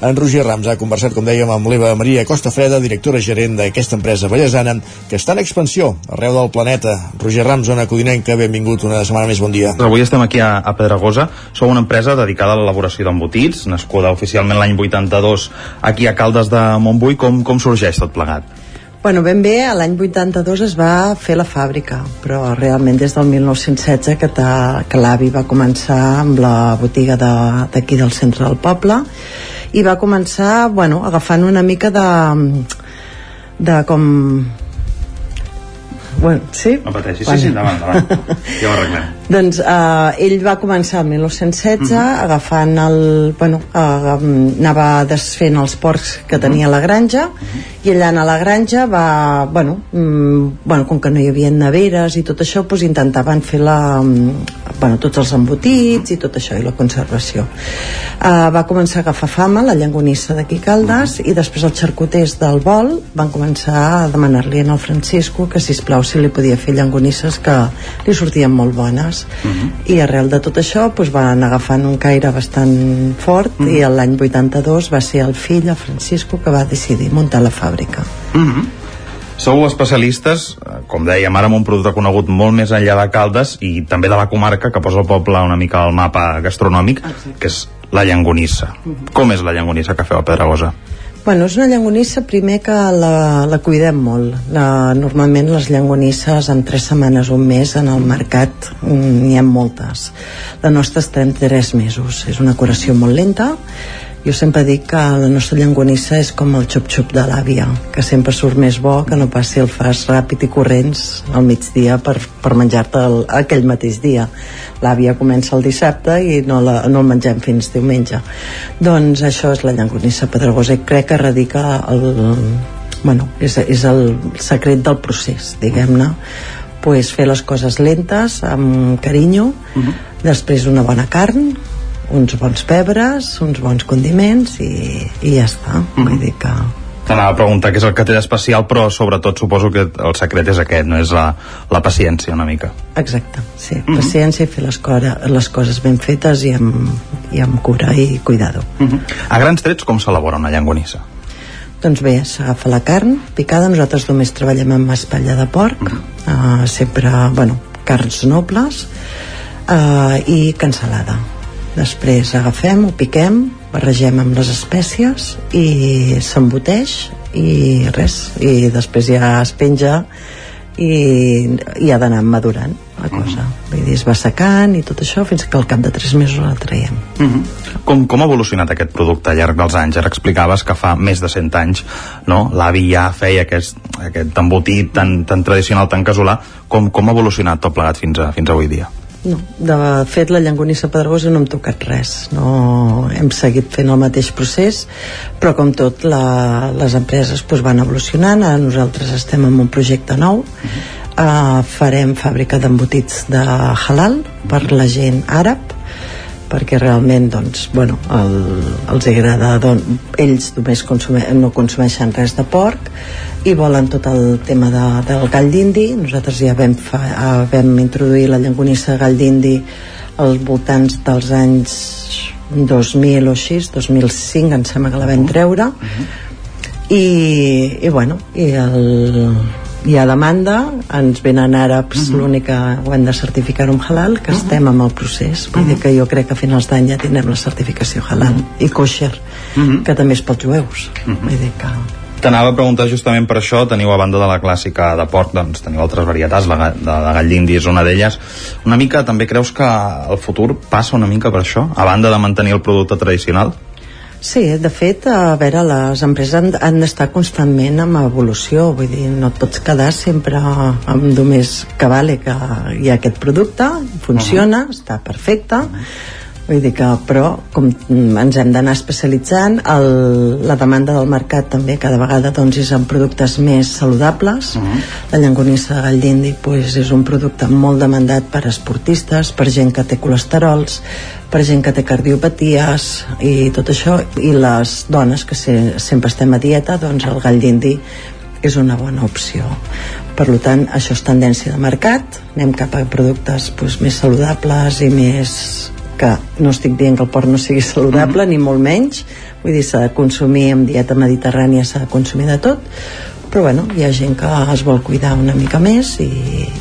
En Roger Rams ha conversat, com dèiem, amb l'Eva Maria Costa Freda, directora gerent d'aquesta empresa ballesana, que està en expansió arreu del planeta. Roger Rams, zona codinenca, benvingut una setmana més, bon dia. Avui estem aquí a, a Pedregosa. Som una empresa dedicada a l'elaboració d'embotits, nascuda oficialment l'any 82 aquí a Caldes de Montbui. Com, com sorgeix tot plegat? Bueno, ben bé, l'any 82 es va fer la fàbrica, però realment des del 1916 que, que l'avi va començar amb la botiga d'aquí de, del centre del poble i va començar bueno, agafant una mica de de com bueno, sí? No pateixi, sí, sí, endavant, endavant. Ja ho arreglem. Doncs eh, ell va començar el 1916 mm -hmm. agafant el... Bueno, eh, anava desfent els porcs que tenia la granja mm -hmm. i allà a la granja va... Bueno, mm, bueno, com que no hi havia neveres i tot això, doncs intentaven fer la, bueno, tots els embotits i tot això i la conservació. Eh, va començar a agafar fama la llangonissa d'aquí Caldes mm -hmm. i després els xarcuters del vol van començar a demanar-li al Francisco que si plau si li podia fer llangonisses que li sortien molt bones uh Mhm. -huh. i arrel de tot això doncs, van agafant un caire bastant fort uh Mhm. -huh. i l'any 82 va ser el fill, el Francisco, que va decidir muntar la fàbrica. Mm -hmm. Sou especialistes, com dèiem, ara amb un producte conegut molt més enllà de Caldes i també de la comarca, que posa el poble una mica al mapa gastronòmic, que és la llangonissa. Com és la llangonissa que feu a Pedregosa? Bueno, és una llangonissa primer que la, la cuidem molt. La, normalment les llangonisses en tres setmanes o un mes en el mercat mm, n'hi ha moltes. La nostra està en tres mesos. És una curació molt lenta. Jo sempre dic que la nostra llangonissa és com el xup-xup de l'àvia, que sempre surt més bo que no passi el fas ràpid i corrents al migdia per, per menjar-te el- aquell mateix dia. L'àvia comença el dissabte i no, la, no el mengem fins diumenge. Doncs això és la llangonissa pedregosa i crec que radica el, bueno, és, és el secret del procés, diguem-ne pues fer les coses lentes, amb carinyo, després una bona carn, uns bons pebres, uns bons condiments i, i ja està. Vull dir que... T'anava a preguntar què és el que té d'especial, però sobretot suposo que el secret és aquest, no és la, la paciència una mica. Exacte, sí. Paciència i fer les, cora, les coses ben fetes i amb, i amb cura i cuidado. A grans trets, com s'elabora una llangonissa? Doncs bé, s'agafa la carn picada, nosaltres només treballem amb espatlla de porc, uh, sempre, bueno, carns nobles uh, i cansalada. Després agafem, ho piquem, barregem amb les espècies i s'emboteix i res, i després ja es penja i, i ha d'anar madurant la cosa. Vull dir, es va secant i tot això fins que al cap de tres mesos la traiem. Com, com ha evolucionat aquest producte al llarg dels anys? Ara explicaves que fa més de 100 anys no? l'avi ja feia aquest, aquest embotit tan, tan tradicional, tan casolà. Com, com ha evolucionat tot plegat fins, a, fins avui dia? No, de fet la llangonissa pedregosa no hem tocat res. No hem seguit fent el mateix procés però com tot la, les empreses pues, van evolucionant. Ara nosaltres estem en un projecte nou. Uh, farem fàbrica d'embotits de halal per la gent àrab perquè realment doncs, bueno, el, els agrada don, ells només consume, no consumeixen res de porc i volen tot el tema de, del gall d'indi. Nosaltres ja vam, fa, eh, vam introduir la llangonissa gall d'indi als voltants dels anys 2000 o així 2005 em sembla que la vam treure. I, i bueno i el, hi ha demanda ens venen àrabs l'únic que ho hem de certificar un halal que estem amb el procés. Vull dir que jo crec que a finals d'any ja tindrem la certificació halal i kosher que també és pels jueus. Vull dir que T'anava a preguntar justament per això, teniu a banda de la clàssica de porc, doncs teniu altres varietats, la de, de gall d'indi és una d'elles. Una mica, també creus que el futur passa una mica per això, a banda de mantenir el producte tradicional? Sí, de fet, a veure, les empreses han, han d'estar constantment en evolució, vull dir, no et pots quedar sempre amb només que vale que hi ha aquest producte, funciona, uh -huh. està perfecte, vull dir que, però com ens hem d'anar especialitzant el, la demanda del mercat també cada vegada doncs, és en productes més saludables. Uh -huh. la llangonissa de gall d'indi pues, és un producte molt demandat per esportistes, per gent que té colesterols per gent que té cardiopaties i tot això. I les dones que se, sempre estem a dieta doncs el gall d'indi és una bona opció. Per tant això és tendència de mercat. Anem cap a productes doncs, més saludables i més que no estic dient que el porc no sigui saludable ni molt menys. Vull dir s'ha de consumir amb dieta mediterrània s'ha de consumir de tot. Però bueno, hi ha gent que es vol cuidar una mica més i,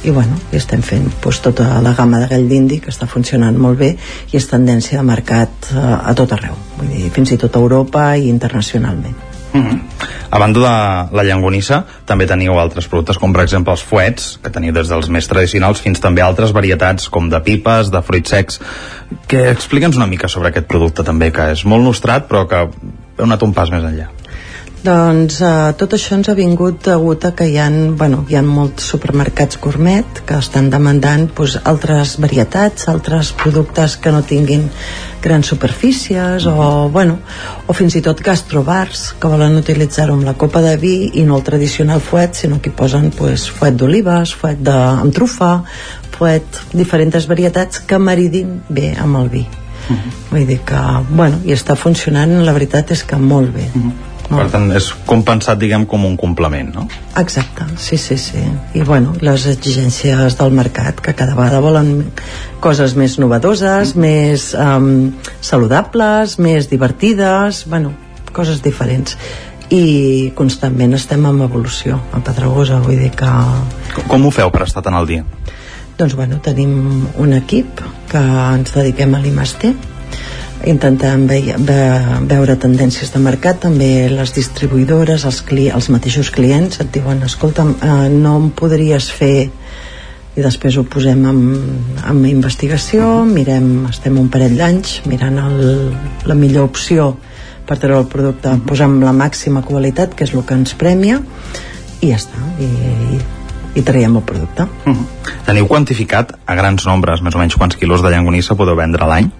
i bueno, i estem fent doncs, tota la gamma de gall d'indi que està funcionant molt bé i és tendència de mercat a, a tot arreu. Vull dir, fins i tot a Europa i internacionalment Mm -hmm. A banda de la llangonissa, també teniu altres productes, com per exemple els fuets, que teniu des dels més tradicionals fins també altres varietats, com de pipes, de fruits secs. Que explica'ns una mica sobre aquest producte també, que és molt nostrat, però que heu anat un pas més enllà. Doncs eh, tot això ens ha vingut degut a que hi ha, bueno, hi ha molts supermercats gourmet que estan demandant pues, altres varietats, altres productes que no tinguin grans superfícies o, bueno, o fins i tot gastrobars que volen utilitzar-ho amb la copa de vi i no el tradicional fuet, sinó que hi posen pues, fuet d'olives, fuet de, amb trufa, fuet, diferents varietats que maridin bé amb el vi. Uh -huh. Vull dir que, bueno, i està funcionant, la veritat és que molt bé. Uh -huh per tant, és compensat, diguem, com un complement, no? Exacte, sí, sí, sí. I, bueno, les exigències del mercat, que cada vegada volen coses més novedoses, mm. més um, saludables, més divertides, bueno, coses diferents i constantment estem en evolució a Pedregosa, vull dir que... Com, com ho feu per estar tan al dia? Doncs bueno, tenim un equip que ens dediquem a l'IMASTE intentem ve ve veure tendències de mercat també les distribuïdores els, cli els mateixos clients et diuen escolta, eh, no em podries fer i després ho posem en, en investigació mirem, estem un parell d'anys mirant el, la millor opció per treure el producte uh -huh. posem la màxima qualitat que és el que ens premia i ja està i, i, i traiem el producte uh -huh. Teniu quantificat a grans nombres més o menys quants quilos de llangonissa podeu vendre a l'any?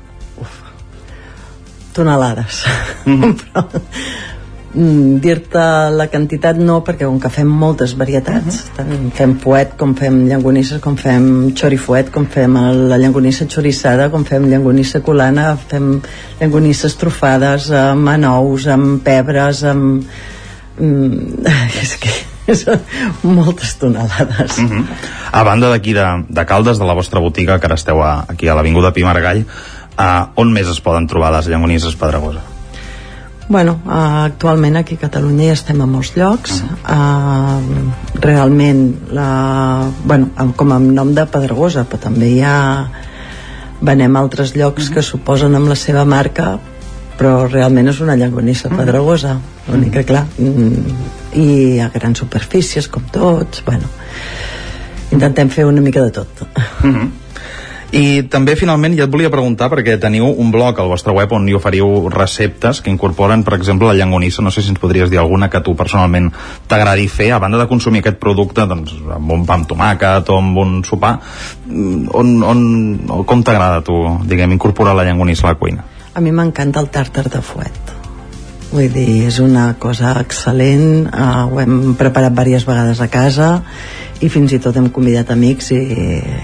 Tonelades mm -hmm. però mm, dir-te la quantitat no perquè com que fem moltes varietats uh -huh. tant fem fuet com fem llangonisses com fem xorifuet com fem la llangonissa xorissada com fem llangonissa colana fem llangonisses trufades amb anous, amb pebres amb mm, és que són moltes tonelades uh -huh. a banda d'aquí de, de Caldes de la vostra botiga que ara esteu a, aquí a l'Avinguda Pimargall Uh, on més es poden trobar les llagonisses Pedregosa? Bueno, uh, actualment aquí a Catalunya ja estem a molts llocs uh -huh. uh, realment la, bueno, com a nom de Pedregosa però també hi ha venem a altres llocs uh -huh. que suposen amb la seva marca però realment és una llangonissa pedregosa l'únic que clar mm, i a grans superfícies com tots bueno, intentem fer una mica de tot uh -huh. I també, finalment, ja et volia preguntar, perquè teniu un blog al vostre web on hi oferiu receptes que incorporen, per exemple, la llangonissa. No sé si ens podries dir alguna que tu personalment t'agradi fer, a banda de consumir aquest producte doncs, amb un pa amb tomàquet o amb un sopar. Mm, on, on, com t'agrada, tu, diguem, incorporar la llangonissa a la cuina? A mi m'encanta el tàrtar de fuet. Vull dir, és una cosa excel·lent, uh, ho hem preparat diverses vegades a casa i fins i tot hem convidat amics i,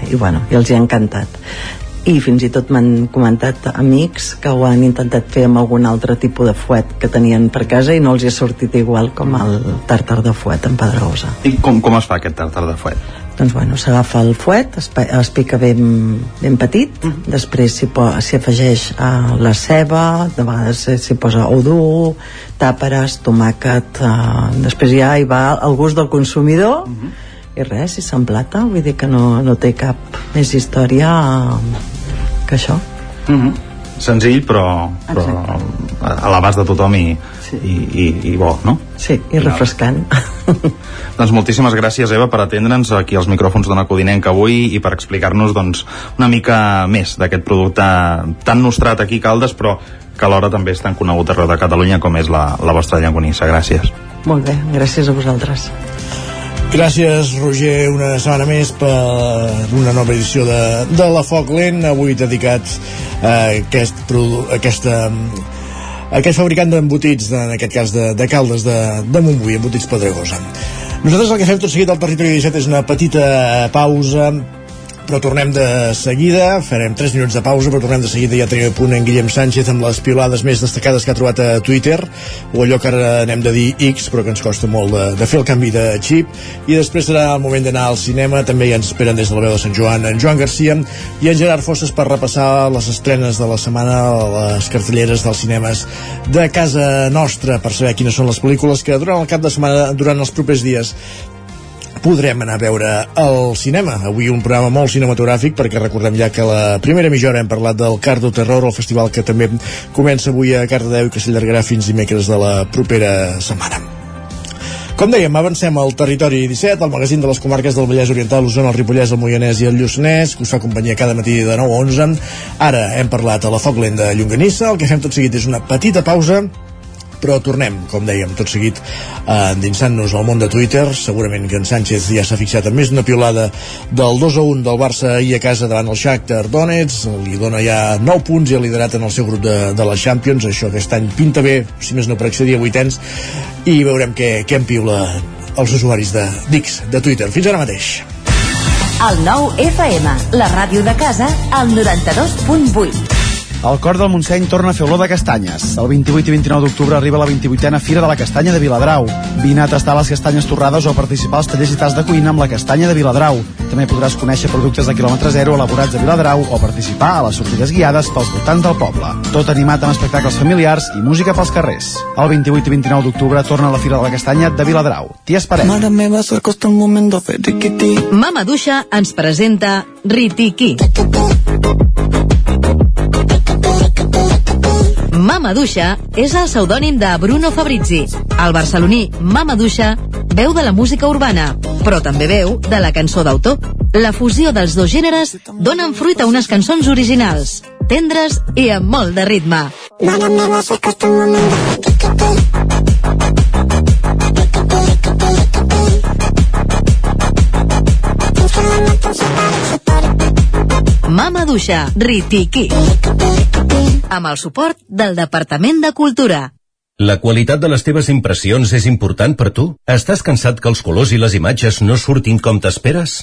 i bueno, i els hi ha encantat i fins i tot m'han comentat amics que ho han intentat fer amb algun altre tipus de fuet que tenien per casa i no els hi ha sortit igual com el tàrtar de fuet en Pedrosa. I com, com es fa aquest tàrtar de fuet? Doncs bueno, s'agafa el fuet, es, es pica ben, ben petit, mm -hmm. després s'hi afegeix uh, la ceba, de vegades s'hi posa ou dur, tàperes, tomàquet, uh, després ja hi va el gust del consumidor, mm -hmm i res, i s'emplata vull dir que no, no té cap més història eh, que això mm -hmm. Senzill però, però a l'abast de tothom i, sí. i, i, i bo, no? Sí, i refrescant doncs moltíssimes gràcies Eva per atendre'ns aquí als micròfons d'Ona Codinenca avui i per explicar-nos doncs, una mica més d'aquest producte tan nostrat aquí a Caldes però que alhora també és tan conegut arreu de Catalunya com és la, la vostra llangonissa. Gràcies. Molt bé, gràcies a vosaltres. Gràcies, Roger, una setmana més per una nova edició de, de la Foc Lent, avui dedicat a aquest, aquesta, a aquest fabricant d'embotits, en aquest cas de, de caldes de, de Montbui, embotits Pedregosa. Nosaltres el que fem tot seguit al Territori 17 és una petita pausa però tornem de seguida, farem 3 minuts de pausa, però tornem de seguida, ja tenim a punt en Guillem Sánchez amb les piolades més destacades que ha trobat a Twitter, o allò que ara anem de dir X, però que ens costa molt de, de fer el canvi de xip, i després serà el moment d'anar al cinema, també ja ens esperen des de la veu de Sant Joan en Joan Garcia i en Gerard Fosses per repassar les estrenes de la setmana, les cartelleres dels cinemes de casa nostra, per saber quines són les pel·lícules que durant el cap de setmana, durant els propers dies podrem anar a veure al cinema. Avui un programa molt cinematogràfic perquè recordem ja que la primera mitja hora hem parlat del Cardo Terror, el festival que també comença avui a Cardedeu i que s'allargarà fins dimecres de la propera setmana. Com dèiem, avancem al territori 17, al magazín de les comarques del Vallès Oriental, l'Osona, el Ripollès, el Moianès i el Lluçanès, que us fa companyia cada matí de 9 a 11. Ara hem parlat a la Foc Lent de Llonganissa, el que fem tot seguit és una petita pausa però tornem, com dèiem, tot seguit eh, endinsant-nos al món de Twitter segurament que en Sánchez ja s'ha fixat en més una piolada del 2 a 1 del Barça ahir a casa davant el Shakhtar Donetsk li dona ja 9 punts i ha liderat en el seu grup de, de la Champions això aquest any pinta bé, si més no per accedir a vuitens i veurem què, què en piula els usuaris de Dix, de Twitter. Fins ara mateix. El nou FM, la ràdio de casa, al 92.8. El cor del Montseny torna a fer olor de castanyes. El 28 i 29 d'octubre arriba la 28a Fira de la Castanya de Viladrau. Vine a tastar les castanyes torrades o a participar als tallers i tas de cuina amb la castanya de Viladrau. També podràs conèixer productes de quilòmetre zero elaborats a Viladrau o participar a les sortides guiades pels voltants del poble. Tot animat amb espectacles familiars i música pels carrers. El 28 i 29 d'octubre torna a la Fira de la Castanya de Viladrau. T'hi esperem. Mare meva, s'acosta un moment de fer riquití. Mama Duixa ens presenta Ritiki. Mama Duixa és el pseudònim de Bruno Fabrizi. El barceloní Mama Duixa veu de la música urbana, però també veu de la cançó d'autor. La fusió dels dos gèneres donen fruit a unes cançons originals, tendres i amb molt de ritme. Mare meva, un moment de. Mama Duixa, Ritiki. Amb el suport del Departament de Cultura. La qualitat de les teves impressions és important per tu? Estàs cansat que els colors i les imatges no surtin com t'esperes?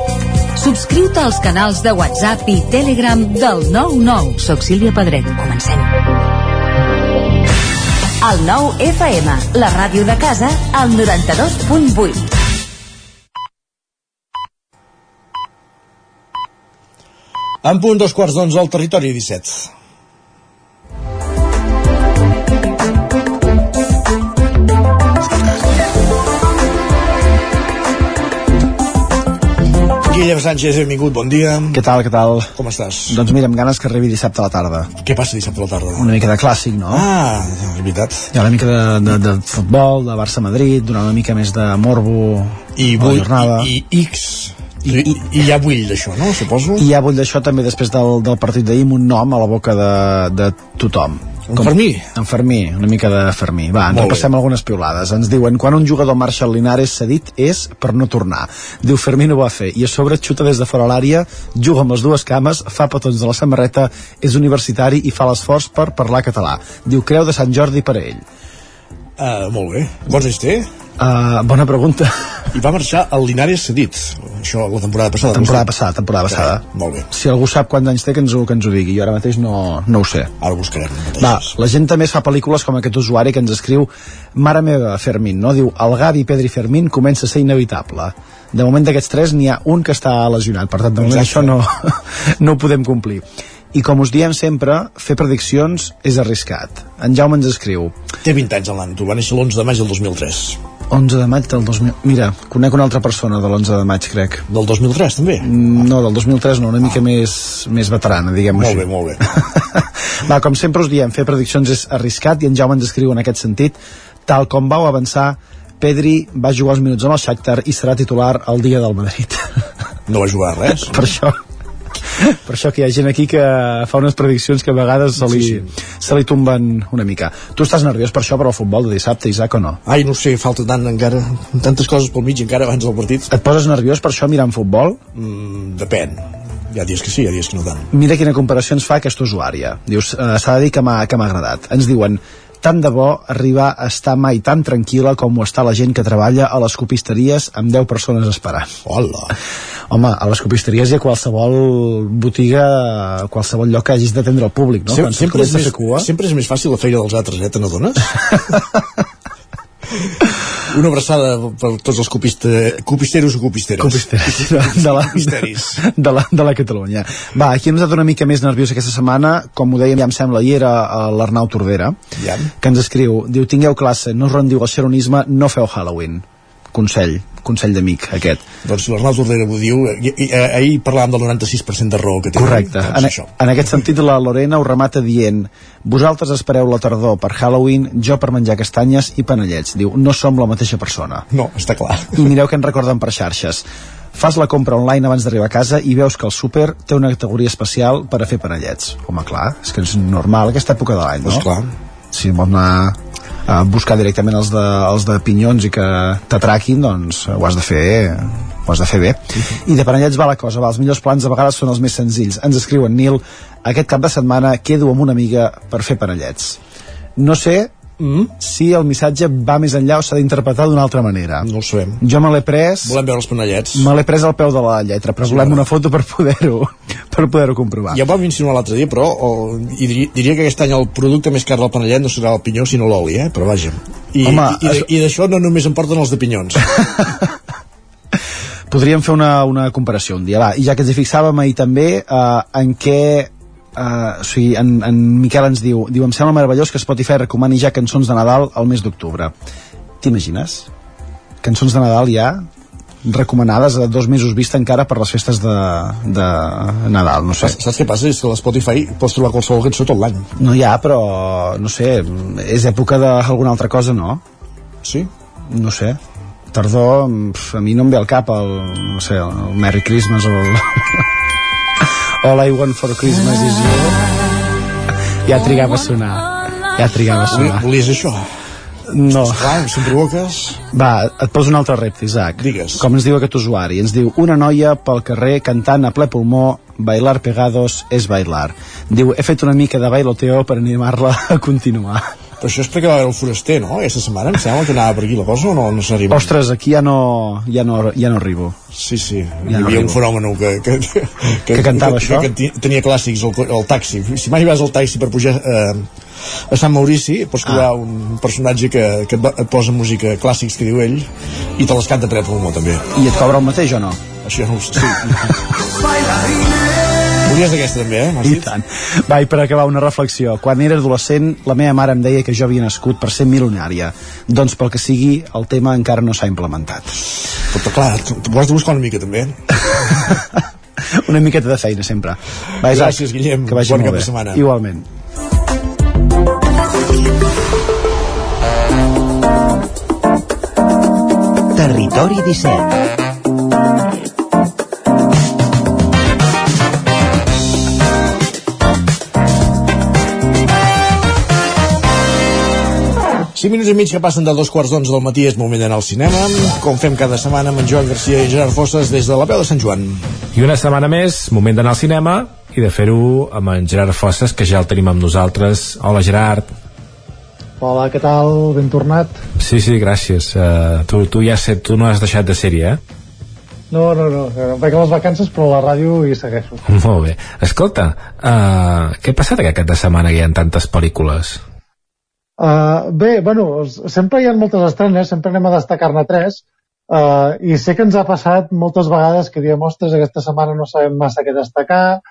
Subscriu-te als canals de WhatsApp i Telegram del 99. Soc Sílvia Pedret. Comencem. El 9 FM, la ràdio de casa, al 92.8. En punt dos quarts d'onze al territori 17. Guillem Sánchez, benvingut, bon dia. Què tal, què tal? Com estàs? Doncs mira, amb ganes que arribi dissabte a la tarda. Què passa dissabte a la tarda? Una mica de clàssic, no? Ah, és veritat. Hi ha una mica de, de, de futbol, de Barça-Madrid, donar una mica més de morbo I, a la jornada. i, i X. I, i, I hi ha bull d'això, no? Suposo. I hi ha bull d'això també després del, del partit d'ahir amb un nom a la boca de, de tothom. En Fermí? En Fermí, una mica de Fermí. Va, ens repassem algunes piulades. Ens diuen, quan un jugador marxa al Linares cedit és per no tornar. Diu, Fermí no ho va fer. I a sobre xuta des de fora l'àrea, juga amb les dues cames, fa petons de la samarreta, és universitari i fa l'esforç per parlar català. Diu, creu de Sant Jordi per a ell. Uh, molt bé. Quants anys té? Uh, bona pregunta. I va marxar al Linares cedit. Això la temporada passada. Temporada passada, temporada passada. Eh, molt bé. Si algú sap quants anys té, que ens ho, que ens ho digui. Jo ara mateix no, no ho sé. Ara ho buscarem. Va, la gent també es fa pel·lícules com aquest usuari que ens escriu Mare meva, Fermín, no? Diu, el Gavi, Pedri Fermín comença a ser inevitable. De moment d'aquests tres n'hi ha un que està lesionat, per tant, de moment Exacte. això no, no ho podem complir. I com us diem sempre, fer prediccions és arriscat. En Jaume ens escriu Té 20 anys el nano, va néixer l'11 de maig del 2003. 11 de maig del 2000... Mira, conec una altra persona de l'11 de maig, crec. Del 2003, també? No, del 2003 no, una mica més, més veterana, diguem-ho Molt així. bé, molt bé. Va, com sempre us diem, fer prediccions és arriscat i en Jaume ens escriu en aquest sentit, tal com vau avançar, Pedri va jugar els minuts amb el Shakhtar i serà titular el dia del Madrid. No va jugar res. per això per això que hi ha gent aquí que fa unes prediccions que a vegades se li, sí, sí. se li tomben una mica. Tu estàs nerviós per això, per al futbol de dissabte, Isaac, o no? Ai, no sé, falta tant encara, tantes coses pel mig encara abans del partit. Et poses nerviós per això mirant futbol? Mm, depèn. Hi ha dies que sí, hi ha dies que no tant. Mira quina comparació ens fa aquesta usuària. Dius, eh, s'ha de dir que m'ha que m'ha agradat. Ens diuen, tant de bo arribar a estar mai tan tranquil·la com ho està la gent que treballa a les copisteries amb 10 persones esperant. Hola! Home, a les copisteries i a qualsevol botiga, qualsevol lloc que hagis d'atendre el públic, no? Sem Quan sempre, és més, cua... sempre és més fàcil la feina dels altres, eh? Te n'adones? Una abraçada per tots els copiste, copisteros o copisteres. Copisteres. De la, Copisteris. de, la, de la Catalunya. Va, aquí hem estat una mica més nerviós aquesta setmana, com ho dèiem, ja em sembla, hi era eh, l'Arnau Tordera, Ja. que ens escriu, diu, tingueu classe, no us rendiu al xeronisme, no feu Halloween. Consell, consell d'amic, aquest. Doncs l'Arnau Tordera ho diu, i, eh, ahir parlàvem del 96% de raó que té. Correcte. En, això. en aquest sentit, la Lorena ho remata dient vosaltres espereu la tardor per Halloween, jo per menjar castanyes i panellets. Diu, no som la mateixa persona. No, està clar. I mireu que ens recorden per xarxes. Fas la compra online abans d'arribar a casa i veus que el súper té una categoria especial per a fer panellets. Home, clar, és que és normal aquesta època de l'any, no? Doncs clar. Si vols anar buscar directament els de, els de pinyons i que t'atraquin, doncs ho has de fer ho has de fer bé. I de panellets va la cosa, va, els millors plans a vegades són els més senzills. Ens escriuen, Nil, aquest cap de setmana quedo amb una amiga per fer panellets. No sé Mm? si el missatge va més enllà o s'ha d'interpretar d'una altra manera. No ho sabem. Jo me l'he pres... Volem veure els panellets. Me l'he pres al peu de la lletra, però Sí, volem una foto per poder-ho per poder-ho comprovar. Ja ho vam insinuar l'altre dia, però o, i diria, diria que aquest any el producte més car del panellet no serà el pinyó, sinó l'oli, eh? Però vaja. I, Home, i, i, i d'això no només em porten els de pinyons. Podríem fer una, una comparació un dia, va. I ja que ens hi fixàvem ahir també, eh, en què Uh, o sigui, en, en Miquel ens diu diu, em sembla meravellós que Spotify recomani ja cançons de Nadal al mes d'octubre t'imagines? cançons de Nadal ja recomanades a dos mesos vista encara per les festes de, de Nadal, no sé Saps, saps què passa? És que a l'Spotify pots trobar qualsevol cançó tot l'any. no hi ha, però no sé és època d'alguna altra cosa, no? Sí? no sé tardor, a mi no em ve al cap el, no sé, el Merry Christmas o el All I Want for Christmas is You. Ja trigava a sonar. Ja trigava a sonar. Volies això? no. Clar, si em provoques... va, et poso un altre repte, Isaac. Digues. com ens diu aquest usuari, ens diu una noia pel carrer cantant a ple pulmó bailar pegados és bailar. Diu, he fet una mica de bailoteo per animar-la a continuar Però això és perquè va haver el foraster, no? Aquesta setmana em sembla que anava per aquí la cosa o no, no s'arriba? ostres, aquí ja no, ja no, ja no arribo Sí, sí. Ja Hi no havia un arribo. fenòmeno que, que, que, Que cantava que, això? Que, que tenia clàssics al, al taxi. Si mai vas al taxi per pujar eh, a Sant Maurici, pots trobar Ah. un personatge que, que et, posa música clàssics que diu ell i te les canta a ple pulmó, també. i et cobra el mateix o no? Això no ho sé. Sí. Volies d'aquesta també, eh? I tant. Va, i per acabar una reflexió. Quan era adolescent, la meva mare em deia que jo havia nascut per ser milionària. Doncs pel que sigui, el tema encara no s'ha implementat. Però clar, tu, de buscar una mica també. Una miqueta de feina, sempre. Va, Isaac, Gràcies, Guillem. Que vagi Bon molt cap bé. de setmana. Igualment. Territori 17 5 minuts i mig que passen de dos quarts d'onze del matí és moment d'anar al cinema, com fem cada setmana amb en Joan Garcia i Gerard Fosses des de la veu de Sant Joan. I una setmana més, moment d'anar al cinema i de fer-ho amb en Gerard Fosses, que ja el tenim amb nosaltres. Hola, Gerard. Hola, què tal? Ben tornat? Sí, sí, gràcies. Uh, tu, tu ja sé, tu no has deixat de ser-hi, eh? No, no, no, eh, vaig a les vacances però a la ràdio hi segueixo. Molt bé. Escolta, uh, què ha passat aquest cap de setmana que hi ha tantes pel·lícules? Uh, bé, bueno, sempre hi ha moltes estrenes, sempre anem a destacar-ne tres, uh, i sé que ens ha passat moltes vegades que diem, ostres, aquesta setmana no sabem massa què destacar,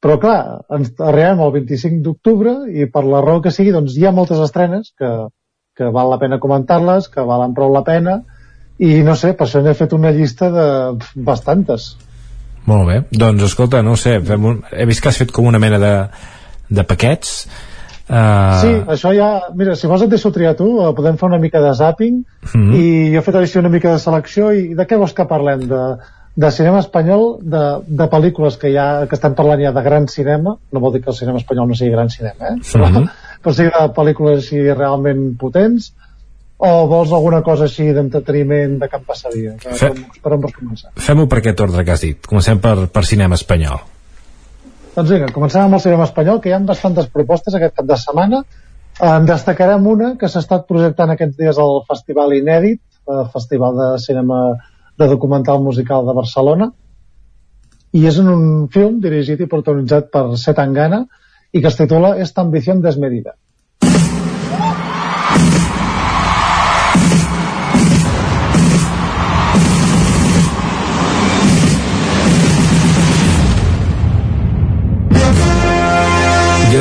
però clar, ens arribem al 25 d'octubre i per la raó que sigui, doncs hi ha moltes estrenes que, que val la pena comentar-les, que valen prou la pena, i no sé, per això n'he fet una llista de bastantes. Molt bé. Doncs, escolta, no sé, fem un... he vist que has fet com una mena de, de paquets. Uh... Sí, això ja... Mira, si vols et deixo triar tu, eh, podem fer una mica de zapping mm. i jo he fet així una mica de selecció i de què vols que parlem? De, de cinema espanyol, de, de pel·lícules que ja que estan parlant ja de gran cinema, no vol dir que el cinema espanyol no sigui gran cinema, eh? però, Mhm. però sí de pel·lícules així realment potents o vols alguna cosa així d'entreteniment de cap passadia? Fe- per on vols començar? Fem-ho per aquest ordre que has dit. Comencem per, per cinema espanyol. Doncs vinga, comencem amb el cinema espanyol, que hi ha bastantes propostes aquest cap de setmana. En destacarem una que s'ha estat projectant aquests dies al Festival Inèdit, el Festival de Cinema de Documental Musical de Barcelona, i és un film dirigit i protagonitzat per Setangana i que es titula Esta ambición desmedida.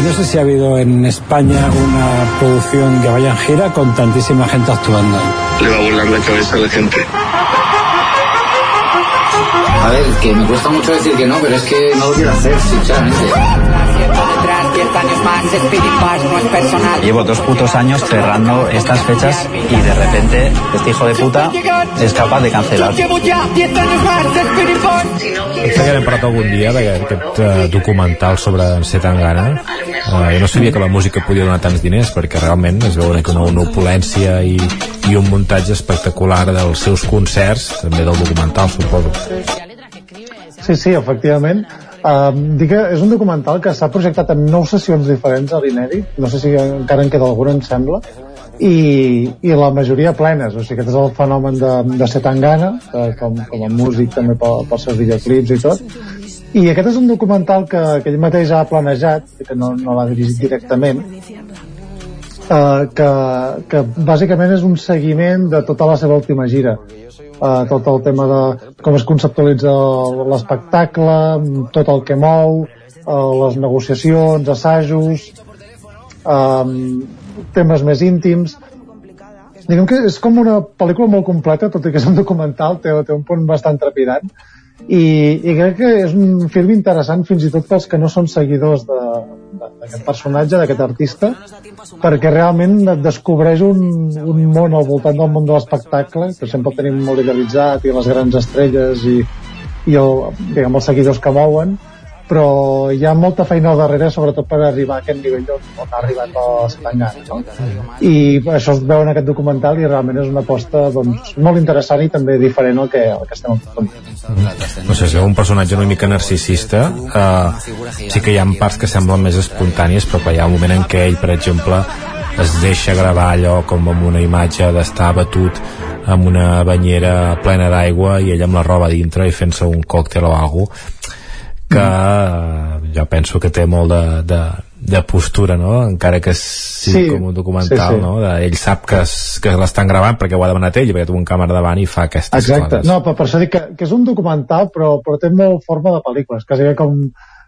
No sé si ha habido en España una producción que vaya en gira con tantísima gente actuando. Le va a volar la cabeza a la gente. A ver, que me cuesta mucho decir que no, pero es que no lo quiero hacer, sinceramente. Llevo dos putos años cerrando estas fechas y de repente este hijo de puta es capaz de cancelar. Crec que n'hem parlat algun dia d'aquest uh, documental sobre en Setangana. Uh, jo no sabia que la música podia donar tants diners perquè realment es veu que una, una opulència i, i un muntatge espectacular dels seus concerts, també del documental, suposo. Sí, sí, efectivament. Dic que és un documental que s'ha projectat en nou sessions diferents a l'Inèdit, no sé si encara en queda alguna, em sembla, i, i la majoria plenes, o sigui, aquest és el fenomen de, de Setangana, eh, com, com a músic també pel, pels seus videoclips i tot, i aquest és un documental que, que ell mateix ha planejat, que no, no l'ha dirigit directament, eh, que, que bàsicament és un seguiment de tota la seva última gira uh, tot el tema de com es conceptualitza l'espectacle tot el que mou uh, les negociacions, assajos um, temes més íntims. Diguem que és com una pel·lícula molt completa tot i que és un documental, té, té un punt bastant trepidant i, i crec que és un film interessant fins i tot pels que no són seguidors d'aquest personatge, d'aquest artista perquè realment et descobreix un, un món al voltant del món de l'espectacle que sempre el tenim molt idealitzat i les grans estrelles i, i el, diguem, els seguidors que mouen però hi ha molta feina al darrere sobretot per arribar a aquest nivell on, on ha arribat a Setangana no? i això es veu en aquest documental i realment és una aposta doncs, molt interessant i també diferent al que, al que estem acostumats No sé, veu un personatge una mica narcisista uh, sí que hi ha parts que semblen més espontànies però hi ha un moment en què ell, per exemple es deixa gravar allò com amb una imatge d'estar batut amb una banyera plena d'aigua i ell amb la roba dintre i fent-se un còctel o alguna que eh, jo penso que té molt de, de, de postura, no? encara que sigui Sí, com un documental, sí, sí. no? De, ell sap que, es, que l'estan gravant perquè ho ha demanat ell, perquè té un càmera davant i fa aquestes Exacte, coses. no, per, per això dic que, que és un documental però, però té molt forma de pel·lícules, quasi bé com,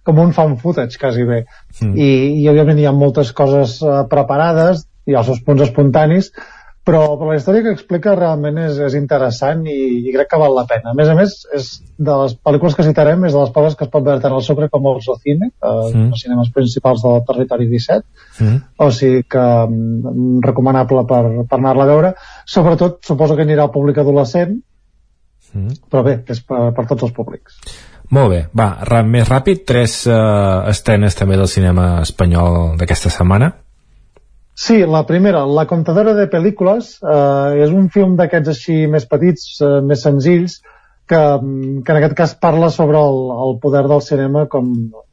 com un fan footage, quasi bé. Mm. I, I òbviament hi ha moltes coses uh, preparades, ha els seus punts espontanis, però, però la història que explica realment és, és interessant i, i crec que val la pena. A més a més, és de les pel·lícules que citarem, és de les pel·lícules que es pot veure tant al Sucre com al Zocine, eh, Mm. els cinemes principals del territori 17, Mm. o sigui que mm, recomanable per, per anar-la a veure. Sobretot, suposo que anirà al públic adolescent, Mm. però bé, és per, per tots els públics. Molt bé, va, més ràpid, tres uh, estrenes també del cinema espanyol d'aquesta setmana. Sí, la primera, La contadora de pel·lícules, eh, és un film d'aquests així més petits, eh, més senzills, que, mm, que en aquest cas parla sobre el, el poder del cinema com,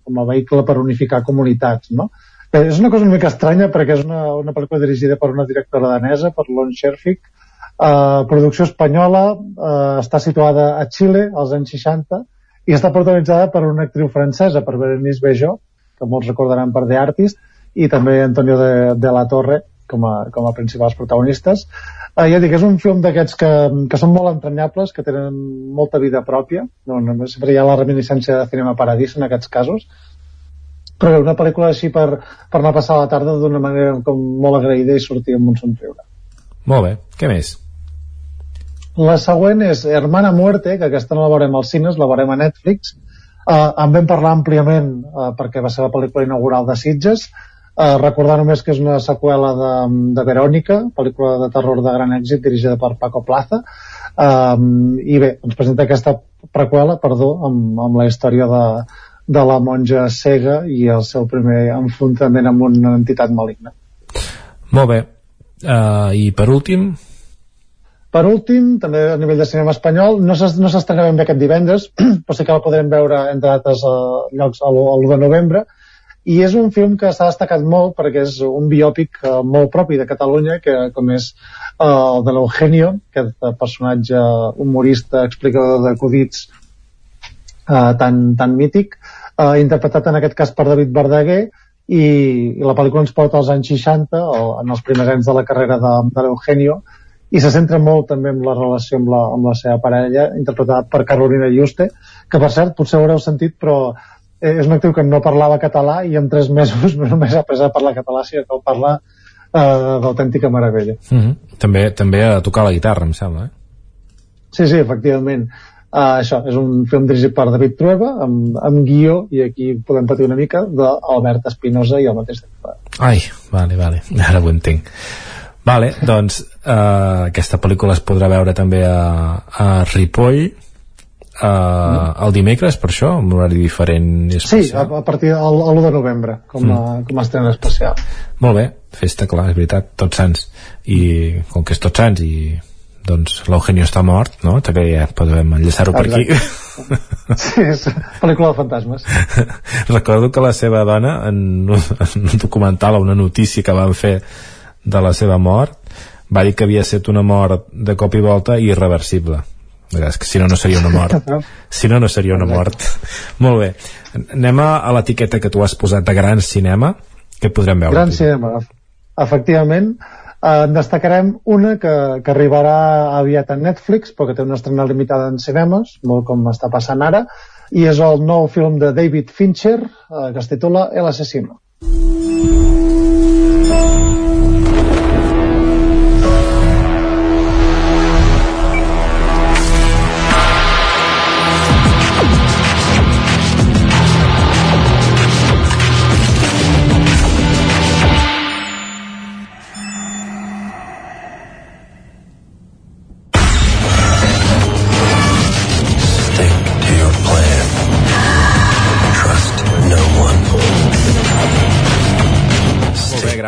com a vehicle per unificar comunitats, no? Bé, és una cosa una mica estranya perquè és una, una pel·lícula dirigida per una directora danesa, per Lon Scherfig, eh, producció espanyola, eh, està situada a Xile als anys 60 i està protagonitzada per una actriu francesa, per Berenice Bejo, que molts recordaran per The Artist, i també Antonio de, de la Torre com a, com a principals protagonistes. Eh, ja dic, és un film d'aquests que, que són molt entranyables, que tenen molta vida pròpia, no, no, sempre hi ha la reminiscència de Cinema Paradís en aquests casos, però una pel·lícula així per, per anar a passar la tarda d'una manera com molt agraïda i sortir amb un somriure. Molt bé, què més? La següent és Hermana Muerte, que aquesta no la veurem als cines, la veurem a Netflix. Uh, en vam parlar àmpliament uh, perquè va ser la pel·lícula inaugural de Sitges. Uh, recordar només que és una seqüela de, de Verònica, pel·lícula de terror de gran èxit dirigida per Paco Plaza. Um, I bé, ens presenta aquesta preqüela, perdó, amb, amb la història de, de la monja cega i el seu primer enfrontament amb una entitat maligna. Molt bé. Uh, I per últim, per últim, també a nivell de cinema espanyol, no s'estrena ben bé aquest divendres, però sí que el podrem veure entre altres uh, llocs l'1 de novembre, i és un film que s'ha destacat molt perquè és un biòpic uh, molt propi de Catalunya, que com és uh, el de l'Eugenio, aquest personatge humorista, explicador d'acudits uh, tan, tan mític, uh, interpretat en aquest cas per David Verdaguer, i, i la pel·lícula ens porta als anys 60, o, en els primers anys de la carrera de, de l'Eugenio, i se centra molt també en la relació amb la, amb la seva parella, interpretada per Carolina Juste, que per cert, potser ho haureu sentit, però eh, és una actriu que no parlava català i en tres mesos no només ha après a parlar català, sinó que parla eh, d'autèntica meravella. Mm -hmm. també, també a tocar la guitarra, em sembla, eh? Sí, sí, efectivament. Uh, això, és un film dirigit per David Trueba, amb, amb guió, i aquí podem patir una mica, d'Albert Espinosa i el mateix. Ai, vale, vale, ara ho entenc. Vale, doncs uh, aquesta pel·lícula es podrà veure també a, a Ripoll uh, mm. el dimecres, per això, un horari diferent i especial. Sí, a, a partir de l'1 de novembre, com a, mm. com a estrena especial. Molt bé, festa, clar, és veritat, tots sants. I com que és tots sants i doncs l'Eugenio està mort, no? També ja podem enllaçar-ho per aquí. Sí, és pel·lícula de fantasmes. Recordo que la seva dona, en, en un documental o una notícia que van fer de la seva mort va dir que havia estat una mort de cop i volta irreversible si no no seria una mort si no no seria una mort molt bé, anem a, l'etiqueta que tu has posat de gran cinema. Que podrem veure gran cinema, efectivament eh, en destacarem una que, que arribarà aviat a Netflix però que té una estrena limitada en cinemes molt com està passant ara i és el nou film de David Fincher eh, que es titula El asesino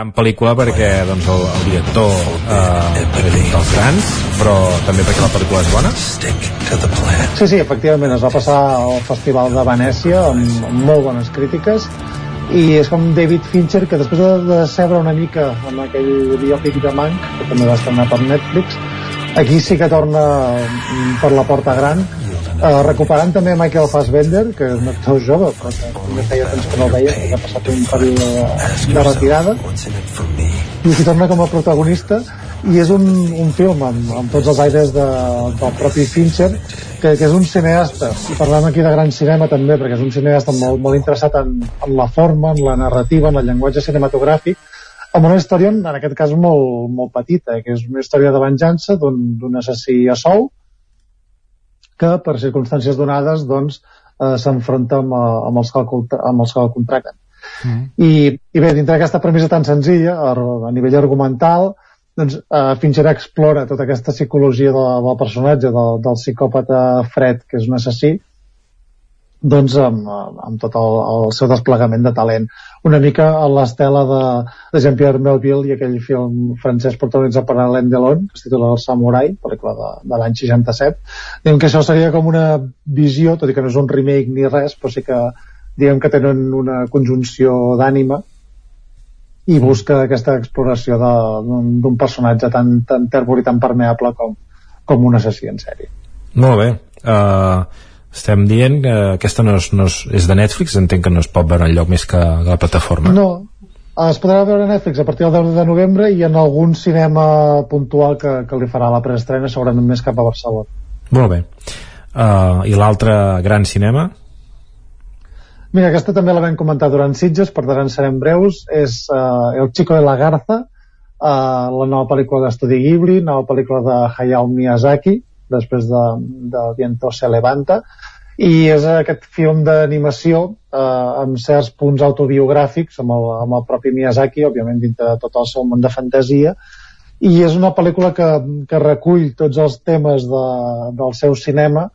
gran pel·lícula perquè doncs, el, el director eh, dels grans, però també perquè la pel·lícula és bona. Sí, sí, efectivament, es va passar al Festival de Venècia amb, amb molt bones crítiques i és com David Fincher que després de decebre una mica amb aquell biòpic de Mank que també va estrenar per Netflix aquí sí que torna per la porta gran Uh, recuperant també Michael Fassbender, que és un actor jove, però que feia temps que no el veia, que ha passat un període de, retirada, i aquí torna com a protagonista, i és un, un film amb, amb tots els aires de, del propi Fincher, que, que és un cineasta, i parlem aquí de gran cinema també, perquè és un cineasta molt, molt interessat en, en la forma, en la narrativa, en el llenguatge cinematogràfic, amb una història, en aquest cas, molt, molt petita, eh, que és una història de venjança d'un assassí a sou, que per circumstàncies donades doncs, eh, s'enfronta amb, eh, amb, els que el, amb els que el contracten. Mm. I, I bé, dintre d'aquesta premissa tan senzilla, a, a nivell argumental, doncs, eh, Fincher explora tota aquesta psicologia de, del personatge, del, del psicòpata fred, que és un assassí, doncs amb, amb tot el, el seu desplegament de talent. Una mica a l'estela de, de Jean-Pierre Melville i aquell film francès protagonitzat per Alain Delon que es titula El Samurai, pel·lícula de, de l'any 67 diguem que això seria com una visió, tot i que no és un remake ni res però sí que diguem que tenen una conjunció d'ànima i busca aquesta exploració d'un personatge tan, tan tèrbol i tan permeable com, com un assassí en sèrie. Molt bé. Uh, estem dient que aquesta no és, no és, és de Netflix, entenc que no es pot veure en lloc més que a la plataforma. No, es podrà veure a Netflix a partir del 10 de novembre i en algun cinema puntual que, que li farà la preestrena, segurament més cap a Barcelona. Molt bé. Uh, I l'altre gran cinema? Mira, aquesta també la vam comentar durant Sitges, per tant serem breus. És uh, El Chico de la Garza, uh, la nova pel·lícula d'estudi Ghibli, nova pel·lícula de Hayao Miyazaki, després de, de Viento se levanta. I és aquest film d'animació eh, amb certs punts autobiogràfics amb el, amb el propi Miyazaki òbviament dintre de tot el seu món de fantasia. I és una pel·lícula que, que recull tots els temes de, del seu cinema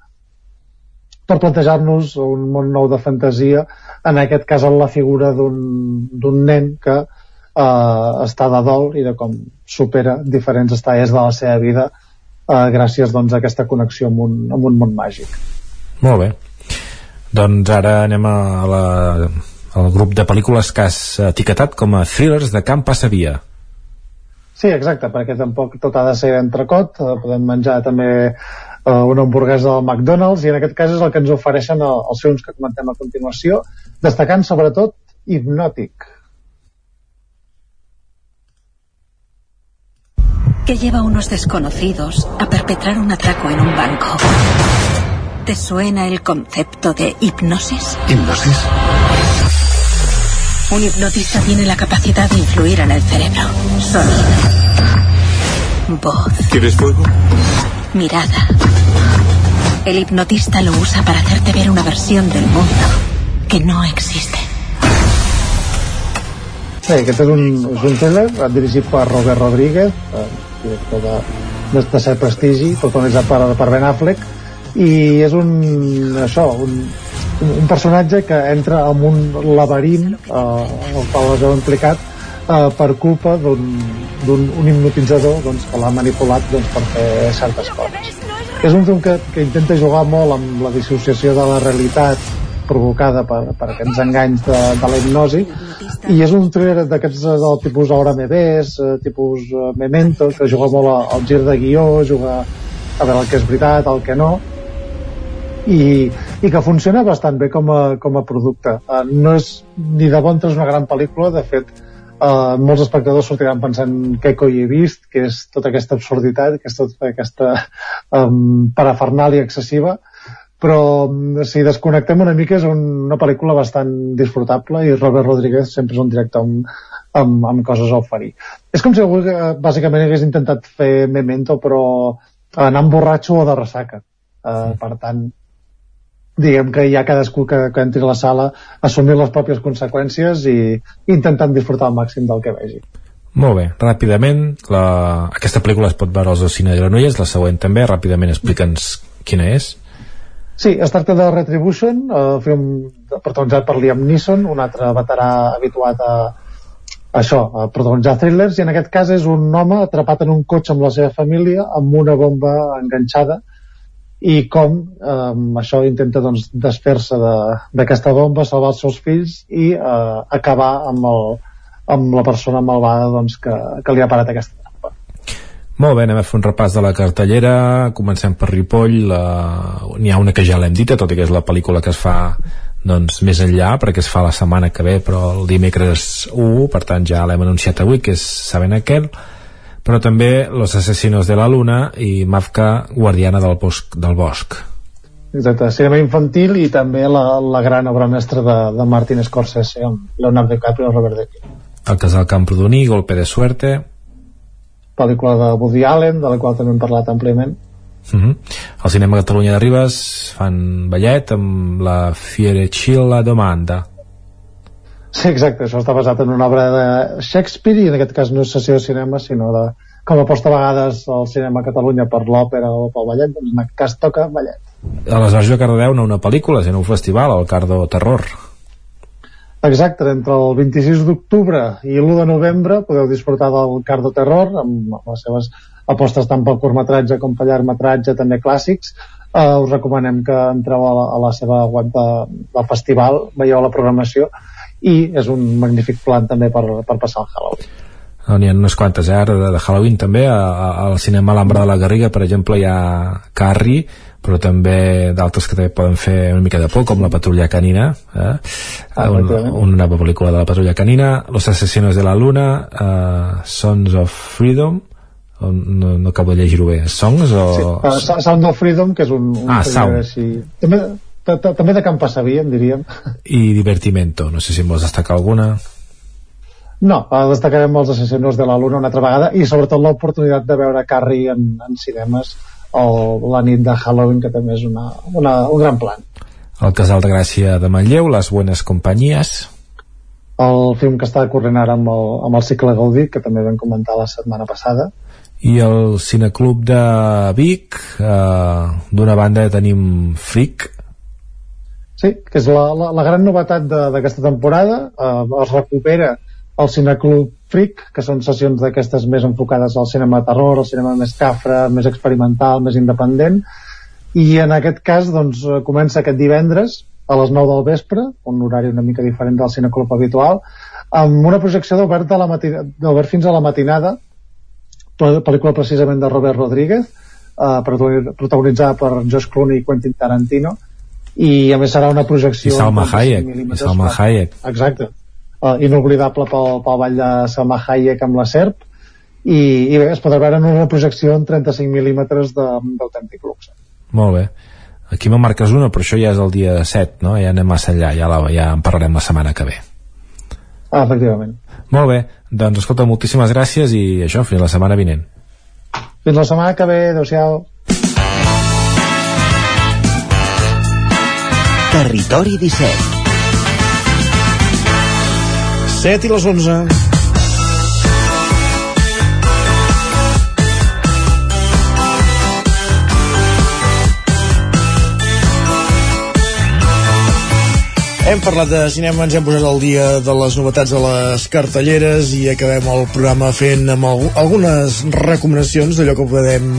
per plantejar-nos un món nou de fantasia, en aquest cas en la figura d'un nen que eh, està de dol i de com supera diferents estades de la seva vida eh, gràcies doncs, a aquesta connexió amb un, amb un món màgic. Molt bé. Doncs ara anem a la, al grup de pel·lícules que has etiquetat com a thrillers de Camp Passavia. Sí, exacte, perquè tampoc tot ha de ser entrecot, eh, podem menjar també eh, una hamburguesa del McDonald's i en aquest cas és el que ens ofereixen els films que comentem a continuació, destacant sobretot Hipnòtic. Que lleva a unos desconocidos a perpetrar un atraco en un banco. ¿Te suena el concepto de hipnosis? ¿Hipnosis? Un hipnotista tiene la capacidad de influir en el cerebro. Sonido. Voz. ¿Quieres fuego? Mirada. El hipnotista lo usa para hacerte ver una versión del mundo que no existe. Bé, aquest és un, és un thriller dirigit per Robert Rodríguez, eh, director de, de, de cert prestigi, protagonitzat per, per Ben Affleck, i és un, això, un, un personatge que entra en un laberint eh, el qual es veu implicat eh, per culpa d'un un hipnotitzador doncs, que l'ha manipulat doncs, per fer certes coses. És un film que, que intenta jugar molt amb la dissociació de la realitat provocada per, per aquests enganys de, de la hipnosi. I és un thriller d'aquests del tipus Hora me ves, eh, tipus eh, Memento, que juga molt al gir de guió, juga a veure el que és veritat, el que no, i, i que funciona bastant bé com a, com a producte. Uh, no és ni de bon tros una gran pel·lícula, de fet, uh, molts espectadors sortiran pensant què coi he vist, que és tota aquesta absurditat, que és tota aquesta um, parafernàlia excessiva, però si desconnectem una mica és una pel·lícula bastant disfrutable i Robert Rodríguez sempre és un director amb, amb, amb coses a oferir. És com si algú bàsicament hagués intentat fer Memento però anar amb borratxo o de ressaca. Uh, per tant, diguem que hi ha cadascú que, que entri a la sala assumir les pròpies conseqüències i intentant disfrutar al màxim del que vegi. Molt bé, ràpidament, la... aquesta pel·lícula es pot veure als Cine de Granollers, la següent també, ràpidament explica'ns quina és. Sí, es tracta de Retribution, eh, film protagonitzat per Liam Neeson, un altre veterà habituat a, a això, a protagonitzar thrillers, i en aquest cas és un home atrapat en un cotxe amb la seva família amb una bomba enganxada i com eh, això intenta doncs, desfer-se d'aquesta de, bomba, salvar els seus fills i eh, acabar amb, el, amb la persona malvada doncs, que, que li ha parat aquesta. Molt bé, anem a fer un repàs de la cartellera. Comencem per Ripoll. N'hi ha una que ja l'hem dita, tot i que és la pel·lícula que es fa doncs, més enllà, perquè es fa la setmana que ve, però el dimecres 1, per tant ja l'hem anunciat avui, que és Saben aquel però també Los asesinos de la luna i Mafka, guardiana del bosc. Del bosc. Exacte, cinema infantil i també la, la gran obra mestra de, de Martin Scorsese amb Leonardo DiCaprio i Robert De Niro. El casal Camprodoní, Golpe de suerte. Pel·lícula de Woody Allen, de la qual també hem parlat àmpliament. Uh mhm. -huh. Al cinema Catalunya de Ribes fan ballet amb la Fiere Chilla Domanda Sí, exacte, això està basat en una obra de Shakespeare i en aquest cas no és sessió de cinema, sinó de com aposta a vegades al cinema a Catalunya per l'òpera o pel ballet, doncs en aquest cas toca ballet. Aleshores jo Cardedeu no una pel·lícula, sinó un festival, el Cardo Terror. Exacte, entre el 26 d'octubre i l'1 de novembre podeu disfrutar del Cardo Terror amb les seves apostes tant pel curtmetratge com per llargmetratge, també clàssics. Uh, us recomanem que entreu a la, a la seva web de, del festival, veieu la programació i és un magnífic plan també per, per passar el Halloween oh, n'hi ha unes quantes eh, ara de, de Halloween també al cinema Alhambra de la Garriga per exemple hi ha Carrie però també d'altres que també poden fer una mica de por, com la patrulla canina eh? ah, una, una nova pel·lícula de la patrulla canina Los asesinos de la luna uh, Sons of Freedom no, no acabo de llegir-ho bé Songs o... Sí, uh, Sound of Freedom que és un, un ah, Sound així. també, també de Camp Passavia, en diríem. I Divertimento, no sé si em vols destacar alguna. No, destacarem els assassinos de la Luna una altra vegada i sobretot l'oportunitat de veure Carrie en, en cinemes o la nit de Halloween, que també és una, una, un gran plan. El Casal de Gràcia de Manlleu, Les Buenes Companyies. El film que està corrent ara amb el, amb el cicle Gaudí, que també vam comentar la setmana passada. I el Cineclub de Vic, eh, d'una banda tenim Fric, Sí, que és la, la, la gran novetat d'aquesta temporada. Eh, es recupera el Cineclub Freak, que són sessions d'aquestes més enfocades al cinema de terror, al cinema més cafre, més experimental, més independent, i en aquest cas doncs, comença aquest divendres a les 9 del vespre, un horari una mica diferent del cineclub habitual, amb una projecció d'obert fins a la matinada, pel·lícula precisament de Robert Rodríguez, eh, protagonitzada per Josh Clooney i Quentin Tarantino, i a més serà una projecció i Salma Hayek i Salma Hayek. Exacte, uh, inoblidable pel, pel ball de Salma Hayek amb la SERP i, i bé, es podrà veure en una projecció en 35 mil·límetres d'autèntic luxe. Molt bé. Aquí me'n marques una, però això ja és el dia 7 no? ja anem massa enllà, ja, la, ja en parlarem la setmana que ve. Ah, efectivament. Molt bé, doncs escolta, moltíssimes gràcies i això, fins la setmana vinent. Fins la setmana que ve, adeu-siau Territori 17 7 i les 11 Hem parlat de cinema, ens hem posat al dia de les novetats de les cartelleres i acabem el programa fent amb algunes recomanacions d'allò que podem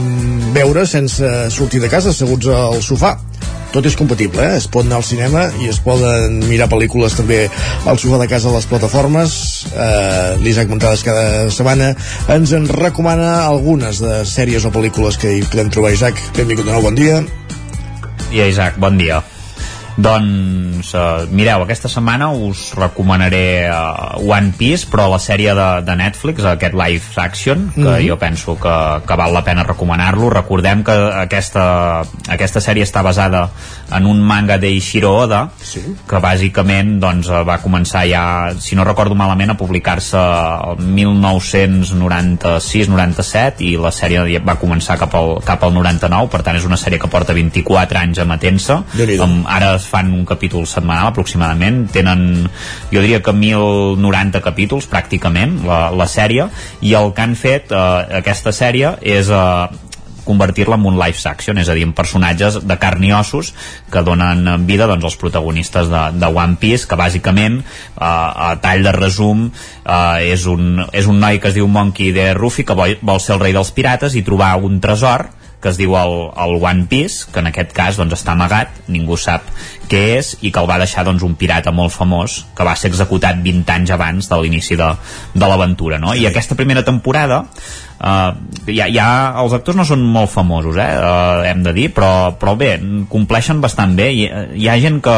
veure sense sortir de casa, asseguts al sofà. Tot és compatible, eh? es pot anar al cinema i es poden mirar pel·lícules també al sofà de casa a les plataformes. Eh, l'Isaac Montades cada setmana ens en recomana algunes de sèries o pel·lícules que hi podem trobar. Isaac, benvingut de nou, bon dia. Dia Isaac, bon dia doncs, uh, mireu, aquesta setmana us recomanaré uh, One Piece, però la sèrie de, de Netflix, aquest live action, que mm -hmm. jo penso que, que val la pena recomanar-lo. Recordem que aquesta, aquesta sèrie està basada en un manga d'Eiichiro Oda, sí. que bàsicament doncs, va començar ja, si no recordo malament, a publicar-se el 1996-97 i la sèrie va començar cap al, cap al 99, per tant és una sèrie que porta 24 anys emetent-se. Ara fan un capítol setmanal aproximadament tenen, jo diria que 1090 capítols pràcticament la, la sèrie i el que han fet eh, aquesta sèrie és eh, convertir-la en un live action, és a dir, en personatges de carn i ossos que donen vida doncs, als protagonistes de, de One Piece, que bàsicament, eh, a tall de resum, eh, és, un, és un noi que es diu Monkey D. Ruffy, que vol, vol ser el rei dels pirates i trobar un tresor que es diu el, el One Piece, que en aquest cas doncs, està amagat, ningú sap què és, i que el va deixar doncs, un pirata molt famós, que va ser executat 20 anys abans de l'inici de, de l'aventura. No? I aquesta primera temporada, eh, ja, ja els actors no són molt famosos, eh, eh, hem de dir, però, però bé, compleixen bastant bé. Hi, hi ha gent que,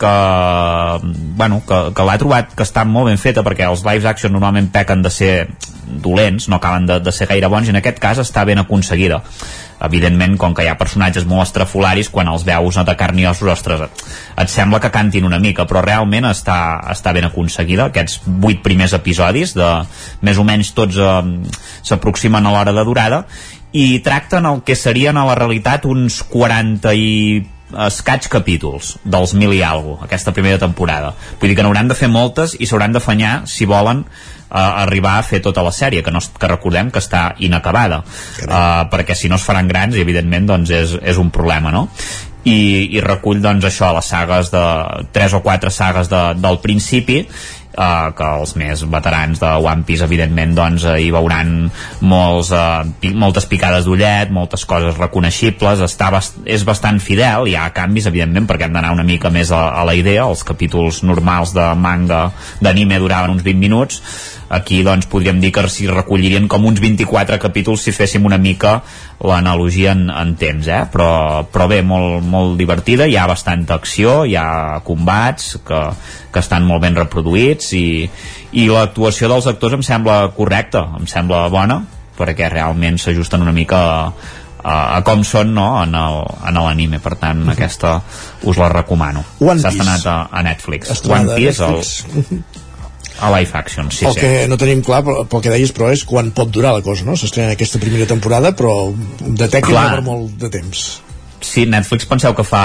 que, bueno, que, que l'ha trobat que està molt ben feta perquè els live action normalment pequen de ser dolents, no acaben de, de ser gaire bons i en aquest cas està ben aconseguida evidentment, com que hi ha personatges molt estrafolaris, quan els veus de carn i ossos, ostres, et sembla que cantin una mica, però realment està, està ben aconseguida. Aquests vuit primers episodis, de més o menys tots eh, s'aproximen a l'hora de durada, i tracten el que serien a la realitat uns 40 i escaig capítols dels mil i alguna aquesta primera temporada. Vull dir que n'hauran de fer moltes i s'hauran d'afanyar si volen uh, arribar a fer tota la sèrie, que, no, que recordem que està inacabada, uh, perquè si no es faran grans, evidentment, doncs és, és un problema, no? I, i recull doncs això, les sagues de tres o quatre sagues de, del principi eh, que els més veterans de One Piece evidentment doncs eh, hi veuran molts, eh, pi moltes picades d'ullet moltes coses reconeixibles. Està bast és bastant fidel, hi ha canvis evidentment perquè hem d'anar una mica més a, a la idea. Els capítols normals de manga d'anime duraven uns 20 minuts. Aquí doncs podríem dir que s'hi recollirien com uns 24 capítols si féssim una mica l'analogia en, en temps, eh? però, però bé, molt, molt divertida, hi ha bastanta acció, hi ha combats que, que estan molt ben reproduïts i, i l'actuació dels actors em sembla correcta, em sembla bona perquè realment s'ajusten una mica a, a, a com són no? en l'anime, per tant -huh. aquesta us la recomano s'ha estrenat a, a Netflix One Piece, el, a live action, sí, el sí. que no tenim clar, pel que deies, però és quan pot durar la cosa, no? S'estrena aquesta primera temporada, però detecta per molt de temps. Sí, Netflix penseu que fa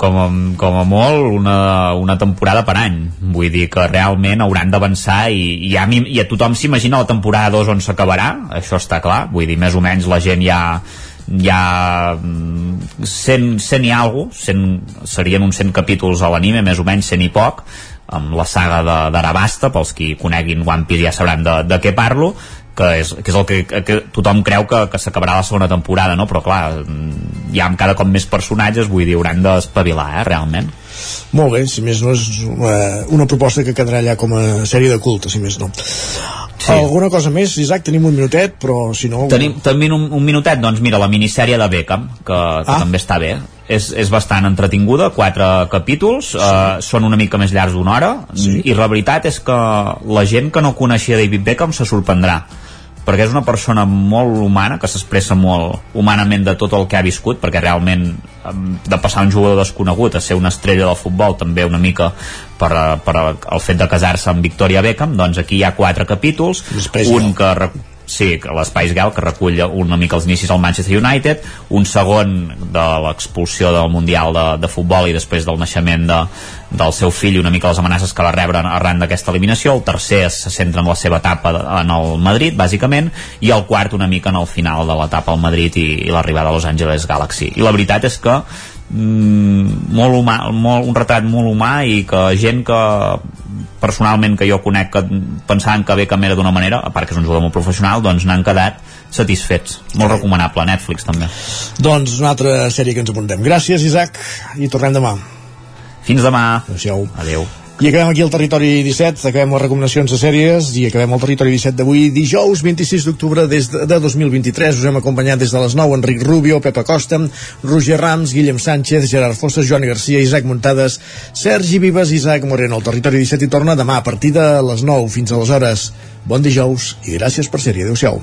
com a, com a molt una, una temporada per any. Vull dir que realment hauran d'avançar i, i, a mi, i a tothom s'imagina la temporada 2 on s'acabarà, això està clar. Vull dir, més o menys la gent ja ja 100, 100 i alguna 100, serien uns 100 capítols a l'anime, més o menys 100 i poc amb la saga d'Arabasta, pels qui coneguin One Piece ja sabran de, de què parlo que és, que és el que, que tothom creu que, que s'acabarà la segona temporada, no? però clar, hi ha cada cop més personatges, vull dir, hauran d'espavilar, eh, realment. Molt bé, si més no és una, eh, una proposta que quedarà allà com a sèrie de culte, si més no. Sí. Alguna cosa més, Isaac? Tenim un minutet, però si no... Tenim també un, un minutet, doncs mira, la minissèrie de Beckham, que, que ah. també està bé. És, és bastant entretinguda, quatre capítols, sí. eh, són una mica més llargs d'una hora, sí. i la veritat és que la gent que no coneixia David Beckham se sorprendrà perquè és una persona molt humana, que s'expressa molt humanament de tot el que ha viscut, perquè realment de passar un jugador desconegut a ser una estrella del futbol també una mica per, per el fet de casar-se amb Victoria Beckham, doncs aquí hi ha quatre capítols, Després, un que sí, l'Spice Girl, que recull una mica els inicis al Manchester United, un segon de l'expulsió del Mundial de, de Futbol i després del naixement de, del seu fill una mica les amenaces que va rebre arran d'aquesta eliminació, el tercer se centra en la seva etapa en el Madrid, bàsicament, i el quart una mica en el final de l'etapa al Madrid i, i l'arribada a Los Angeles Galaxy. I la veritat és que mm, molt humà, molt, un retrat molt humà i que gent que personalment que jo conec que pensaven que Beckham era d'una manera, a part que és un jugador molt professional, doncs n'han quedat satisfets. Molt recomanable, Netflix també. Doncs una altra sèrie que ens apuntem. Gràcies, Isaac, i tornem demà. Fins demà. Adéu. Adéu. I acabem aquí el Territori 17, acabem les recomanacions de sèries i acabem el Territori 17 d'avui, dijous 26 d'octubre des de, de 2023. Us hem acompanyat des de les 9 Enric Rubio, Pepa Costa, Roger Rams, Guillem Sánchez, Gerard Fosses, Joan Garcia, Isaac Muntades, Sergi Vives, Isaac Moreno. El Territori 17 i torna demà a partir de les 9 fins a les hores. Bon dijous i gràcies per ser-hi. Adéu-siau.